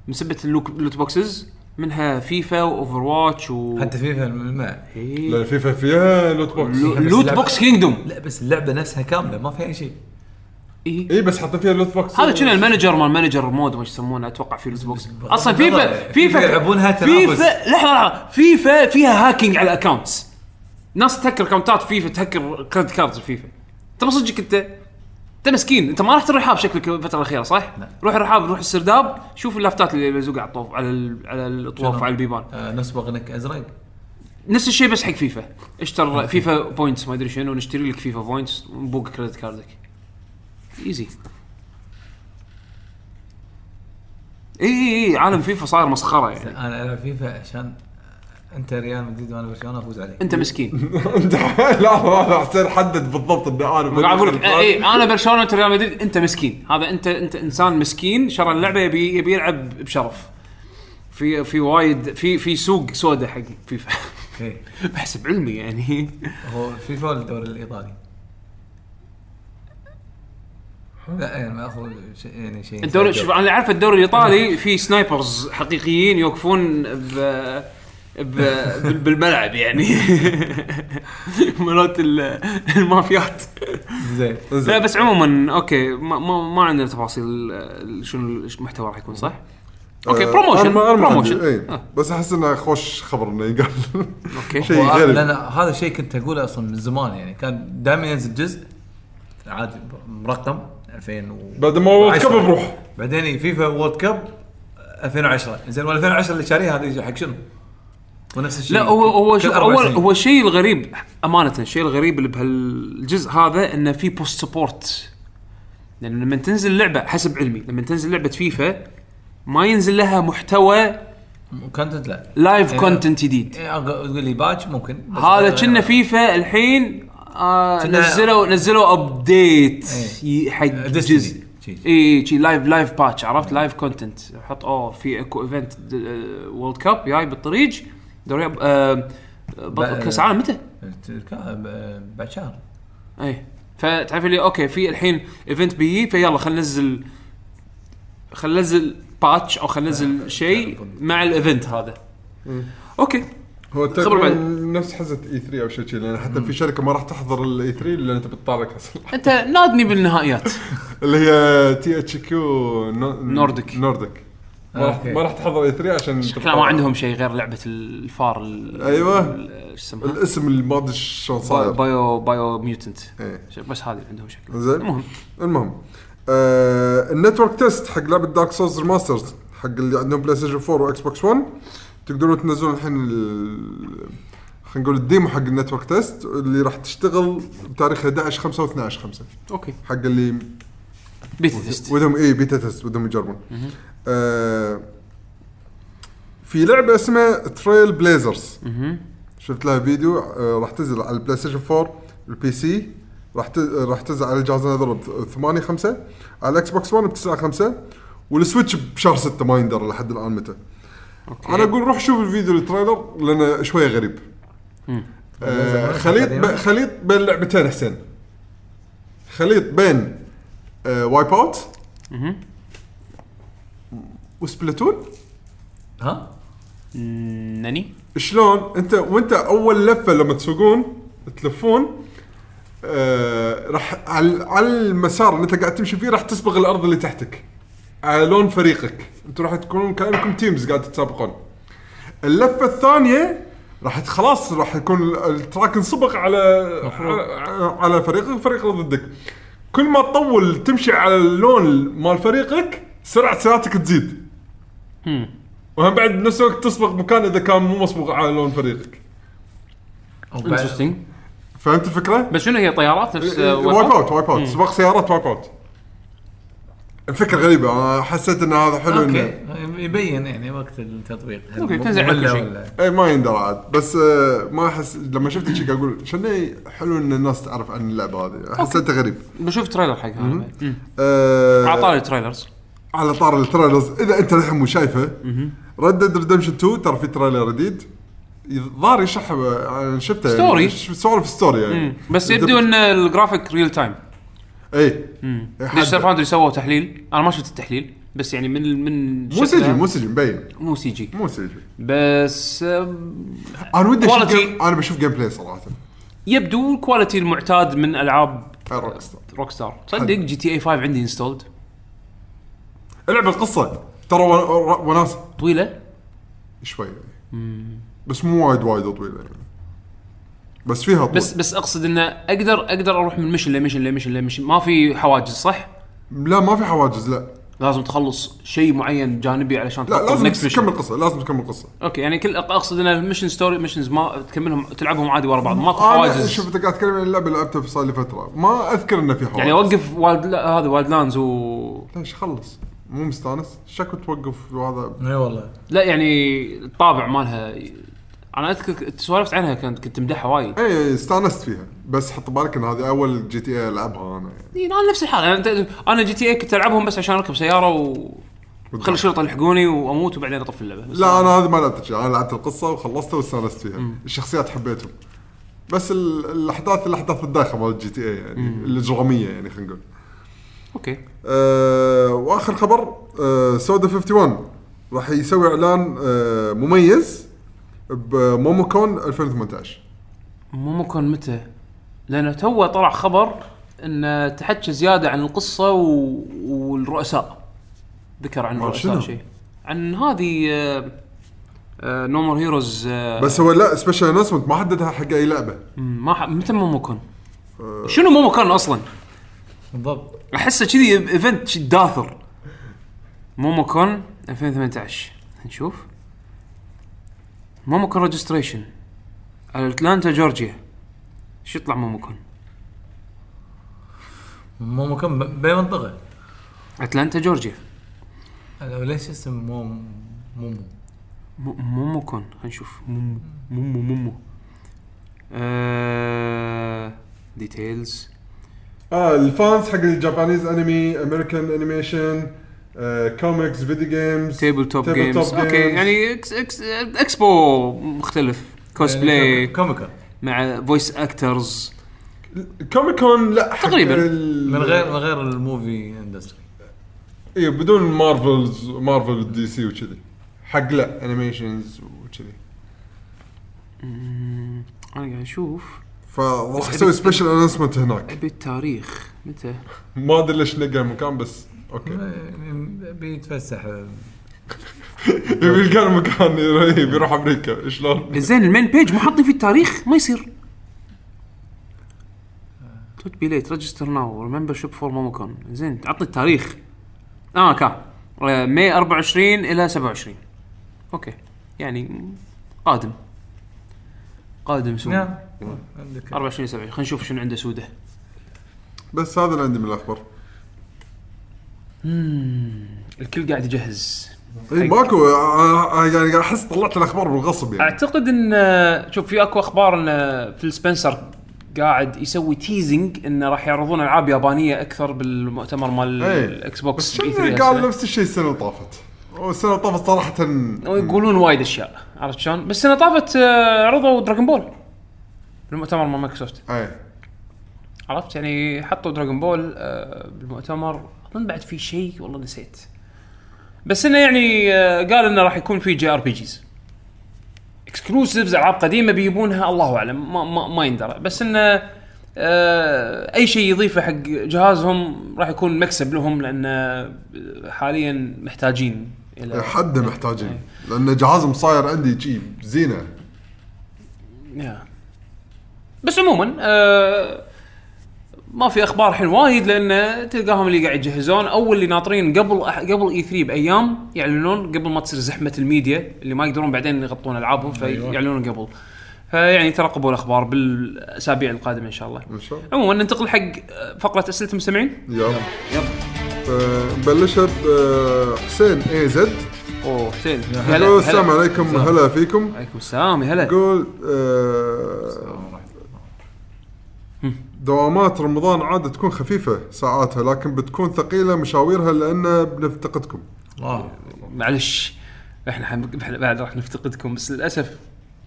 من سبه اللوت بوكسز منها فيفا واوفر واتش و حتى فيفا المع إيه. لا فيفا فيها لوت بوكس لوت اللعبة- بوكس كينجدوم لا بس اللعبة نفسها كاملة ما فيها أي شيء. اي اي بس حاطين فيها loot box هذا كنا ال manager مال manager mode ما يسمونه أتوقع في loot box أصلا فيفا فيفا يلعبونها تنافس. فيفا لحظه لحظة. فيفا فيها hacking على ال accounts ناس تهكر اكونتات فيفا تهكر credit cards فيفا. ترى صدقك أنت؟ انت مسكين. انت ما رحت الرحاب شكلك الفترة الأخيرة صح؟ لا. روح الرحاب روح السرداب شوف اللافتات اللي ملزوقه على الطوف على ال- على الأطواف شنو؟ وعلى البيبان. آه نسبق انك أزرق؟ نفس الشيء بس حق فيفا. اشتر فيفا. points ما أدري شنو نشتري لك فيفا points ونبوق credit card ك easy إي إي إي عالم فيفا صاير مسخرة يعني. أنا ألعب فيفا عشان أنت ريال مدريد وأنا برشلونة أفوز عليك. أنت مسكين. انت لا لا حسين حدد بالضبط ان أنا قاعد أقول لك اي أنا برشلونة أنت ريال مدريد أنت مسكين. هذا أنت أنت إنسان مسكين شرى اللعبة يبي يبي يلعب بشرف. في في وايد في في سوق سودا حق فيفا okay بحسب علمي يعني. هو فيفا ولا الدوري الإيطالي؟ لا يعني ما شيء يعني شيء الدوري شوف أنا اللي اعرف الدوري الإيطالي في snipers حقيقيين يوقفون ب بالملعب يعني. ال- المافيات. زين لا بس عموما okay ما, ما, ما عندنا تفاصيل آه، شنو المحتوى راح يكون صح؟ okay promotion promotion اي آه، بس أحس إنه خوش خبر إنه ينقال okay. شيء غريب. لأن هذا الشيء كنت أقوله أصلا من زمان يعني كان دائما ينزل جزء عادي مرقم 2000 و بعد ما عشرة. cup بروح. بعدين FIFA World Cup 2010 زين وال 2010 اللي شاريها هذه حق شنو؟ ونفس الشيء لا هو هو شوف اول. هو الشيء الغريب أمانة الشيء الغريب اللي بهالجزء هذا إنه في post support لأن لما تنزل لعبة حسب علمي لما تنزل لعبة فيفا ما ينزل لها محتوى content لا live. content جديد إيه، تقول لي patch ممكن هذا كنا فيفا الحين آه نزلوا نزلوا update إيه. حق. جزء. اي شي live live patch عرفت live content حط أوه في اكو event World Cup جاي بالطريق دوري أب- آه بط- كأس العالم متى؟ ب- بعد شهر. اي فتعرف لي okay في الحين event بيجي يلا خلينا ننزل خلينا ننزل patch أو خلينا ننزل شيء مع ال event هذا. okay. هو خبر. نفس حزة E3 أو شيء كذي لأن حتى في شركة ما راح تحضر ال E3 لأن أنت بتطالع كاس أنت نادني بالنهائيات. اللي هي THQ Nordic. Nordic. راح. ما راح تحضر E3 عشان شكلها ما عندهم شيء غير لعبة الفار ال- أيوة. ال- شو اسمها؟ الاسم اللي ما أدري شلون صاير. Bio Bio Mutant. إيه. بس هذه اللي عندهم شكل. زين. المهم. المهم. آه ال network test حق لعبة Dark Souls Remastered حق اللي عندهم PlayStation 4 و Xbox 1 تقدرون تنزلون الحين ال- خلينا نقول ال demo حق ال network test اللي راح تشتغل بتاريخ 11 5 و12 5 okay. حق اللي beta test. ودهم اي beta test ودهم يجربون. في لعبة اسمها Trailblazers شفت لها فيديو؟ آه راح تنزل على ال PlayStation 4 ال PC راح راح تنزل على الجهازين هذول ب 8 5 على ال Xbox 1 ب 9 5 وال Switch بشهر 6 ما يندرى لحد الآن متى. okay. أنا أقول روح شوف الفيديو ال trailer لأنه شوية غريب. آه خليط ب... خليط بين لعبتين حسين خليط بين آه Wipeout و Splatoon؟ ها؟ ناني. شلون؟ انت وانت أول لفة لما تسوقون تلفون آه راح على على المسار اللي انت قاعد تمشي فيه راح تصبغ الأرض اللي تحتك. على لون فريقك. أنتم راح تكونون كأنكم teams قاعد تتسابقون اللفة الثانية راح خلاص راح يكون ال- ال track انصبغ على على, على فريقك اللي ضدك. كل ما تطول تمشي على اللون مال فريقك سرعة سيارتك تزيد. وهم بعد بنفس الوقت تصبغ مكان إذا كان مو مصبوغ على لون فريقك. interesting فهمت الفكرة؟ بس شنو هي طيارات؟ نفس Wipe؟ out Wipeout سباق سيارات Wipeout الفكرة غريبة. أنا حسيت إن هذا حلو انه okay. يبين يعني وقت التطبيق. م- تنزل على كل شيء. اي ما يندرى عاد. بس آه، ما احس لما شفت شيء أقول شنو حلو إن الناس تعرف عن اللعبة هذه؟ حسيته غريب. بشوف trailer حقها. آه، على طاري ال trailers على طاري ال trailers. إذا أنت الحين مو شايفه Red Dead Redemption 2 ترى في trailer جديد. الظاهر يشرح آه، شفته. story. سوالف story يعني. مم. بس يبدو إن ال graphic real time اي Digital Foundry سووا تحليل؟ أنا ما شفت التحليل بس يعني من من مو شكلها- سجن مو CG مبين. مو سي جي مو سجن بس آم، أنا ودي أشوف أنا بشوف gameplay صراحة. يبدو ال quality المعتاد من ألعاب Rockstar Rockstar تصدق GTA 5 عندي installed العب القصة ترى ون- ون- وناسه طويلة؟ شوي. يعني بس مو وايد وايد طويلة. يعني بس فيها طول. بس بس أقصد إنه أقدر أقدر أروح من mission ل mission ل mission ل mission. ما في حواجز صح؟ لا ما في حواجز لا. لازم تخلص شيء معين جانبي علشان لا لازم تكمل قصة لازم تكمل قصة. okay يعني كل أقصد إن ال mission story missions ما تكملهم تلعبهم عادي ورا بعض. ماكو حواجز. شوف انت قاعد تتكلم عن اللعبة اللي لعبتها في صار لي فترة. ما أذكر إنه في حواجز. يعني أوقف Wild لا هذا Wildlands و ليش؟ خلص. مو مستانس. شكو توقف وهذا اي والله. لا يعني الطابع مالها أنا أذكر سولفت عنها كنت كنت مدحها وايد. اي استانست فيها. بس حط بالك إن هذه أول GTA ألعبها أنا يعني. إيه، أنا نفس الحال. أنا أنا GTA كنت ألعبهم بس عشان أركب سيارة و خلي الشرطة يلحقوني وأموت وبعدين أطفي اللعبة. لا أنا هذه ما لعبت شيء. أنا لعبت القصة وخلصتها واستانست فيها. الشخصيات حبيتهم. بس ال- الاحداث الأحداث الداخل مال ال GTA يعني الإجرامية يعني خلينا نقول. okay أه وآخر خبر أه Suda 51 راح يسوي إعلان أه مميز ب MomoCon 2018 مو ممكن متى لأنه تو طلع خبر انه تحكى زيادة عن القصة و... والرؤساء ذكر عن آه، الرؤساء شنو؟ شيء عن هذه آه، No More Heroes بس هو لا special announcement ما حددها حق أي لعبة ما ح... متى MomoCon؟ آه. شنو MomoCon أصلا؟ بالضبط أحسه كذي event داثر. MomoCon 2018 نشوف. MomoCon registration أتلانتا جورجيا. شو يطلع MomoCon؟ مو مكان ب- باي منطقه أتلانتا جورجيا. ليش اسم مو مو مو- MomoCon. خلينا نشوف. مومو مومو مومو. آه... details آه ال fans حق ال Japanese anime American animation comics video games tabletop games okay games. يعني إكس إكس اكسبو مختلف. كوسبلاي كوميكا مع voice actors Comic-Con لا حق تقريباً. من غير من غير ال movie industry اي بدون Marvels Marvel DC وكذي. حق لا animations وكذي. أنا قاعد أشوف. فراح أبي- special announcement هناك. أبي التاريخ متى؟ ما أدري ليش نقى المكان بس okay. يعني بيتفسح. يبي يلقى المكان يبي يروح أمريكا شلون؟ زين ال main page مو حاطين فيه التاريخ ما يصير. don't be late register now membership for MomoCon زين عطني التاريخ. آه كان آه، May 24 إلى 27 okay. يعني قادم. قادم سوق. نعم. عندك. 24 27 خلينا نشوف شنو عنده سوده. بس هذا اللي عندي من الأخبار. الكل قاعد يجهز. اي ماكو آه، آه، يعني قاعد أحس طلعت الأخبار بالغصب يعني. أعتقد إن شوف في أكو أخبار إن فيل سبنسر قاعد يسوي teasing إنه راح يعرضون ألعاب يابانية أكثر بالمؤتمر مال إيه. ال Xbox شنو E3 قال. نفس الشيء السنة اللي طافت؟ والسنة اللي طافت صراحة ويقولون وايد أشياء عرفت شلون؟ بس السنة طافت آه، عرضوا Dragon Ball بالمؤتمر مال مايكروسوفت. أي. عرفت؟ يعني حطوا Dragon Ball آه، بالمؤتمر. أظن بعد في شيء والله نسيت. بس إنه يعني آه، قال إنه راح يكون في JRPGs. exclusives ألعاب قديمة بيجيبونها الله أعلم. ما, ما, ما يندرى. بس إنه آه أي شيء يضيفه حق جهازهم راح يكون مكسب لهم لأن حاليا محتاجين إلى حد محتاجين. لأن جهازهم صاير عندي شي زينة. يا. بس عموما آه ما في أخبار الحين وايد لأن تلقاهم اللي قاعد يجهزون أو اللي ناطرين قبل قبل اي 3 بأيام يعلنون قبل ما تصير زحمة الميديا اللي ما يقدرون بعدين يغطون ألعابهم فيعلنون قبل. فيعني ترقبوا الأخبار بالأسابيع القادمة إن شاء الله. إن شاء الله. عموما ننتقل حق فقرة أسئلة المستمعين. يلا. يلا. آه، نبلشها بحسين اي زد أوه حسين. يقول السلام عليكم هلا فيكم. عليكم السلام يا هلا. يقول آه، دوامات رمضان عادة تكون خفيفة ساعاتها لكن بتكون ثقيلة مشاويرها لأن بنفتقدكم. الله. معلش إحنا بعد راح نفتقدكم بس للأسف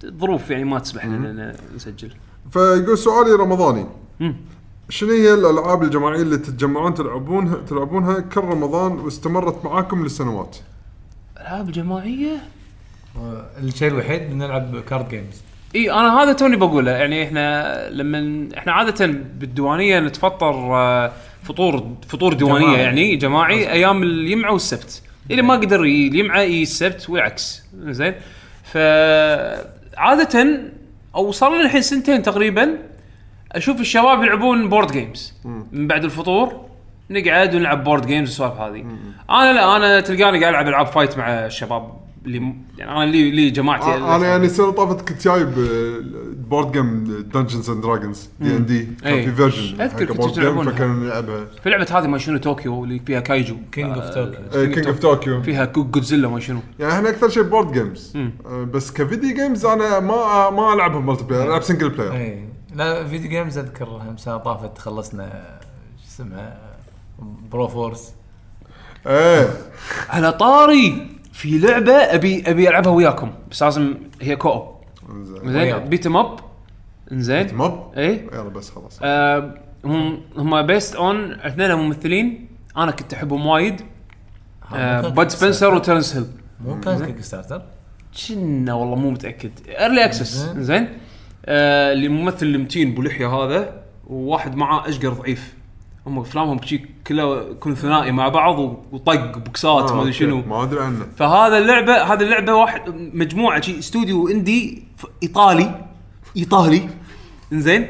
الظروف يعني ما تسمح لنا نسجل. فيقول سؤالي رمضاني. مم. شنو هي الألعاب الجماعية اللي تتجمعون تلعبونها تلعبونها كل رمضان واستمرت معاكم لسنوات؟ ألعاب جماعية؟ الشيء الوحيد نلعب card games إي أنا هذا توني بقوله. يعني إحنا لما إحنا عادة بالديوانية نتفطر آه، فطور فطور ديوانية جماعي. يعني جماعي أيام الجمعه والسبت. اللي ما قدر الجمعه يجي السبت والعكس زين؟ ف عادة أو صار لنا الحين سنتين تقريبا أشوف الشباب يلعبون board games من بعد الفطور نقعد ونلعب board games والسوالف هذه. أنا لا أنا تلقاني قاعد ألعب ألعاب fight مع الشباب. اللي يعني أنا لي لي جماعتي آه، أنا يعني السنة طافت كنت جايب board game Dungeons and Dragons D&D كان إي. في version board game تلعبونها. فكان نلعبها في لعبة هذه ما شنو طوكيو اللي فيها kaiju King of Tokyo King of Tokyo فيها كو- جودزيلا ما شنو. يعني إحنا أكثر شيء board games آه، بس ك video games أنا ما ما العبها multiplayer العب single player اي لا video games أذكر هم سنة طافت خلصنا شو اسمها Broforce إيه. على طاري! في لعبة ابي أبي ألعبها وياكم. بس لازم هي co-op. زين زين. beat 'em up انزين. ماب اي يلا بس خلاص. آه، هم هم based on اثنين ممثلين أنا كنت أحبهم وايد. آه، باد سبنسر وترنس هيل مو كان Kickstarter كنا والله مو متأكد. early access زين. زين. آه اللي الممثل المتين بلحيه هذا. وواحد معاه أشقر ضعيف. هم افلامهم شي كلها يكون ثنائي مع بعض وطق بوكسات آه، ما أدري. شنو. ما أدري عنه. فهذا اللعبة هذه اللعبة واحد مجموعة شي استوديو indie إيطالي إيطالي. إنزين.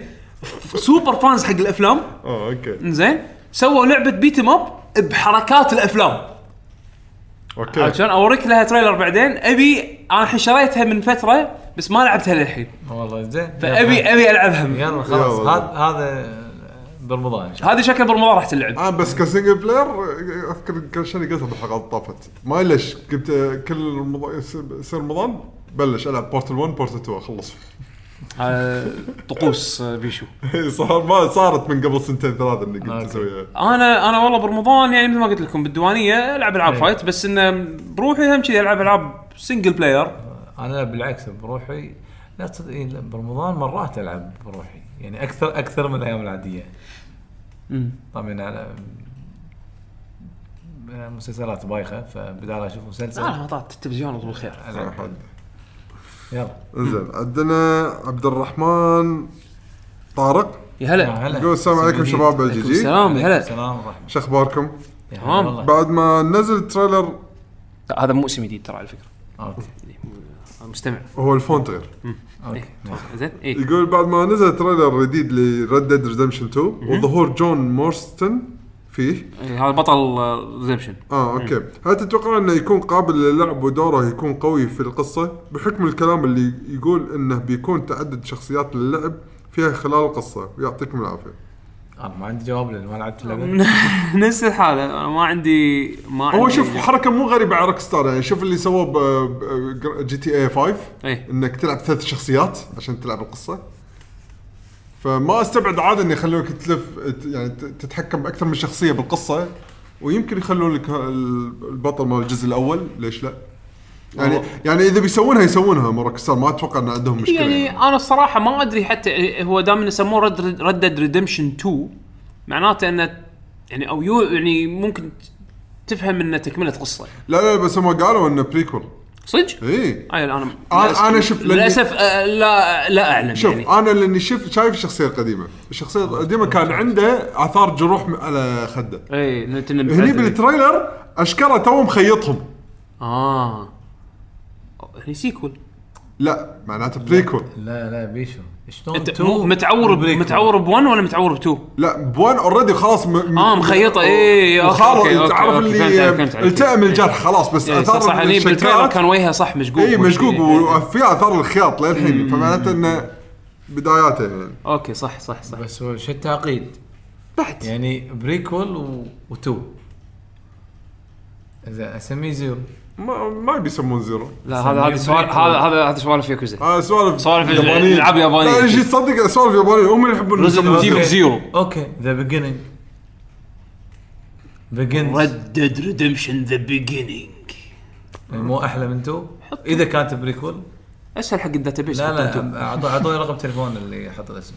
super fans حق الأفلام. آه okay. إنزين. سووا لعبة beat 'em up بحركات الأفلام. okay. عشان أوريك لها trailer بعدين. أبي أنا الحين شريتها من فترة بس ما لعبتها للحين. والله زين. فابي أبي ألعبها. يلا خلاص. هذا هذا برمضان إن شاء الله هذه شكل برمضان راح تلعب. آه بس ك single player اذكر كل شيء قلتها بالحلقات اللي طافت. ما ليش قلت آه، كل رمضان يصير رمضان بلش ألعب Portal 1 Portal 2 أخلص. آه، طقوس آه، بيشو. صار ما صارت من قبل سنتين ثلاثة إني قلت okay. أسويها. أنا أنا والله برمضان يعني مثل ما قلت لكم بالديوانية ألعب ألعاب إيه. fight بس انه بروحي هم كذي ألعب ألعاب single player أنا بالعكس بروحي لا تصدق إيه، لا، برمضان مرات ألعب بروحي. يعني أكثر أكثر من الأيام العادية. طبعا على مسلسلات بايخة فبدال أشوف مسلسل. أنا طلعت. التلفزيون الله بالخير ألعب. يلا. زين عندنا عبد الرحمن طارق. يا هلا. هلا. يقول السلام عليكم. شباب ال GG السلام يا هلا. السلام ورحمة شو اخباركم؟ تمام. بعد ما نزل trailer لا، هذا موسم جديد ترى على فكرة. okay. مستمع. هو ال phone تغير okay إيه، زين اي يقول بعد ما نزل trailer جديد ل Red Dead Redemption 2 وظهور جون مورستون فيه. إيه، هذا بطل Redemption آه okay. هل تتوقع إنه يكون قابل للعب ودوره يكون قوي في القصة؟ بحكم الكلام اللي يقول إنه بيكون تعدد شخصيات للعب فيها خلال القصة. ويعطيكم العافية. أنا ما عندي جواب لأن ما لعبت اللعبة نفس الحالة أنا ما عندي ما عندي هو شوف حركة مو غريبة على Rockstar يعني شوف اللي سووه ب GTA 5 إيه. إنك تلعب ثلاث شخصيات عشان تلعب القصة فما أستبعد عاده ان يخلوك تلف يعني تتحكم بأكثر من شخصية بالقصة ويمكن يخلون لك ال- البطل مال الجزء الأول ليش لا؟ يعني أوه. يعني إذا بيسوونها يسوونها Rockstar ما أتوقع إن عندهم مشكلة يعني يعني. أنا الصراحه ما أدري حتى هو دام يسموه Red Dead Redemption 2 معناته إنه يعني أو يو يعني ممكن تفهم إنه تكملة قصة. لا لا بس هم قالوا إنه prequel صدق؟ إي. أي أنا أنا- لأني- للأسف آه، لا لا أعلم شوف يعني. أنا لأني شفت شايف الشخصية القديمة. الشخصية القديمة كان عنده آثار جروح على خده. إي هني بال trailer أشكره تو مخيطهم آه. هني سيكول لا معناته بريكول لا لا بيشو شلون انت تو؟ مو- متعور ب- بريكول؟ متعور ب1 ولا متعور ب2؟ لا بوان اوريدي خلاص م... م- آه، مخيطة، إيه، أوكي، وخلاص أوكي، أوكي، تعرف أوكي، فهمت اللي عليك، فهمت عليك. التئم الجرح خلاص بس إيه، صح صح هني بالتريلر كان وجهه صح مشقوق اي مشقوق إيه، إيه. وفي أثار الخياط للحين فمعناته إنه بداياته يعني. أوكي صح صح صح. بس هو شو التعقيد؟ بحت. يعني بريكول و... وتو. إذا أسميه zero. ما ما بيسمون zero. لا هذا هذا سؤال هذا هذا هذا سؤال في ياكوزا آه سوالف سوالف يابانية. الألعاب اليابانية. لا يجي تصدق سوالف يابانيه هم اللي يحبون Resident Evil Zero. okay the beginning begins Red Dead Redemption the beginning مو أحلى من two إذا كانت prequel أسهل حق ال database لا حط أنتم. لا أعطو- أعطوني رقم تليفون اللي حط الاسم.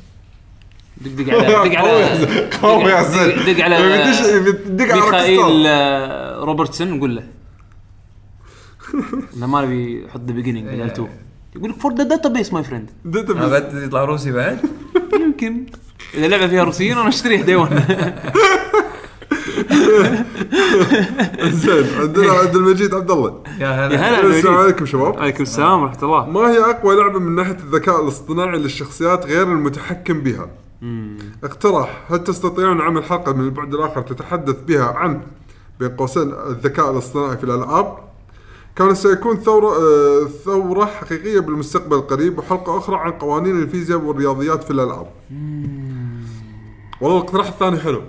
دق دق على دق على قوي يا زين. دق- دق على دق على ميخائيل. آه، روبرتسون نقول له. انه ما نبي يحط the beginning بدل two يقول لك for the database my friend database. بعد يطلع روسي بعد؟ يمكن. إذا لعبة فيها روسيين أنا أشتريها day 1 زين عندنا عبد المجيد عبد الله. يا يا هلا السلام. عليكم شباب. عليكم السلام ورحمة الله. ما هي أقوى لعبة من ناحية الذكاء الاصطناعي للشخصيات غير المتحكم بها؟ اقتراح هل تستطيعون عمل حلقة من البعد الآخر تتحدث بها عن بين قوسين الذكاء الاصطناعي في الألعاب؟ كان سيكون ثورة آه، ثورة حقيقية بالمستقبل القريب وحلقة أخرى عن قوانين الفيزياء والرياضيات في الألعاب. والله الاقتراح الثاني حلو.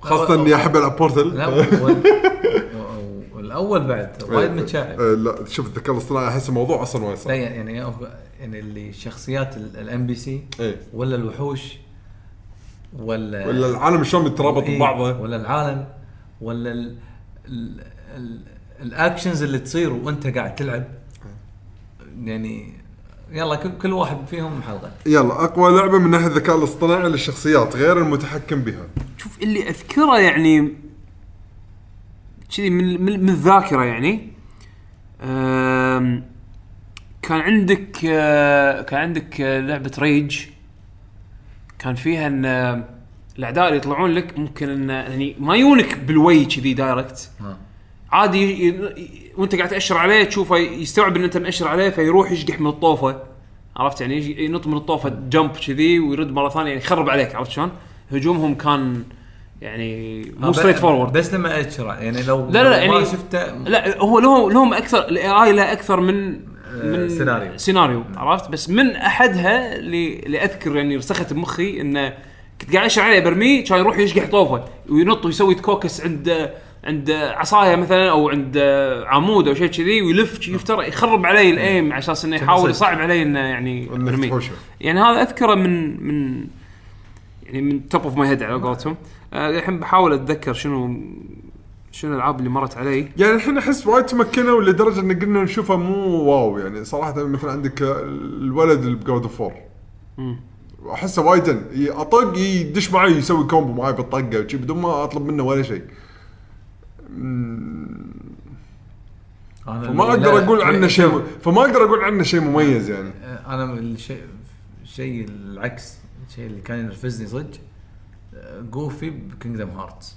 خاصة إني أحب ألعب بورتل. لا والاول بعد وايد متشعب آه، لا شوف الذكاء الاصطناعي أحس الموضوع أصلا وايد صعب. يعني يعني اللي شخصيات ال NPC إيه. ولا الوحوش ولا ولا العالم شلون مترابط إيه، ببعضه. ولا العالم ولا ال ال ال ال actions اللي تصير وأنت قاعد تلعب. يعني يلا كل, كل واحد فيهم حلقة. يلا أقوى لعبة من ناحية الذكاء الاصطناعي للشخصيات غير المتحكم بها. شوف اللي أذكره يعني كذي من من من الذاكرة يعني كان عندك آه، كان عندك آه، لعبة Rage. كان فيها إن آه، الأعداء اللي يطلعون لك ممكن إن يعني ما يونك بالوي كذي direct. ها. عادي ي- وانت قاعد تأشر عليه تشوفه يستوعب إن أنت مأشر عليه فيروح يشقح من الطوفة. عرفت يعني؟ ينط من الطوفة jump كذي ويرد مرة ثانية يعني يخرب عليك عرفت شلون؟ هجومهم كان يعني مو آه، straight ف- forward بس لما اشر يعني لو لا، لا، لا، يعني- شفته لا هو لهم لهم أكثر ال AI له أكثر من من سيناريو. سيناريو عرفت؟ بس من أحدها اللي, اللي اذكر يعني رسخت بمخي إنه كنت قاعد أشر عليه برميه كان يروح يشقح طوفة وينط ويسوي تكوكس عند عند عصاية مثلا أو عند عمود أو شيء كذي ويلف يفتر يخرب علي ال aim على أساس إنه يحاول. يصعب علي إنه يعني. تحوشه يعني هذا أذكره من من يعني من top of my head على قولتهم. آه، الحين بحاول أتذكر شنو شنو الألعاب اللي مرت علي. يعني الحين أحس وايد تمكنوا لدرجة إن قلنا نشوفه مو واو. يعني صراحة مثلا عندك الولد اللي ب God of War أحسه وايد أطق يدش معي يسوي combo معي بالطقة بدون ما أطلب منه ولا شيء. أنا فما أقدر أقول عنه شيء فما أقدر أقول عنه شيء مميز يعني. أنا الشيء الشيء العكس الشيء اللي كان ينرفزني صدق Goofy ب Kingdom Hearts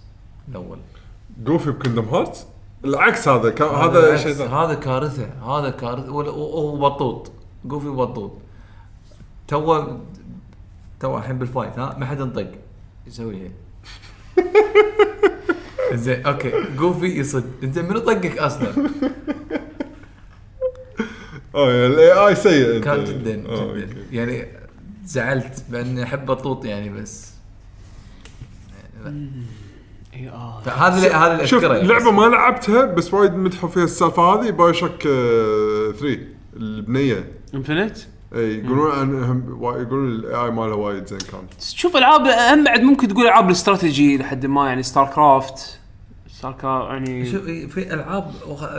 الأول. Goofy ب Kingdom Hearts؟ العكس هذا كان هذا شيء هذا كارثة هذا كارثة. ولا- وهو بطوط. Goofy بطوط. تو تو الحين بال fight ها؟ ما حد انطق يسوي هيك. زين okay Goofy يصد انت منو طقك أصلا؟ آه ال AI سيء. كان جدا آه، جدا. يعني زعلت بأني أحب بطوط يعني بس اي آه فهذا اللي هذا اللي شوف يعني لعبة. ما لعبتها بس وايد مدحوا فيها السالفة هذه BioShock 3 البنية Infinite اي يقولون عنهم يقولون ال AI مالها وايد زين كان. شوف العاب اهم بعد ممكن تقول العاب الاستراتيجي لحد ما يعني StarCraft صار كا يعني شوف إيه، في ألعاب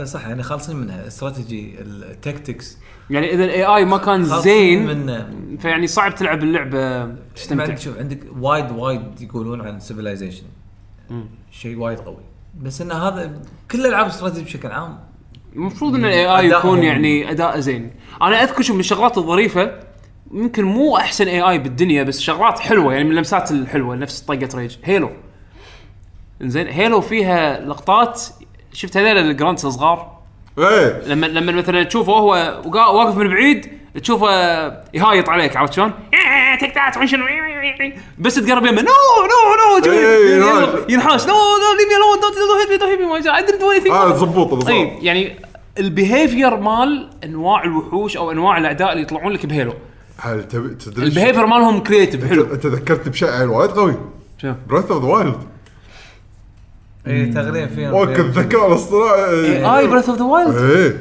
صح يعني خالصين منها strategy ال tactics يعني إذا ال AI ما كان خالصين زين من فيعني صعب تلعب اللعبة تستمتع. بعد شوف عندك وايد وايد يقولون عن Civilization شيء وايد قوي. بس إن هذا كل الألعاب الاستراتيجي بشكل عام المفروض إن ال AI يكون يعني أداء زين. أنا أذكر شوف من الشغلات الظريفة يمكن مو أحسن AI بالدنيا بس شغلات حلوة يعني من اللمسات الحلوة نفس طقة Rage. Halo زين Halo فيها لقطات شفت هذول ال grunts الصغار؟ إيه. لما لما مثلا تشوفه هو واقف من بعيد تشوفه يهايط عليك عرفت شلون؟ شنو؟ بس تقرب يمه. no no no ينحاش. no no leave me alone don't hit me don't hit me I didn't do anything هذا زبوط هذا طيب. يعني ال behavior مال أنواع الوحوش أو أنواع الاعداء اللي يطلعون لك ب Halo. هل تبي تدري ال behavior مالهم creative حلو. انت ذكرت بشيء وايد قوي. شو؟ بريث اوف ذا وايلد اي تقريبا فيهم وقت الذكاء الاصطناعي آي بريث اوف ذا وايلد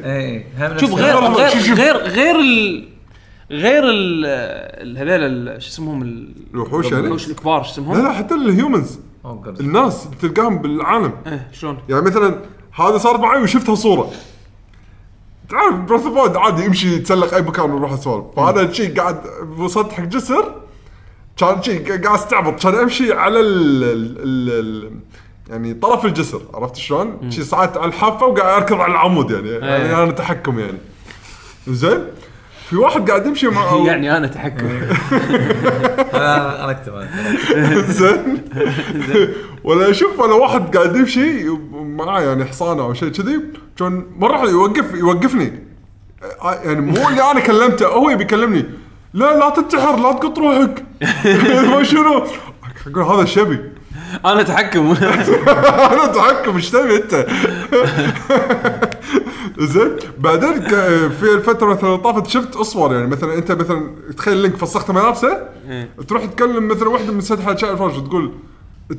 اي شوف غير غير. غير غير غير ال هذول ال- شو اسمهم ال- الوحوش يعني؟ الوحوش الكبار شو لا اسمهم؟ لا حتى الهيومنز قرص. الناس تلقاهم بالعالم. إيه شلون؟ يعني مثلا هذا صار معي وشفتها صورة. تعرف بريث اوف عادي يمشي يتسلق أي مكان ويروح اسولف فانا شي قاعد وصلت حق جسر. كان شي قاعد أستعبط. كان أمشي على ال ال ال ال يعني طرف الجسر. عرفت شلون؟ شي صعدت على الحافة وقاعد أركض على العمود يعني, يعني أنا تحكم يعني. زين؟ في واحد قاعد يمشي مع يعني أنا تحكم أنا أنا أكتب. زين. ولا أشوف ولا واحد قاعد يمشي معاه يعني حصانة أو شيء كذي كان مرة يوقف يوقفني. آه، يعني مو اللي أنا كلمته هو يبي يكلمني. لا لا تنتحر لا تقط روحك. ما شنو؟ أقول هذا شبي. أنا أتحكم. أنا أتحكم إيش تبي أنت؟ زين. بعدين ك- في الفترة مثلا طافت شفت أصور يعني مثلا أنت مثلا تخيل لينك فسخت ملابسه تروح تكلم مثلا واحدة من سدحه شاي الفرش تقول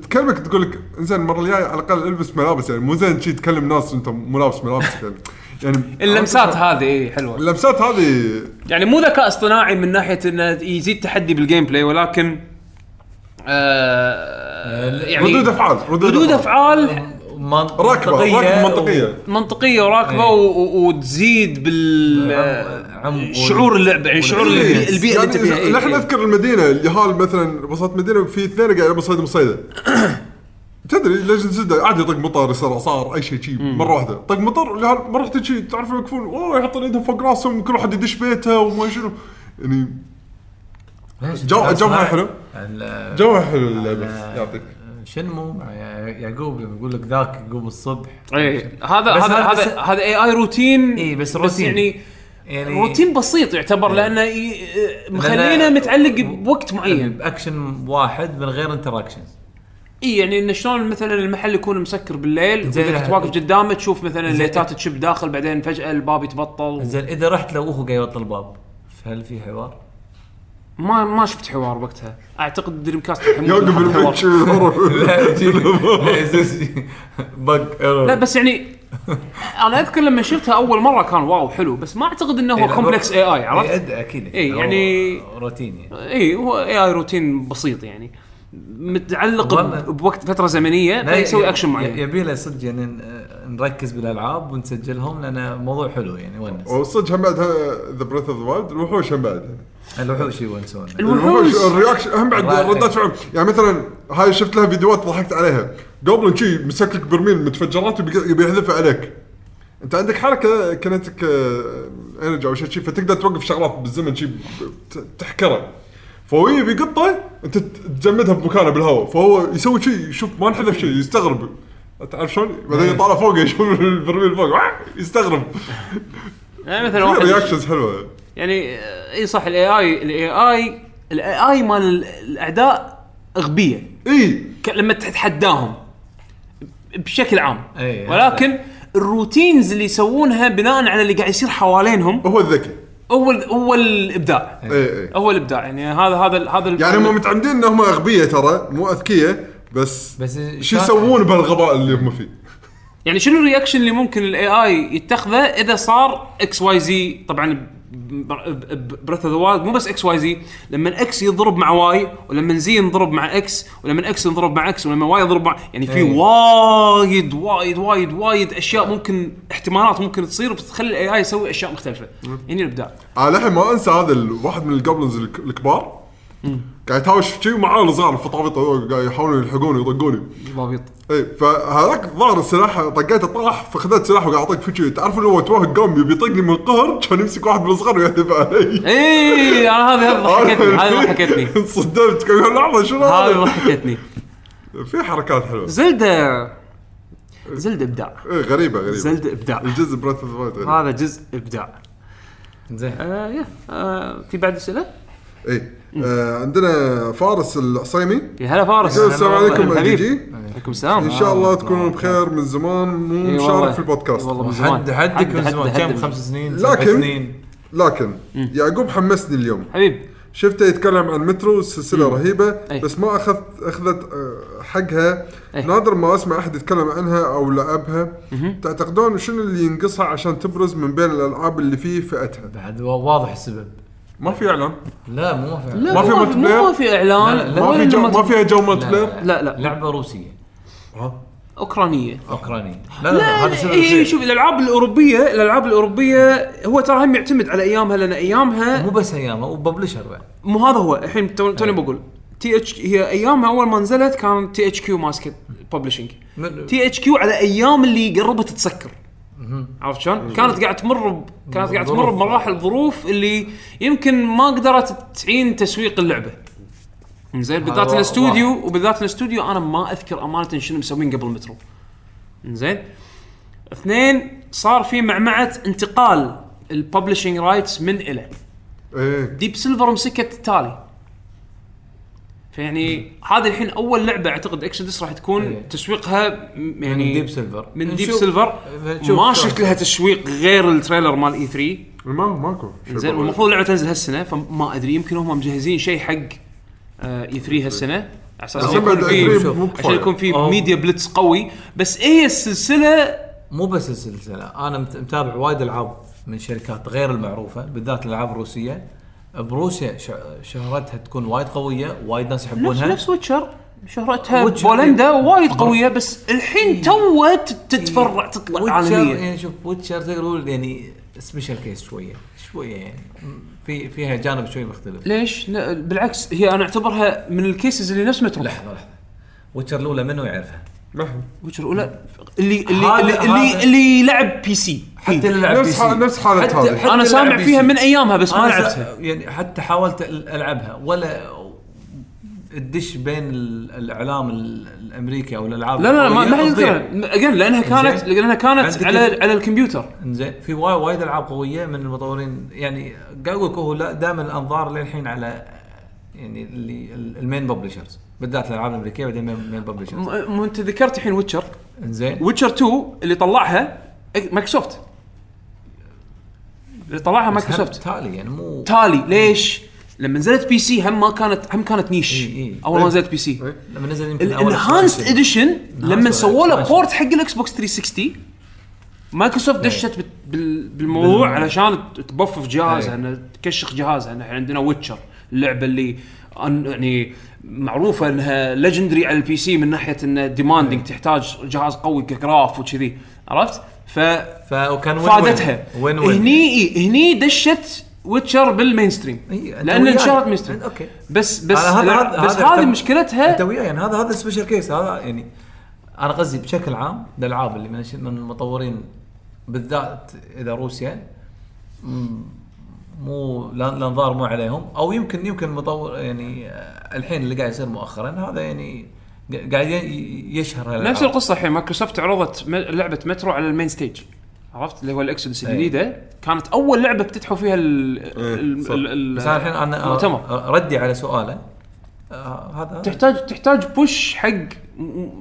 تكلمك تقول لك زين المره الجايه على الأقل البس ملابس يعني مو زين شي تكلم ناس وانت مو لابس ملابسك يعني. يعني اللمسات هذه اي حلوة. اللمسات هذه يعني مو ذكاء اصطناعي من ناحية إنه يزيد تحدي بال gameplay ولكن آه يعني ردود أفعال ردود أفعال من- راكبة منطقية منطقية وراكبة إيه. و- و- وتزيد بال شعور اللعبه يعني شعور البيئة اللي انت فيها يعني نحن إيه. نذكر المدينة اليهال مثلا وصلت مدينة في اثنين قاعد يلعبون صيد مصيدة تدري ليش زد عادي يطق مطر يصير اعصار أي شيء شيء مرة واحدة طق مطر مرة واحدة شيء تعرف يوقفون أوه يحطون إيدهم فوق راسهم كل واحد يدش بيته وما شنو يعني؟ جو- جوها حلو. جوها حلو اللعبه ال- يعطيك شنمو يعقوب يقول لك ذاك يقوم الصبح إيه هذا بس هذا هذا- هذا بس- اي اي روتين إيه، بس بس روتين. يعني يعني روتين بسيط يعتبر لأنه ي- مخلينا متعلق بوقت معين بأكشن واحد من غير interactions اي يعني انه شلون مثلا المحل يكون مسكر بالليل زين. كنت واقف قدامه تشوف مثلا. الليتات تشب داخل بعدين فجأة الباب يتبطل زين إذا رحت لو هو قاعد يبطل الباب فهل في حوار؟ ما ما شفت حوار وقتها. أعتقد Dreamcast يوقف حاط حوار. لا بق لا بس يعني أنا أذكر لما شفتها أول مرة كان واو حلو بس ما أعتقد إنه هو complex AI عرفت؟ أكيد. إيه، هو يعني- روتين يعني. اي هو AI روتين بسيط يعني. متعلق بوقت فترة زمنية فيسوي اكشن معين. يبي له صدق يعني نركز بالألعاب ونسجلهم لأن موضوع حلو يعني ونس. وصدق هم بعد the Breath of the Wild الوحوش هم بعد الوحوش يونسون الوحوش. الوحوش ال reaction هم بعد. ردات فعل. يعني مثلا هاي شفت لها فيديوهات ضحكت عليها. goblin شي مسك لك برميل متفجرات يبي يحذفها عليك. أنت عندك حركة kinetic energy أو شيء شي فتقدر توقف شغلات بالزمن شي تحكره فهو يبي يقطه أنت تجمدها بمكانه بالهواء. فهو يسوي شيء يشوف ما انحذف شيء يستغرب. تعرف شلون؟ بعدين يطالع فوق يشوف البرميل فوق يستغرب. يعني مثلا واحد reactions حلوة. يعني اي صح ال AI ال AI ال AI مال ال- الأعداء أغبية. إي. لما تتحداهم بشكل عام. أي. ولكن ال routines اللي يسوونها بناء على اللي قاعد يصير حوالينهم هو الذكي. هو هو الإبداع. إي إي. هو الإبداع. يعني هذا هذا هذا يعني هم متعمدين انهم اغبياء ترى مو اذكياء بس بس شو يسوون بهالغباء اللي هم فيه؟ يعني شنو ال reaction اللي ممكن ال AI يتخذه إذا صار X Y Z؟ طبعا Breath of the Wild مو بس X Y Z لما X يضرب مع Y ولما Z ينضرب مع X ولما X ينضرب مع X ولما Y يضرب مع يعني في إيه. وايد وايد وايد وايد أشياء ممكن احتمالات ممكن تصير بتخلي ال AI يسوي أشياء مختلفة. يعني الابداع أنا للحين ما أنسى هذا الواحد من الجوبلنز الك- الكبار. قاعد يتهاوش شي معاه الصغار الفطافيط قاعد يحاولون يلحقوني يطقوني. ضابط اي فهذاك ظهر السلاح طقيته طاح فخذت سلاح وقاعد اطق فيه تعرف اللي هو توهق قام يبي يطقني من القهر؟ كان يمسك واحد من الصغار ويهدف علي. اي أنا هذه هذه ضحكتني هذه ضحكتني. انصدمت. كان لحظة شنو هذه هذا؟ ضحكتني. في حركات حلوة. زلدة. زلدة إبداع. إيه غريبة غريبة. زلدة إبداع. الجزء بريث اوف هذا جزء إبداع. زين. آه يا آه في بعد اسئله؟ اي آه عندنا فارس العصيمي يا هلا فارس. يقول السلام عليكم. جي جي عليكم السلام. إن شاء الله تكونون بخير من زمان. مو إي مشارك. في البودكاست. إي والله من زمان. حد حدك من زمان. كم؟ خمس سنين سبع لكن- سنين. لكن يعقوب حمسني اليوم. حبيب. شفته يتكلم عن مترو سلسلة رهيبة أي. بس ما اخذت أخذت آه، حقها. أي. نادر ما أسمع أحد يتكلم عنها أو لعبها. تعتقدون شنو اللي ينقصها عشان تبرز من بين الألعاب اللي في فئتها؟ بعد وا- واضح السبب. ما في إعلان. لا مو ما في لا ما في مو- multiplayer؟ ما في إعلان. لا، لا، ما في جو ما فيها جو مالتي بلاير لا لا لعبة روسية. ها؟ أوكرانية. أوكرانية. لا لا, لا هذا سبب اي شيء. شوف الألعاب الأوروبية الألعاب الأوروبية هو ترى هم يعتمد على أيامها لأن أيامها مو بس ايامه و publisher بعد. مو هذا هو. الحين تو- توني بقول. TH هي أيامها أول ما نزلت كان THQ ماسكت publishing THQ على أيام اللي قربت تسكر عرفت شلون؟ كانت قاعد تمر ب... كانت قاعد تمر. بمراحل ظروف اللي يمكن ما قدرت تعين تسويق اللعبة. زين بالذات الاستوديو وبالذات الاستوديو أنا ما أذكر أمانة شنو مسوين قبل مترو. زين اثنين صار في معمعة انتقال ال publishing rights من إلى إيه Deep Silver مسكت التالي فيعني هذه الحين أول لعبة أعتقد Exodus راح تكون إيه. تسويقها يعني من Deep Silver من Deep Silver ما. شفت لها تسويق غير ال trailer مال E3 ما ماكو زين طبيعي. والمفروض اللعبه تنزل هالسنة فما أدري يمكن هم مجهزين شيء حق E3 هالسنة على أساس يكون في E3 مو عشان. يكون في. ميديا بلتس قوي بس هي السلسلة مو بس السلسلة أنا مت- متابع وايد ألعاب من شركات غير المعروفة بالذات الالعاب الروسيه بروسيا شهرتها تكون وايد قوية وايد ناس يحبونها. نفس ويتشر. شهرتها ويتشر. بولندا وايد بر- قوية بس الحين توها تت- تتفرع تطلع ويتشر يعني شوف ويتشر تقدر تقول يعني special case شوية شوية يعني. في فيها جانب شوي مختلف. ليش؟ بالعكس هي أنا أعتبرها من ال cases اللي نفس مترو لحظة لحظة. ويتشر الأولى منو يعرفها؟ ويتشر الأولى اللي اللي هذا- اللي, اللي, هذا- اللي لعب PC حتى اللي لعب نفس PC. حال- نفس حالة حتى- هذه. حتى أنا اللي سامع فيها PC. من أيامها بس ما أنا لعبتها يعني حتى حاولت أل- ألعبها ولا الدش بين ال- الإعلام ال- الأمريكي أو الألعاب لا لا لا ما ما حد. يذكرها اجين لأنها كانت زين. لأنها كانت عندك على ال- على الكمبيوتر زين في وايد وايد ألعاب قوية من المطورين يعني قاعد أقول لك هو لا دائما الأنظار للحين على يعني اللي ال- ال main publishers بالذات الألعاب الأمريكية بعدين main main publishers م- انت ذكرت الحين ويتشر زين ويتشر 2 اللي طلعها مايكروسوفت. اللي طلعها مايكروسوفت. تالي يعني مو تالي. ليش؟ لما نزلت PC هم ما كانت هم كانت niche إي إي. أول ما نزلت PC إي. لما نزل يمكن expansion. edition لما سووا له. port حق الاكس بوكس 360 مايكروسوفت دشت بال- بال- بالموضوع بال- علشان تbuff جهازها. انها تكشخ جهازها إن إحنا عندنا ويتشر اللعبة اللي يعني معروفة إنها legendary على ال PC من ناحية انه demanding تحتاج جهاز قوي ك graph وكذي عرفت؟ ف فكان فادتها. وين وين هني إيه، هني دشت ويتشر بال mainstream إي، أنت لأن. انشهرت mainstream okay. بس بس هذا- هذا- بس هذه مشكلتها أنت وياي. يعني هذا هذا special case هذا يعني أنا قصدي بشكل عام الالعاب اللي من المطورين بالذات إذا روسيا. مو لا- الانظار مو عليهم أو يمكن يمكن مطور يعني الحين اللي قاعد يصير مؤخرا هذا يعني قاعد ي- يشهر هالألعاب. نفس القصة الحين مايكروسوفت عرضت لعبة مترو على ال main stage عرفت اللي هو الإكسودس أي. الجديدة كانت أول لعبة بتفتحوا فيها ال ال-. ال- بس أنا الحين أنا المؤتمر ردي على سؤاله آه، هذا تحتاج تحتاج push حق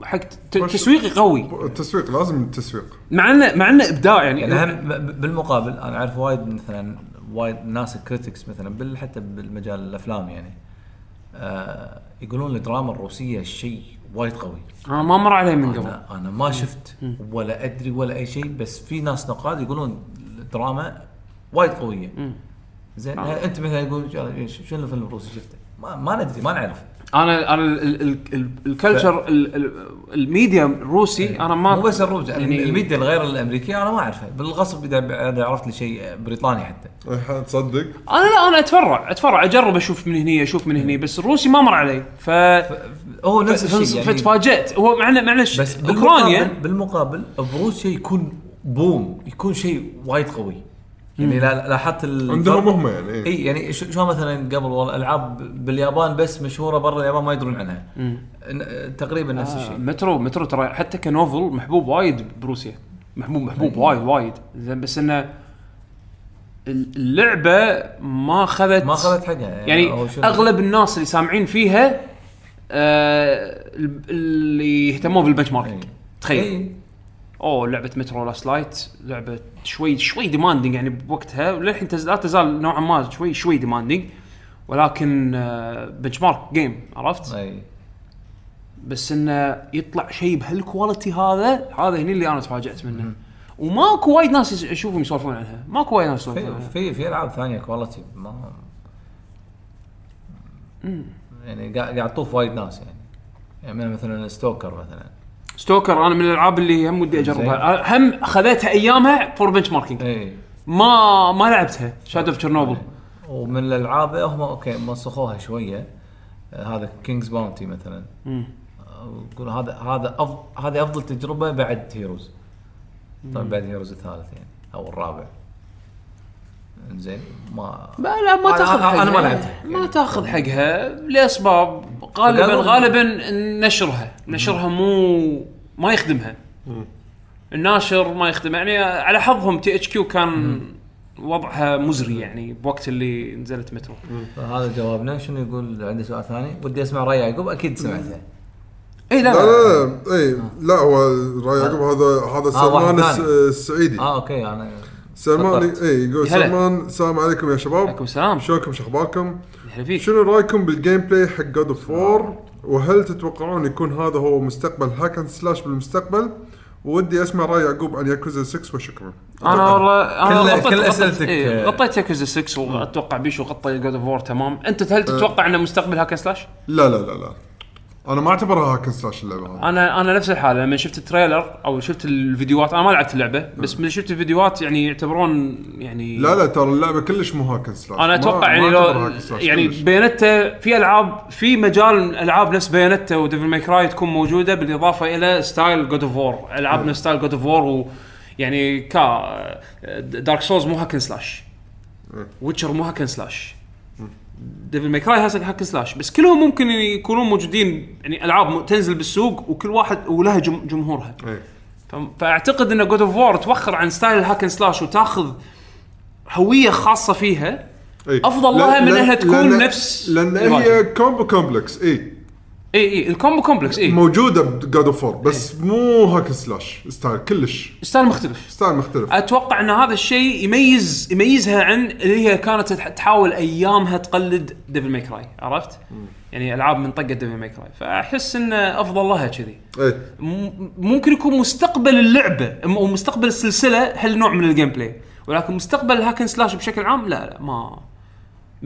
حق. تسويقي قوي التسويق لازم التسويق مع انه مع إنه إبداع يعني, يعني بالمقابل أنا أعرف وايد مثلا وايد ناس critics مثلا بال حتى بالمجال الأفلام يعني. آه يقولون الدراما الروسية شيء وايد قوي. أنا ما مر علي من قبل. أنا أنا ما شفت ولا أدري ولا أي شيء بس في ناس نقاد يقولون الدراما وايد قوية. زين آه. أنت مثلا يقول "يا- ش- شنو الفيلم الروسي شفته؟ ما, ما ندري ما نعرف. أنا أنا ال- ال- ال- ال- ال culture ال- ال- الميديا الروسي أنا ما مو بس الروج يعني- الميديا الغير الأمريكية أنا ما أعرفها. بالغصب إذا إذا عرفت لي شيء بريطاني حتى. تصدق؟ أنا لا أنا أتفرع أتفرع أجرب أشوف من هني أشوف من هني بس الروسي ما مر علي. ف هو نفس الشيء يعني. فتفاجات هو معنا معلش بس اوكرانيا بالمقابل بالمقابل بروسيا يكون boom يكون شيء وايد قوي. يعني لا- لاحظت ال- عندهم هم يعني إيه. إي يعني ش- شلون مثلا قبل والله ألعاب باليابان بس مشهورة برا اليابان ما يدرون عنها. تقريبا نفس آه الشيء. مترو مترو ترى حتى ك novel محبوب وايد بروسيا. محبوب محبوب وايد وايد. زين بس إنه اللعبة ما اخذت ما اخذت حقها يعني شنو- أغلب الناس اللي سامعين فيها آه اللي يهتمون بال benchmarking إي. تخيل. أوه لعبة مترو لاست لايت لعبة شوي شوي demanding يعني بوقتها وللحين لا تزال نوعا ما شوي شوي demanding ولكن benchmark game عرفت؟ أي. بس إنه يطلع شيء بهال quality هذا هذا هني اللي أنا تفاجأت منه. وماكو وايد ناس اشوفهم يسولفون عنها. ماكو وايد ناس يسولفون عنها. في في ألعاب ثانية quality ما يعني قاعد تطوف وايد ناس يعني. يعني مثلا ستوكر مثلا. ستوكر أنا من الألعاب اللي هم ودي أجربها. هم خذيتها أيامها for benchmarking اي ما ما لعبتها. شادو اوف تشيرنوبل ومن الألعاب هم okay مسخوها شوية. آه، هذا كينجز باونتي مثلا. يقول هذا هذا هذه أفضل تجربة بعد هيروز طبعا بعد هيروز الثالث يعني أو الرابع. زين ما لا لا ما تأخذ أنا- حقها أنا ما لعبتها. ما تأخذ حقها لأسباب. غالبا غالبا نشرها. نشرها مو ما يخدمها. الناشر ما يخدمها. يعني على حظهم تي إتش كيو كان وضعها مزري يعني بوقت اللي نزلت مترو. هذا جوابنا. شنو يقول؟ عنده سؤال ثاني. ودي أسمع رأي يعقوب. أكيد سمعته. اي لا لا. لا, لا لا اي لا هو رأي يعقوب. هذا هذا سلمان الس- ثاني. السعيدي. آه okay أنا سلمان. إي يقول هلا. سلمان السلام عليكم يا شباب عليكم السلام شلونكم شو أخباركم؟ هلا فيك شنو رأيكم بال gameplay حق جود اوف وور؟ وهل تتوقعون يكون هذا هو مستقبل hack and slash بالمستقبل؟ ودي أسمع رأي يعقوب عن ياكوزا 6 وشكرا. أنا والله أنا كل- غطيت كل إيه، آه. غطيت ياكوزا 6 وأتوقع بيشو غطى جود اوف وور تمام أنت هل تتوقع إنه مستقبل hack and slash؟ لا لا لا لا أنا ما أعتبرها hack slash اللعبة هذه. أنا أنا نفس الحالة لما شفت ال trailer أو شفت الفيديوهات أنا ما لعبت اللعبة بس من شفت الفيديوهات يعني يعتبرون يعني لا لا ترى اللعبة كلش مو hack slash. أنا أتوقع ما يعني لو hack يعني. Bayonetta في ألعاب في مجال ألعاب نفس Bayonetta و Devil May Cry تكون موجودة بالإضافة إلى style God of War ألعاب نفس style God of War ويعني كا Dark Souls مو hack and slash Witcher مو hack and slash Devil May Cry hack and slash بس كلهم ممكن يكونون موجودين يعني ألعاب تنزل بالسوق وكل واحد ولها جم- جمهورها إيه. فأعتقد إن God of War توخر عن style ال hack and slash وتاخذ هوية خاصة فيها إيه. أفضل لها من إنها تكون لأن- نفس لأن. هي combo complex اي اي اي ال combo complex اي موجودة ب God of 4 بس مو hack slash style كلش. style مختلف. style مختلف. أتوقع إن هذا الشيء يميز يميزها عن اللي هي كانت تح- تحاول أيامها تقلد Devil May Cry عرفت؟ يعني ألعاب من طقة Devil May Cry فأحس انه أفضل لها كذي. م- ممكن يكون مستقبل اللعبة م- أو مستقبل السلسلة هالنوع من ال gameplay ولكن مستقبل ال hack and slash بشكل عام لا لا ما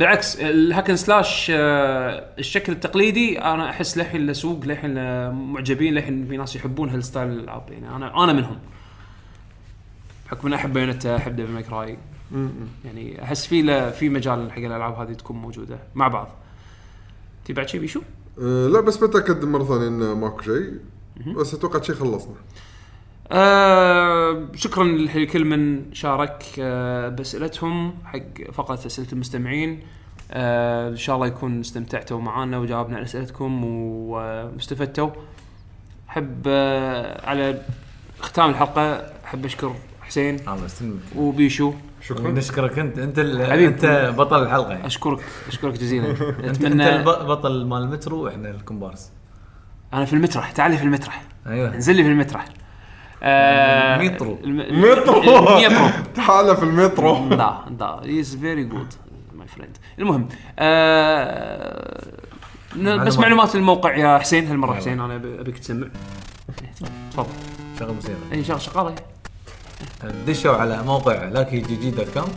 بالعكس ال hack and slash آه، الشكل التقليدي أنا أحس للحين له سوق للحين معجبين للحين في ناس يحبون هال style الالعاب يعني أنا أنا منهم. بحكم إني أحب Bayonetta أحب Devil May Cry يعني أحس في في مجال حق الألعاب هذه تكون موجودة مع بعض. تبي بعد شيء بيشو؟ أه لا بس بتاكد مرة ثانية انه ماكو شيء. بس أتوقع شيء خلصنا. آه شكرا لكل من شارك آه بأسئلتهم حق فقرة أسئلة المستمعين. آه إن شاء الله يكون استمتعتوا معنا وجاوبنا على أسئلتكم واستفدتوا. أحب آه على ختام الحلقة أحب أشكر حسين الله يسلمك وبيشو. شكرا. نشكرك أنت. أنت. أنت بطل الحلقة يعني. أشكرك أشكرك جزيلا. أنت أنت اتمنى البطل مال المترو وإحنا الكومبارس. أنا في المترح تعالي في المترح. أيوه. انزل لي في المترح. مترو. مترو المترو تعال في المترو لا لا. هيز فيري جود ماي فريند المهم آه بس معلومات. الموقع. يا حسين هالمرة حسين أنا أبيك تسمع. تفضل. شغل موسيقى أي شغله شغالة. دشوا على موقع لاكي جي جي دوت كوم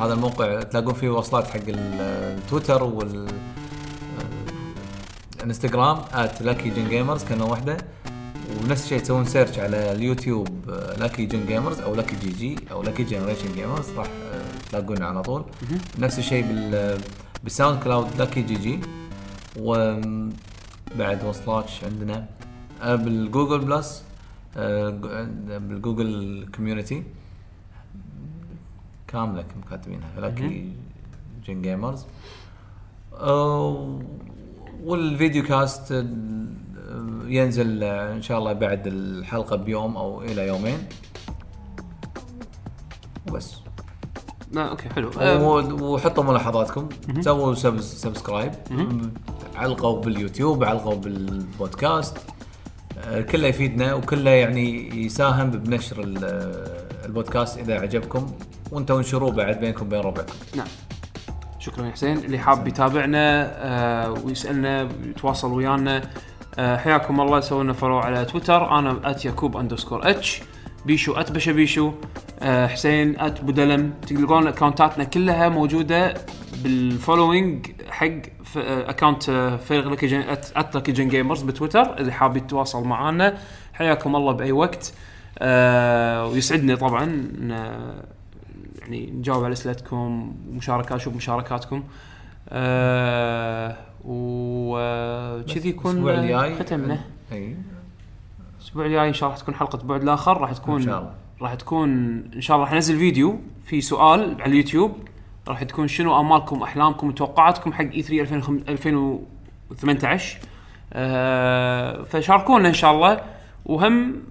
هذا الموقع تلاقون فيه وصلات حق ال- التويتر وال الانستغرام @lucky Gen Gamers كلمه واحدة ونفس الشيء تسوون search على ال YouTube Lucky Gen Gamers أو Lucky GG أو Lucky Generation Gamers راح آه، تلاقونه على طول. نفس الشيء بال بال SoundCloud Lucky GG وبعد وصلات إيش عندنا آه، بال Google Plus آه، بال Google community كاملة كاتبينها Lucky Gen Gamers آه، وال video cast آه، ينزل آه، إن شاء الله بعد الحلقة بيوم أو إلى يومين. وبس. لا okay حلو. آه، وحطوا ملاحظاتكم. سووا sub- subscribe. علقوا باليوتيوب علقوا بالبودكاست. آه، كله يفيدنا وكله يعني يساهم بنشر ال- البودكاست إذا عجبكم. وأنتم انشروه بعد بينكم وبين ربعكم. نعم. شكرا يا حسين. اللي حاب يتابعنا آه ويسألنا يتواصل ويانا آه حياكم الله سووا لنا follow على تويتر أنا at يعقوب underscore H بيشو at بشا بيشو. آه حسين at بودلم تلقون اكونتاتنا كلها موجودة بال following حق آه، account آه، فريق Lucky Gen at at Lucky Gen Gamers ب Twitter. اللي حاب يتواصل معنا حياكم الله بأي وقت. آه ويسعدني طبعا إن- يعني نجاوب على أسئلتكم ومشاركات أشوف مشاركاتكم. آه وكذي يكون الأسبوع الجاي ختمنا إي. الأسبوع الجاي إن شاء الله راح تكون حلقة بعد الآخر راح تكون إن شاء الله. راح تكون إن شاء الله راح ننزل فيديو في سؤال على اليوتيوب. راح تكون شنو آمالكم أحلامكم وتوقعاتكم حق اي 3 2018 آه فشاركونا إن شاء الله. وهم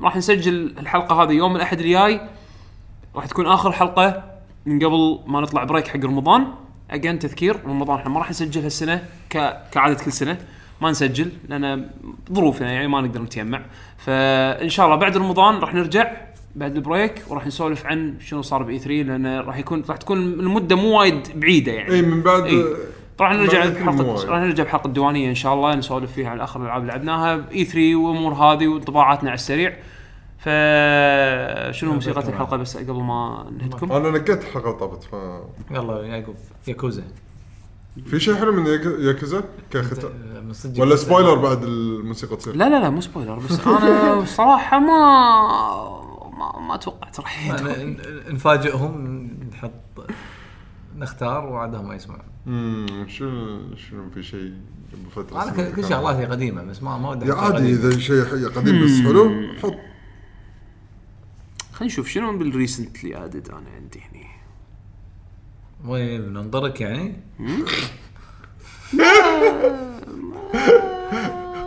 راح نسجل الحلقة هذه يوم الأحد الجاي. راح تكون آخر حلقة من قبل ما نطلع break حق رمضان. again تذكير رمضان إحنا ما راح نسجل هالسنة ك... كعادة كل سنة. ما نسجل لأن ظروفنا يعني ما نقدر نتجمع فإن شاء الله بعد رمضان راح نرجع بعد ال break وراح نسولف عن شنو صار ب E3 لأن راح يكون راح تكون المدة مو وايد بعيدة يعني. إي من بعد E. راح نرجع بحلقه. راح نرجع بحلقة ديوانيه إن شاء الله نسولف فيها عن آخر الألعاب اللي لعبناها. ب E3 وامور هذه وانطباعاتنا على السريع. فشنو موسيقى الحلقة بس قبل ما نهدكم؟ أنا نقيت الحلقة طافت ف يلا يا يعقوب ياكوزا. في شيء حلو من Yak- Yakuza؟ كختام صدق ولا. spoiler بعد الموسيقى تصير؟ لا لا لا مو spoiler بس أنا بصراحة ما ما, ما توقعت راح نفاجئهم نحط نختار وعدهم ما يسمعون. امم شنو شنو في شيء قبل فتره أنا كل شغلاتي قديمة بس ما ما ودي عادي. إذا شيء حي- قديم بس حلو حط خلينا نشوف شنو بالريسنتلي ادد أنا عندي هني. وين بننظرك يعني؟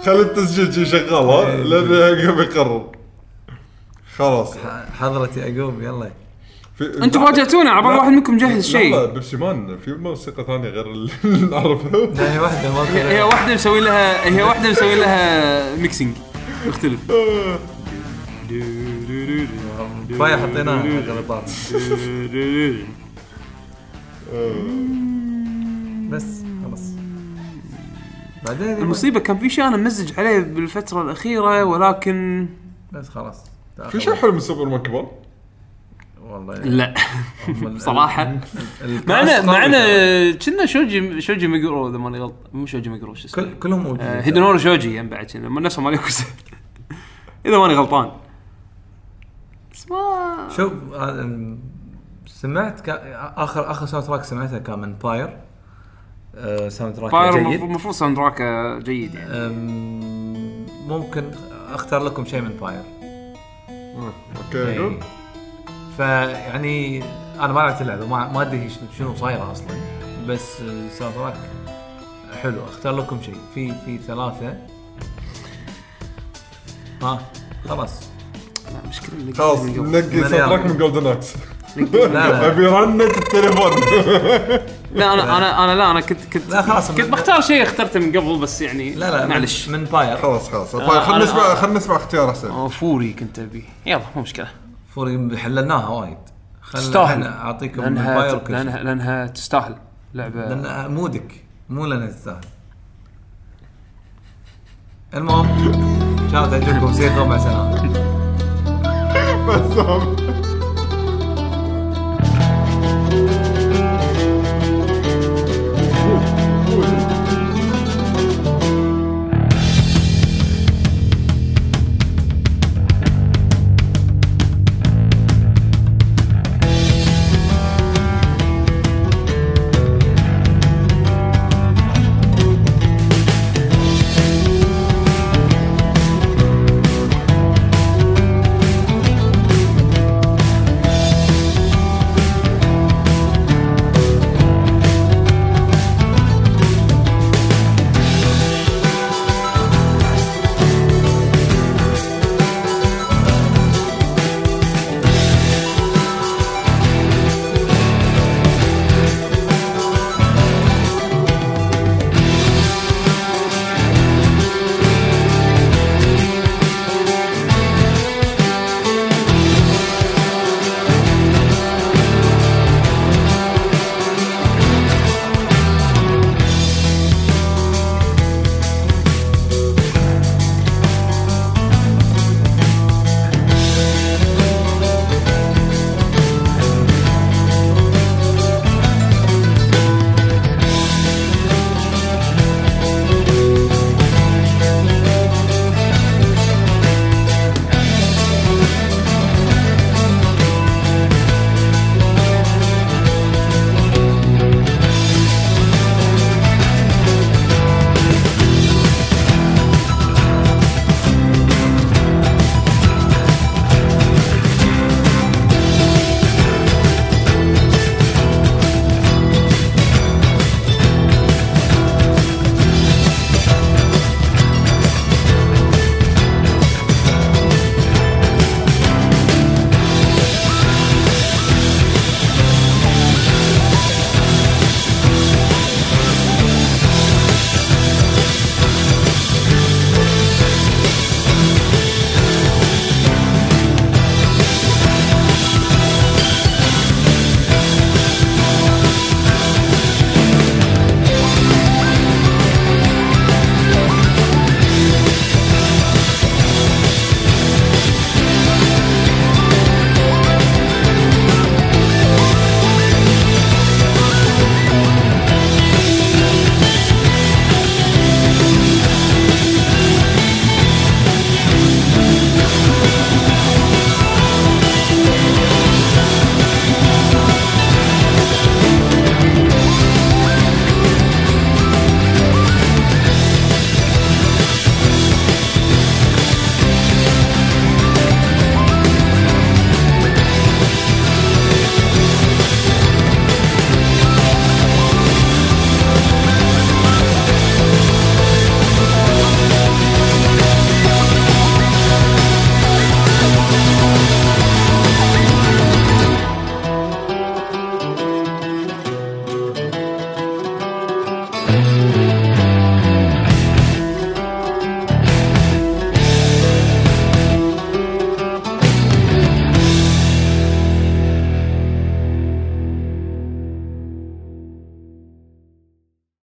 خلي التسجيل شغال ها؟ لأن قبل يقرر. خلاص. ح- حضرة يعقوب يلا. أنتم فاجاتونا على بال لا. واحد منكم مجهز لا شيء. Pepsiman في موسيقى ثانية غير اللي نعرفها. لا هي واحدة ما هي هي واحدة مسوي لها هي واحدة مسوي لها mixing مختلف. كفاية حطيناها. غلطات بس خلاص. بعدين المصيبة كان في شيء أنا ممزج عليه بالفترة الأخيرة ولكن بس خلاص. في شيء حلو من سوبر مان كبار والله. لا. ال- معنا معنا كنا شوجي شوجي ميجورو إذا ماني غلط. مو شوجي ميجورو شو اسمه؟ كل كلهم موجودين. آه، هيدنورو شوجي هم بعد كنا من نفسهم مال إذا ماني غلطان. ما شوف هذا- سمعت كا- اخر آخر ساوند تراك سمعته كان من باير آه، ساوند تراك باير جيد. المفروض المفروض ساوند تراك جيد يعني. ممكن أختار لكم شيء من Pyre okay. إي. قول. فيعني أنا ما لعبت اللعبة ما ما أدري شنو- شنو صايرة أصلا. بس ال soundtrack حلو أختار لكم شيء. في في ثلاثة. ها خلاص. لا مشكله خلاص نقي. track من Golden Axe لا لا. أبي رنة التليفون. لا أنا أنا أنا لا أنا كنت كنت لا خلاص كنت من- بختار شيء اخترته من قبل بس يعني لا لا معلش. من, باير خلاص خلاص. طيب آه، خلينا أنا- نسمع خلينا نسمع اختيار أحسن. آه، فوري كنت أبي. يلا مو مشكلة. فوري حللناها وايد. تستاهل. أنا أعطيكم من لانها باير لانها لأنها تستاهل. لعبه لأن مودك مو لأنها تستاهل. المهم ان شاء الله تعجبكم موسيقى مع السلامه بس